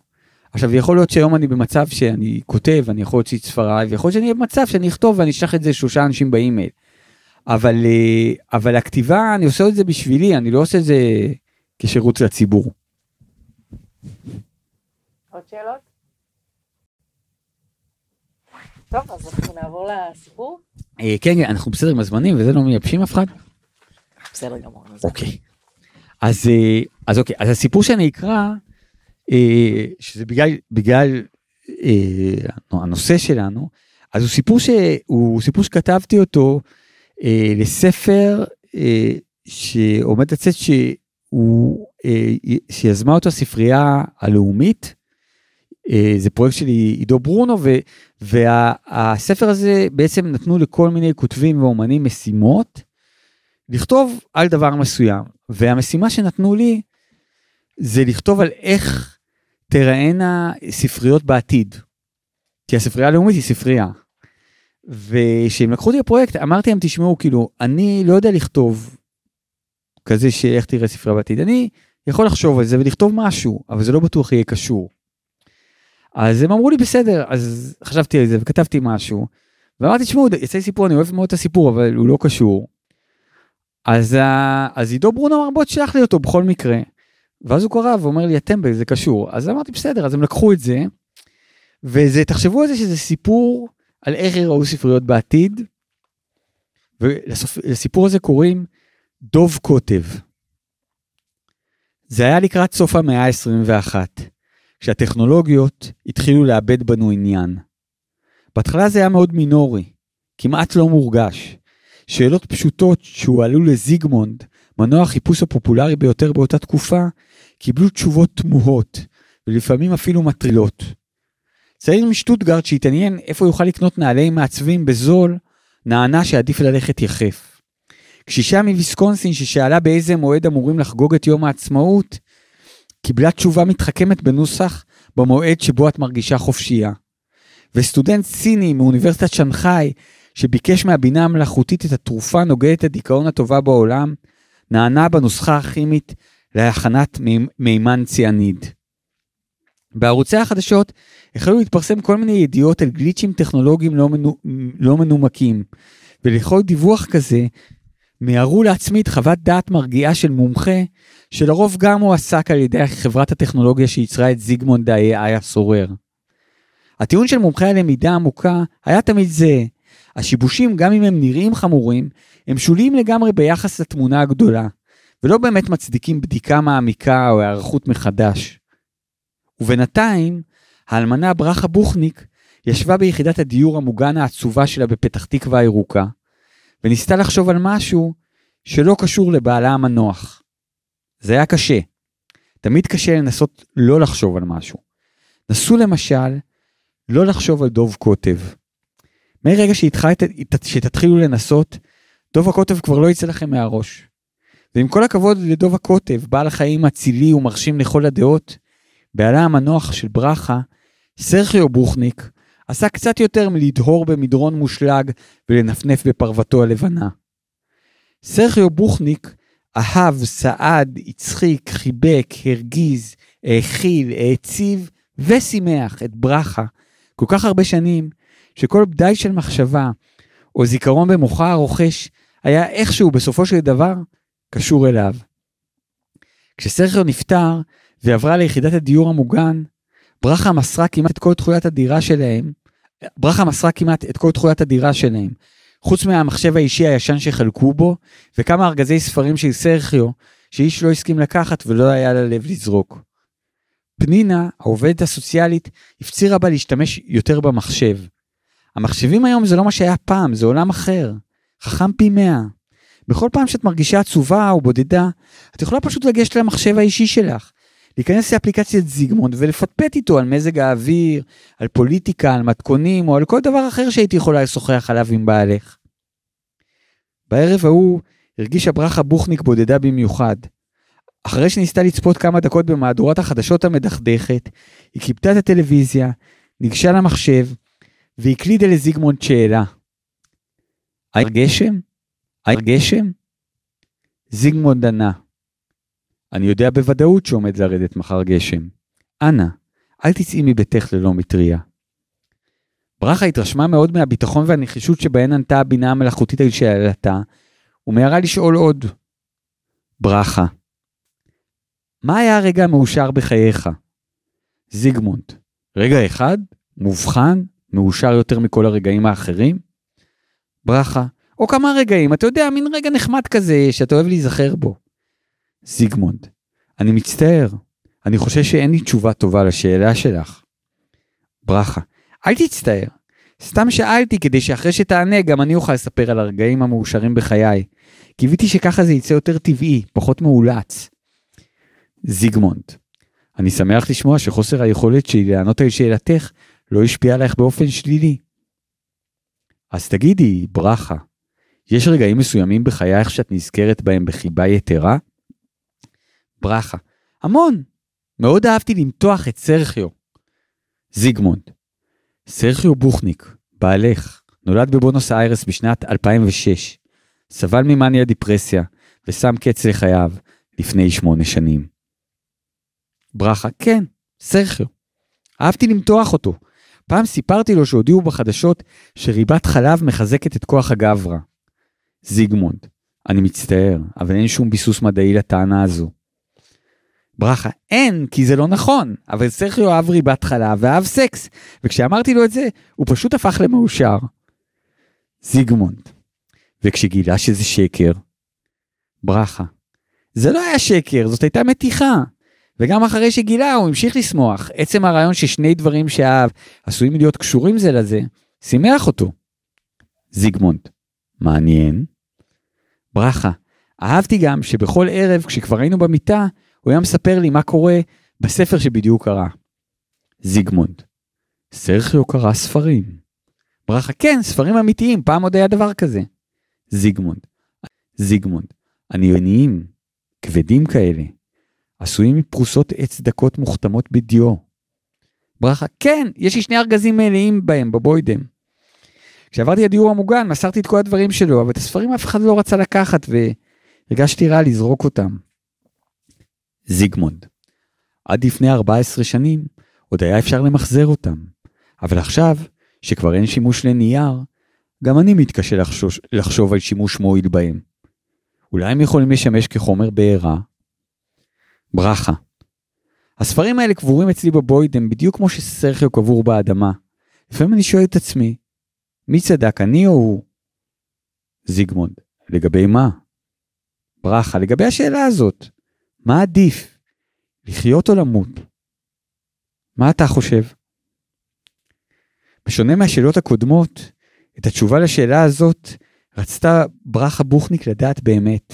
עכשיו, יכול להיות שהיום אני במצב שאני כותב, אני יכול להוציא את ספריי, ויכול להיות שאני אהיה במצב שאני אכתוב ואני אשלח את זה לשלושה אנשים באימייל. אבל, אה, אבל הכתיבה, אני עושה את זה בשבילי, אני לא עושה את זה כשירות לציבור. עוד שאלות? טוב, אז אנחנו נעבור לסיפור. אה, כן, כן, אנחנו בסדר עם הזמנים וזה לא מייבשים אף אחד? בסדר גמור. אוקיי. אז, אה, אז אוקיי, אז הסיפור שאני אקרא, אה, שזה בגלל, בגלל הנושא שלנו, אז הוא סיפור, שהוא סיפור שכתבתי אותו לספר שעומד לצאת שהוא, שיזמה אותו הספרייה הלאומית, זה פרויקט של עידו ברונו, ו, והספר הזה בעצם נתנו לכל מיני כותבים ואומנים משימות לכתוב על דבר מסוים, והמשימה שנתנו לי זה לכתוב על איך תיראינה ספריות בעתיד. כי הספרייה הלאומית היא ספרייה. וכשהם לקחו אותי לפרויקט אמרתי להם תשמעו כאילו אני לא יודע לכתוב כזה שאיך תראה ספרייה בעתיד אני יכול לחשוב על זה ולכתוב משהו אבל זה לא בטוח יהיה קשור. אז הם אמרו לי בסדר, אז חשבתי על זה וכתבתי משהו, ואמרתי, תשמעו, יצא לי סיפור, אני אוהב מאוד את הסיפור, אבל הוא לא קשור. אז, אז עידו ברונו אמר, בוא תשלח לי אותו בכל מקרה. ואז הוא קרא ואומר לי, הטמבל זה קשור. אז אמרתי, בסדר, אז הם לקחו את זה, וזה, תחשבו על זה שזה סיפור על איך יראו ספריות בעתיד, ולסיפור הזה קוראים דוב קוטב. זה היה לקראת סוף המאה ה-21. כשהטכנולוגיות התחילו לאבד בנו עניין. בהתחלה זה היה מאוד מינורי, כמעט לא מורגש. שאלות פשוטות שהועלו לזיגמונד, מנוע החיפוש הפופולרי ביותר באותה תקופה, קיבלו תשובות תמוהות, ולפעמים אפילו מטרילות. צעיר משטוטגרד שהתעניין איפה יוכל לקנות נעלי מעצבים בזול, נענה שעדיף ללכת יחף. קשישה מוויסקונסין ששאלה באיזה מועד אמורים לחגוג את יום העצמאות, קיבלה תשובה מתחכמת בנוסח במועד שבו את מרגישה חופשייה. וסטודנט סיני מאוניברסיטת שנגחאי, שביקש מהבינה המלאכותית את התרופה נוגדת הדיכאון הטובה בעולם, נענה בנוסחה הכימית להכנת מימן ציאניד. בערוצי החדשות החלו להתפרסם כל מיני ידיעות על גליצ'ים טכנולוגיים לא, מנו, לא מנומקים, ולכל דיווח כזה מיהרו להצמיד חוות דעת מרגיעה של מומחה, שלרוב גם הועסק על ידי חברת הטכנולוגיה שייצרה את זיגמונד ה-AI הסורר. הטיעון של מומחי הלמידה העמוקה היה תמיד זה, השיבושים גם אם הם נראים חמורים, הם שוליים לגמרי ביחס לתמונה הגדולה, ולא באמת מצדיקים בדיקה מעמיקה או היערכות מחדש. ובינתיים, האלמנה ברכה בוכניק ישבה ביחידת הדיור המוגן העצובה שלה בפתח תקווה הירוקה, וניסתה לחשוב על משהו שלא קשור לבעלה המנוח. זה היה קשה. תמיד קשה לנסות לא לחשוב על משהו. נסו למשל לא לחשוב על דוב קוטב. מרגע שהתחלת, שתתחילו לנסות, דוב הקוטב כבר לא יצא לכם מהראש. ועם כל הכבוד לדוב הקוטב, בעל החיים אצילי ומרשים לכל הדעות, בעלה המנוח של ברכה, סרחיו בוכניק, עשה קצת יותר מלדהור במדרון מושלג ולנפנף בפרוותו הלבנה. סרחיו בוכניק אהב, סעד, הצחיק, חיבק, הרגיז, האכיל, העציב ושימח את ברכה כל כך הרבה שנים, שכל בדאי של מחשבה או זיכרון במוחה הרוכש היה איכשהו בסופו של דבר קשור אליו. כשסרחיו נפטר ועברה ליחידת הדיור המוגן, ברכה מסרה כמעט את כל תכולת הדירה שלהם, ברכה מסרה כמעט את כל תכולת הדירה שלהם, חוץ מהמחשב האישי הישן שחלקו בו, וכמה ארגזי ספרים של סרחיו, שאיש לא הסכים לקחת ולא היה לה לב לזרוק. פנינה, העובדת הסוציאלית, הפצירה בה להשתמש יותר במחשב. המחשבים היום זה לא מה שהיה פעם, זה עולם אחר. חכם פי מאה. בכל פעם שאת מרגישה עצובה או בודדה, את יכולה פשוט לגשת למחשב האישי שלך, להיכנס לאפליקציית זיגמונד ולפטפט איתו על מזג האוויר, על פוליטיקה, על מתכונים או על כל דבר אחר שהייתי יכולה לשוחח עליו עם בעלך. בערב ההוא הרגישה ברכה בוכניק בודדה במיוחד. אחרי שניסתה לצפות כמה דקות במהדורת החדשות המדכדכת, היא כיבתה את הטלוויזיה, ניגשה למחשב, והקלידה לזיגמונד שאלה. היי גשם? היי גשם? זיגמונד ענה. אני יודע בוודאות שעומד לרדת מחר גשם. אנא, אל תצאי מביתך ללא מטריה. ברכה התרשמה מאוד מהביטחון והנחישות שבהן ענתה הבינה המלאכותית על שאלתה, ומיהרה לשאול עוד. ברכה, מה היה הרגע המאושר בחייך? זיגמונד, רגע אחד, מובחן, מאושר יותר מכל הרגעים האחרים? ברכה, או כמה רגעים, אתה יודע, מין רגע נחמד כזה שאתה אוהב להיזכר בו. זיגמונד, אני מצטער, אני חושב שאין לי תשובה טובה לשאלה שלך. ברכה, אל תצטער, סתם שאלתי כדי שאחרי שתענה גם אני אוכל לספר על הרגעים המאושרים בחיי. קיוויתי שככה זה יצא יותר טבעי, פחות מאולץ. זיגמונד, אני שמח לשמוע שחוסר היכולת שלי לענות על שאלתך לא השפיע עלייך באופן שלילי. אז תגידי, ברכה, יש רגעים מסוימים בחייך שאת נזכרת בהם בחיבה יתרה? ברכה, המון. מאוד אהבתי למתוח את סרחיו. זיגמונד, סרחיו בוכניק, בעלך, נולד בבונוס איירס בשנת 2006. סבל ממאניה דיפרסיה ושם קץ לחייו לפני שמונה שנים. ברכה, כן, סרחיו. אהבתי למתוח אותו. פעם סיפרתי לו שהודיעו בחדשות שריבת חלב מחזקת את כוח הגברא. זיגמונד, אני מצטער, אבל אין שום ביסוס מדעי לטענה הזו. ברכה, אין, כי זה לא נכון, אבל סרחיו אהב ריבת חלב ואהב סקס, וכשאמרתי לו את זה, הוא פשוט הפך למאושר. זיגמונד, וכשגילה שזה שקר, ברכה, זה לא היה שקר, זאת הייתה מתיחה. וגם אחרי שגילה הוא המשיך לשמוח. עצם הרעיון ששני דברים שאהב עשויים להיות קשורים זה לזה, שימח אותו. זיגמונד, מעניין. ברכה, אהבתי גם שבכל ערב כשכבר היינו במיטה, הוא היה מספר לי מה קורה בספר שבדיוק קרא. זיגמונד, סרחיו קרא ספרים. ברכה, כן, ספרים אמיתיים, פעם עוד היה דבר כזה. זיגמונד, זיגמונד, אני עניים, כבדים כאלה. עשויים מפרוסות עץ דקות מוכתמות בדיו. ברכה, כן, יש לי שני ארגזים מלאים בהם, בבוידם. כשעברתי לדיור המוגן, מסרתי את כל הדברים שלו, אבל את הספרים אף אחד לא רצה לקחת, והרגשתי רע לזרוק אותם. זיגמונד. עד לפני 14 שנים, עוד היה אפשר למחזר אותם. אבל עכשיו, שכבר אין שימוש לנייר, גם אני מתקשה לחשוש, לחשוב על שימוש מועיל בהם. אולי הם יכולים לשמש כחומר בעירה? ברכה. הספרים האלה קבורים אצלי בבוידם בדיוק כמו שסרחיו קבור באדמה. לפעמים אני שואל את עצמי, מי צדק, אני או הוא? זיגמונד, לגבי מה? ברכה, לגבי השאלה הזאת, מה עדיף? לחיות או למות? מה אתה חושב? בשונה מהשאלות הקודמות, את התשובה לשאלה הזאת רצתה ברכה בוכניק לדעת באמת.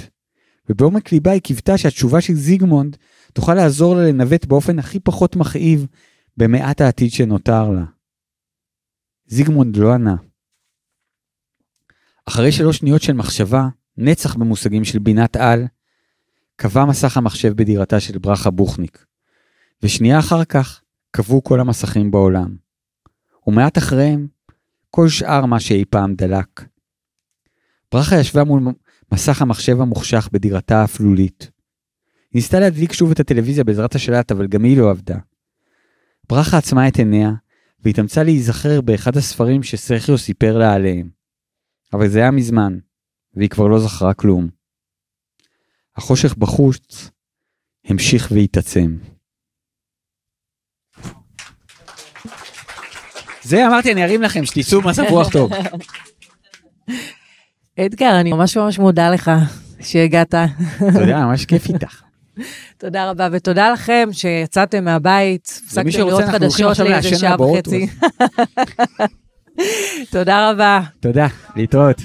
ובעומק ליבה היא קיוותה שהתשובה של זיגמונד תוכל לעזור לה לנווט באופן הכי פחות מכאיב במעט העתיד שנותר לה. זיגמונד לא ענה. אחרי שלוש שניות של מחשבה, נצח במושגים של בינת על, קבע מסך המחשב בדירתה של ברכה בוכניק. ושנייה אחר כך, קבעו כל המסכים בעולם. ומעט אחריהם, כל שאר מה שאי פעם דלק. ברכה ישבה מול מסך המחשב המוחשך בדירתה האפלולית. ניסתה להדליק שוב את הטלוויזיה בעזרת השלט, אבל גם היא לא עבדה. ברכה עצמה את עיניה, והתאמצה להיזכר באחד הספרים שסרחיו סיפר לה עליהם. אבל זה היה מזמן, והיא כבר לא זכרה כלום. החושך בחוץ המשיך והתעצם. זה אמרתי, אני ארים לכם, שתצאו מצב רוח טוב. אדגר, אני ממש ממש מודה לך שהגעת. יודע, ממש כיף איתך. תודה רבה, ותודה לכם שיצאתם מהבית, הפסקתם לראות חדשות לאיזה שעה. וחצי. תודה רבה. תודה, להתראות.